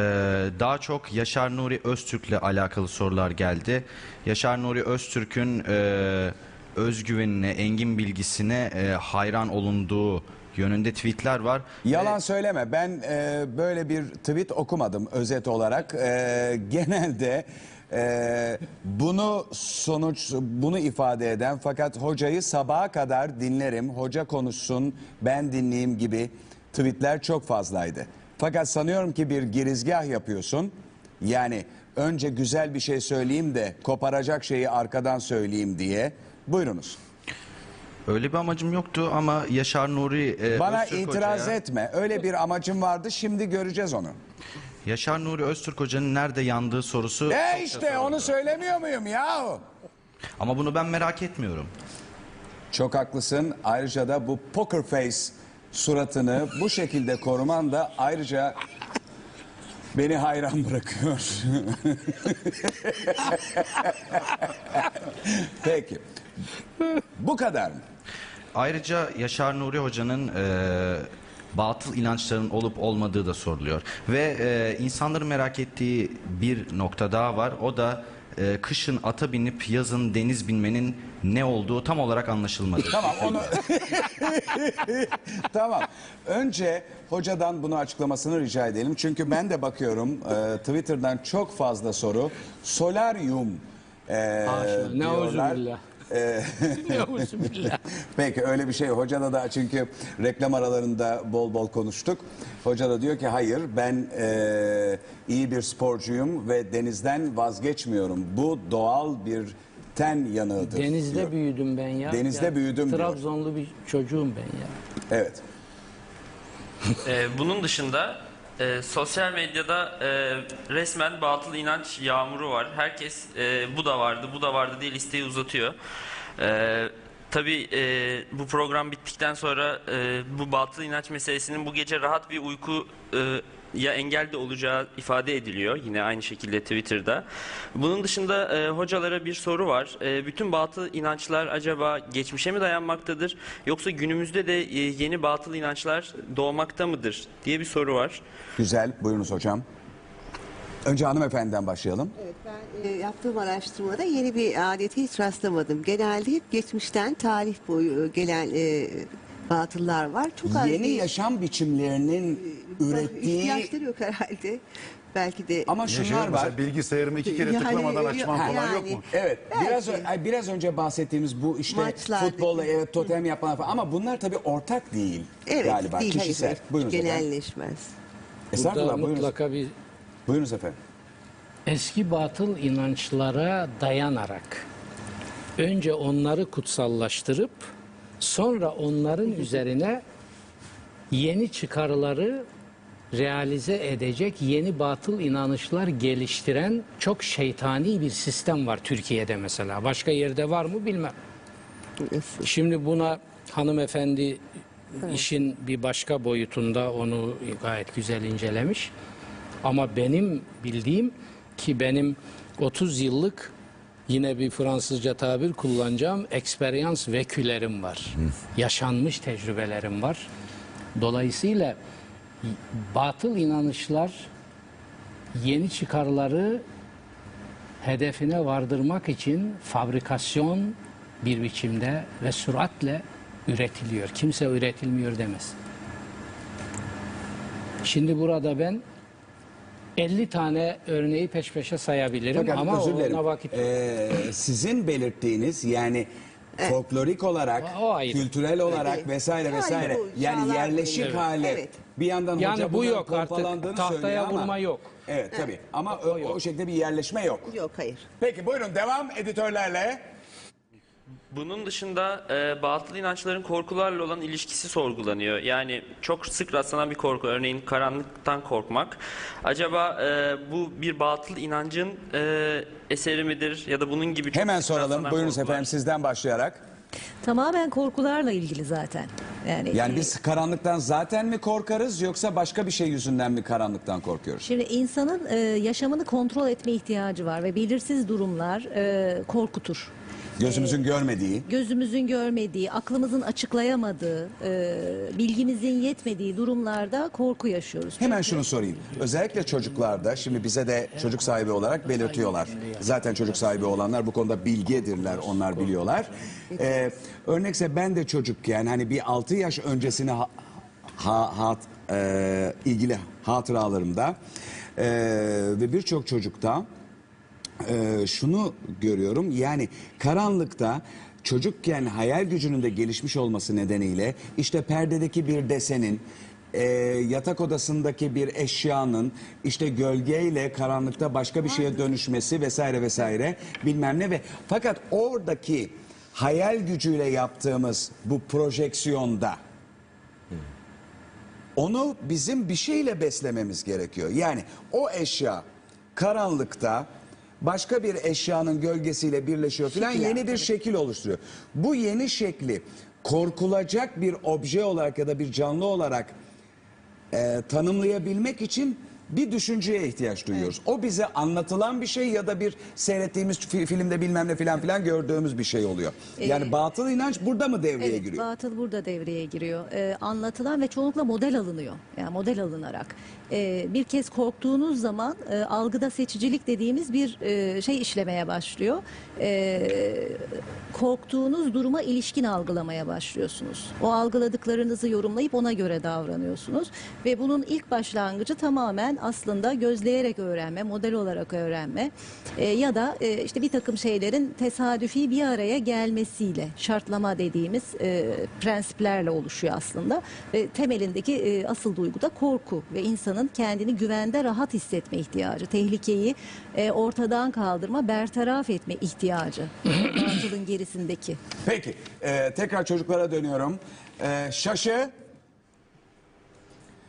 daha çok Yaşar Nuri Öztürk'le alakalı sorular geldi. Yaşar Nuri Öztürk'ün e, özgüvenine, engin bilgisine e, hayran olunduğu yönünde tweetler var. Yalan söyleme ben e, böyle bir tweet okumadım özet olarak. E, genelde e, bunu sonuç bunu ifade eden fakat hocayı sabaha kadar dinlerim, hoca konuşsun ben dinleyeyim gibi tweetler çok fazlaydı. Fakat sanıyorum ki bir girizgah yapıyorsun. Yani önce güzel bir şey söyleyeyim de koparacak şeyi arkadan söyleyeyim diye. Buyurunuz. Öyle bir amacım yoktu ama Yaşar Nuri e, Bana Öztürk itiraz Hoca'ya- etme. Öyle bir amacım vardı. Şimdi göreceğiz onu. Yaşar Nuri Öztürk Hoca'nın nerede yandığı sorusu E çokça işte onu söylemiyor muyum yahu? Ama bunu ben merak etmiyorum. Çok haklısın. Ayrıca da bu poker face suratını bu şekilde koruman da ayrıca beni hayran bırakıyor. Peki. Bu kadar mı? Ayrıca Yaşar Nuri Hoca'nın e, batıl inançların olup olmadığı da soruluyor. Ve e, insanların merak ettiği bir nokta daha var. O da e, kışın ata binip yazın deniz binmenin ne olduğu tam olarak anlaşılmadı. Tamam onu Tamam. Önce hocadan bunu açıklamasını rica edelim. Çünkü ben de bakıyorum e, Twitter'dan çok fazla soru. Solaryum e, Haşa, ne diyorlar. E, Ne auzubillah. Peki öyle bir şey. Hocada da çünkü reklam aralarında bol bol konuştuk. Hoca da diyor ki hayır ben e, iyi bir sporcuyum ve denizden vazgeçmiyorum. Bu doğal bir ten yanığıdır. Denizde diyor. büyüdüm ben ya. Denizde Ya, büyüdüm diyor. Trabzonlu bir çocuğum ben ya. Evet. Ee, bunun dışında e, sosyal medyada e, resmen batıl inanç yağmuru var. Herkes e, bu da vardı, bu da vardı diye listeyi uzatıyor. E, tabii e, bu program bittikten sonra e, bu batıl inanç meselesinin bu gece rahat bir uyku e, ya engel de olacağı ifade ediliyor yine aynı şekilde Twitter'da. Bunun dışında e, hocalara bir soru var. E, bütün batıl inançlar acaba geçmişe mi dayanmaktadır yoksa günümüzde de e, yeni batıl inançlar doğmakta mıdır diye bir soru var. Güzel. Buyurunuz hocam. Önce hanımefendiden başlayalım. Evet, ben e, yaptığım araştırmada yeni bir adete hiç rastlamadım. Genelde hep geçmişten tarih boyu gelen e, batıllar var. Çok az Yeni bir- yaşam biçimlerinin ürettiği ihtiyaçları yok herhalde. Belki de ama şunlar var. bilgisayarımı iki kere Yani, tıklamadan açmam falan yok mu? Evet, Belki. biraz ö- ay, biraz önce bahsettiğimiz bu işte Maçlardaki- futbolla evet totem yapmalar falan ama bunlar tabii ortak değil Evet, galiba değil, hayır, kişisel. hayır. Buyurunuz efendim. Genelleşmez. Estağfurullah Burada buyurunuz. mutlaka bir Buyurunuz efendim. eski batıl inançlara dayanarak önce onları kutsallaştırıp sonra onların üzerine yeni çıkarları realize edecek yeni batıl inanışlar geliştiren çok şeytani bir sistem var Türkiye'de mesela. Başka yerde var mı bilmem. Şimdi buna hanımefendi işin bir başka boyutunda onu gayet güzel incelemiş. Ama benim bildiğim ki benim 30 yıllık yine bir Fransızca tabir kullanacağım eksperyans vekülerim var. Yaşanmış tecrübelerim var. Dolayısıyla batıl inanışlar yeni çıkarları hedefine vardırmak için fabrikasyon bir biçimde ve süratle üretiliyor. Kimse üretilmiyor demez. Şimdi burada ben 50 tane örneği peş peşe sayabilirim Fakat ama özür dilerim. ona vakit Ee, sizin belirttiğiniz yani folklorik olarak, O ayrı. kültürel olarak Evet. vesaire Yani vesaire bu yani çağlar yerleşik boyu. hali Evet. bir yandan Yani hoca bu bunların yok artık. pompalandığını Tahtaya söylüyor ama- vurma yok. Evet tabii ama o, o şekilde bir yerleşme yok. Yok hayır. Peki buyurun devam editörlerle. Bunun dışında e, batıl inançların korkularla olan ilişkisi sorgulanıyor. Yani çok sık rastlanan bir korku, örneğin karanlıktan korkmak. Acaba e, bu bir batıl inancın e, eseri midir ya da bunun gibi çok Hemen sık soralım. rastlanan Buyurunuz korkular? efendim sizden başlayarak. Tamamen korkularla ilgili zaten. Yani, Yani e, biz karanlıktan zaten mi korkarız yoksa başka bir şey yüzünden mi karanlıktan korkuyoruz? Şimdi insanın e, yaşamını kontrol etme ihtiyacı var ve belirsiz durumlar e, korkutur. Gözümüzün görmediği. Gözümüzün görmediği, aklımızın açıklayamadığı, e, bilgimizin yetmediği durumlarda korku yaşıyoruz. Hemen şunu sorayım. Özellikle çocuklarda şimdi bize de çocuk sahibi olarak belirtiyorlar. Zaten çocuk sahibi olanlar bu konuda bilgedirler, onlar biliyorlar. Ee, örnekse ben de çocukken hani bir 6 yaş öncesine ha, ha- hat, e, ilgili hatıralarımda e, ve birçok çocukta e, şunu görüyorum. Yani karanlıkta çocukken hayal gücünün de gelişmiş olması nedeniyle işte perdedeki bir desenin e, yatak odasındaki bir eşyanın işte gölgeyle karanlıkta başka bir şeye dönüşmesi vesaire vesaire bilmem ne ve fakat oradaki hayal gücüyle yaptığımız bu projeksiyonda onu bizim bir şeyle beslememiz gerekiyor. Yani o eşya karanlıkta başka bir eşyanın gölgesiyle birleşiyor falan Şekil yeni alıyor. bir şekil oluşturuyor. Bu yeni şekli korkulacak bir obje olarak ya da bir canlı olarak e, tanımlayabilmek için bir düşünceye ihtiyaç duyuyoruz. O bize anlatılan bir şey ya da bir seyrettiğimiz fi- filmde bilmem ne filan filan gördüğümüz bir şey oluyor. Yani Ee, batıl inanç burada mı devreye Evet, giriyor? batıl burada devreye giriyor. Ee, anlatılan ve çoğunlukla model alınıyor. Yani model alınarak. Ee, bir kez korktuğunuz zaman e, algıda seçicilik dediğimiz bir e, şey işlemeye başlıyor. Ee, korktuğunuz duruma ilişkin algılamaya başlıyorsunuz. O algıladıklarınızı yorumlayıp ona göre davranıyorsunuz. Ve bunun ilk başlangıcı tamamen aslında gözleyerek öğrenme, model olarak öğrenme e, ya da işte bir takım şeylerin tesadüfi bir araya gelmesiyle şartlama dediğimiz prensiplerle oluşuyor aslında. Temelindeki asıl duygu da korku ve insanın kendini güvende rahat hissetme ihtiyacı, tehlikeyi e, ortadan kaldırma, bertaraf etme ihtiyacı. Batılın gerisindeki. Peki e, tekrar çocuklara dönüyorum. E, şaşı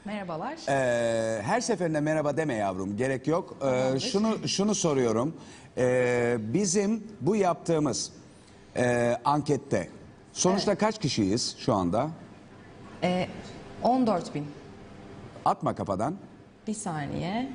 Merhabalar. e, her seferinde merhaba deme yavrum gerek yok. E, şunu şunu soruyorum. E, bizim bu yaptığımız e, ankette sonuçta kaç kişiyiz şu anda? Ee, 14 bin. Atma kafadan. Bir saniye.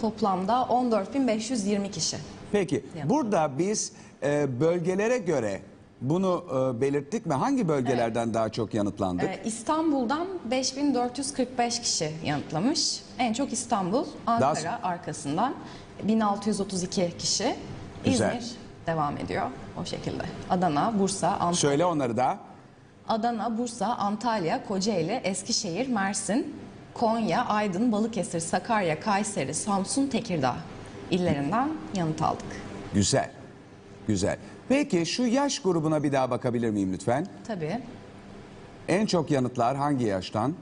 Toplamda 14.520 kişi. Peki burada biz e, bölgelere göre bunu e, belirttik mi? Hangi bölgelerden daha çok yanıtlandık? Ee, İstanbul'dan 5445 kişi yanıtlamış. En çok İstanbul, Ankara Daha- arkasından 1632 kişi. Güzel. İzmir devam ediyor o şekilde. Adana, Bursa, Antalya. Söyle onları da. Adana, Bursa, Antalya, Kocaeli, Eskişehir, Mersin, Konya, Aydın, Balıkesir, Sakarya, Kayseri, Samsun, Tekirdağ illerinden yanıt aldık. Güzel. Güzel. Peki şu yaş grubuna bir daha bakabilir miyim lütfen? Tabii. En çok yanıtlar hangi yaştan?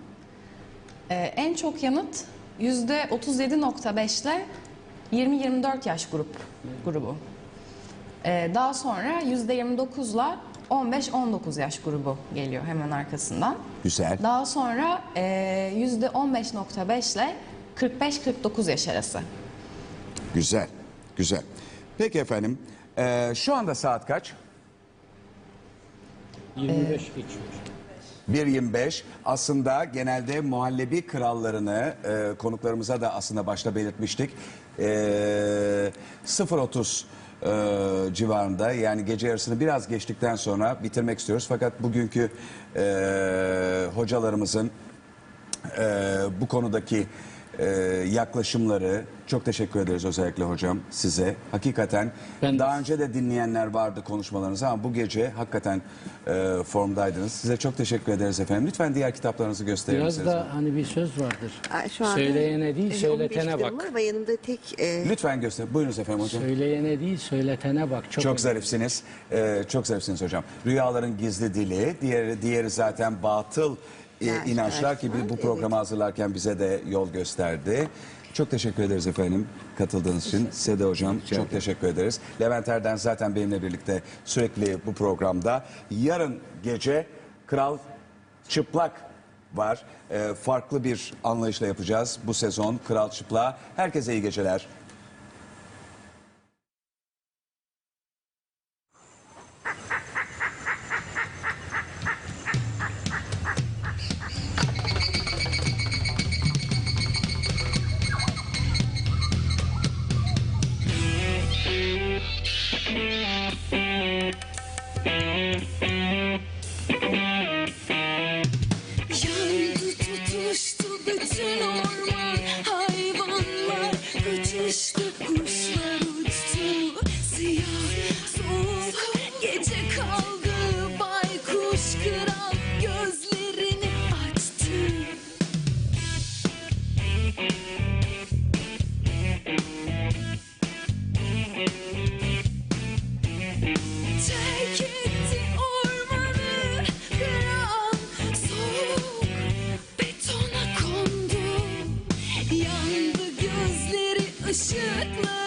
Ee, en çok yanıt %37.5 ile 20-24 yaş grup grubu. Ee, daha sonra %29 ile 15-19 yaş grubu geliyor hemen arkasından. Güzel. Daha sonra e, %15.5 ile 45-49 yaş arası. Güzel. Güzel. Peki efendim. e, şu anda saat kaç? 25 geçiyor. 1.25 aslında genelde muhallebi krallarını e, konuklarımıza da aslında başta belirtmiştik. E, 0.30 e, civarında yani gece yarısını biraz geçtikten sonra bitirmek istiyoruz. Fakat bugünkü e, hocalarımızın e, bu konudaki e, yaklaşımları çok teşekkür ederiz özellikle hocam size. Hakikaten daha önce de dinleyenler vardı konuşmalarınızı ama bu gece hakikaten e, formdaydınız. Size çok teşekkür ederiz efendim. Lütfen diğer kitaplarınızı gösterir Biraz misiniz? da hani bir söz vardır. Aa, Şu anda Söyleyene değil, e, söyletene 15 bak. var Ama yanımda tek e, Lütfen göster. Buyurunuz efendim hocam. Söyleyene değil, söyletene bak. Çok, Çok, önemli. zarifsiniz. Ee, çok zarifsiniz hocam. Rüyaların gizli dili, diğeri diğeri zaten batıl e, İnançlar ki bu programı hazırlarken bize de yol gösterdi. Çok teşekkür ederiz efendim katıldığınız için. Size de hocam çok teşekkür ederiz. Levent Erden zaten benimle birlikte sürekli bu programda. Yarın gece Kral Çıplak var. Ee, farklı bir anlayışla yapacağız bu sezon Kral Çıplak. Herkese iyi geceler. Bütün orman Hayvanlar kaçıştı kuşlar uçtu. Siyah soğuk gece kaldı I should know.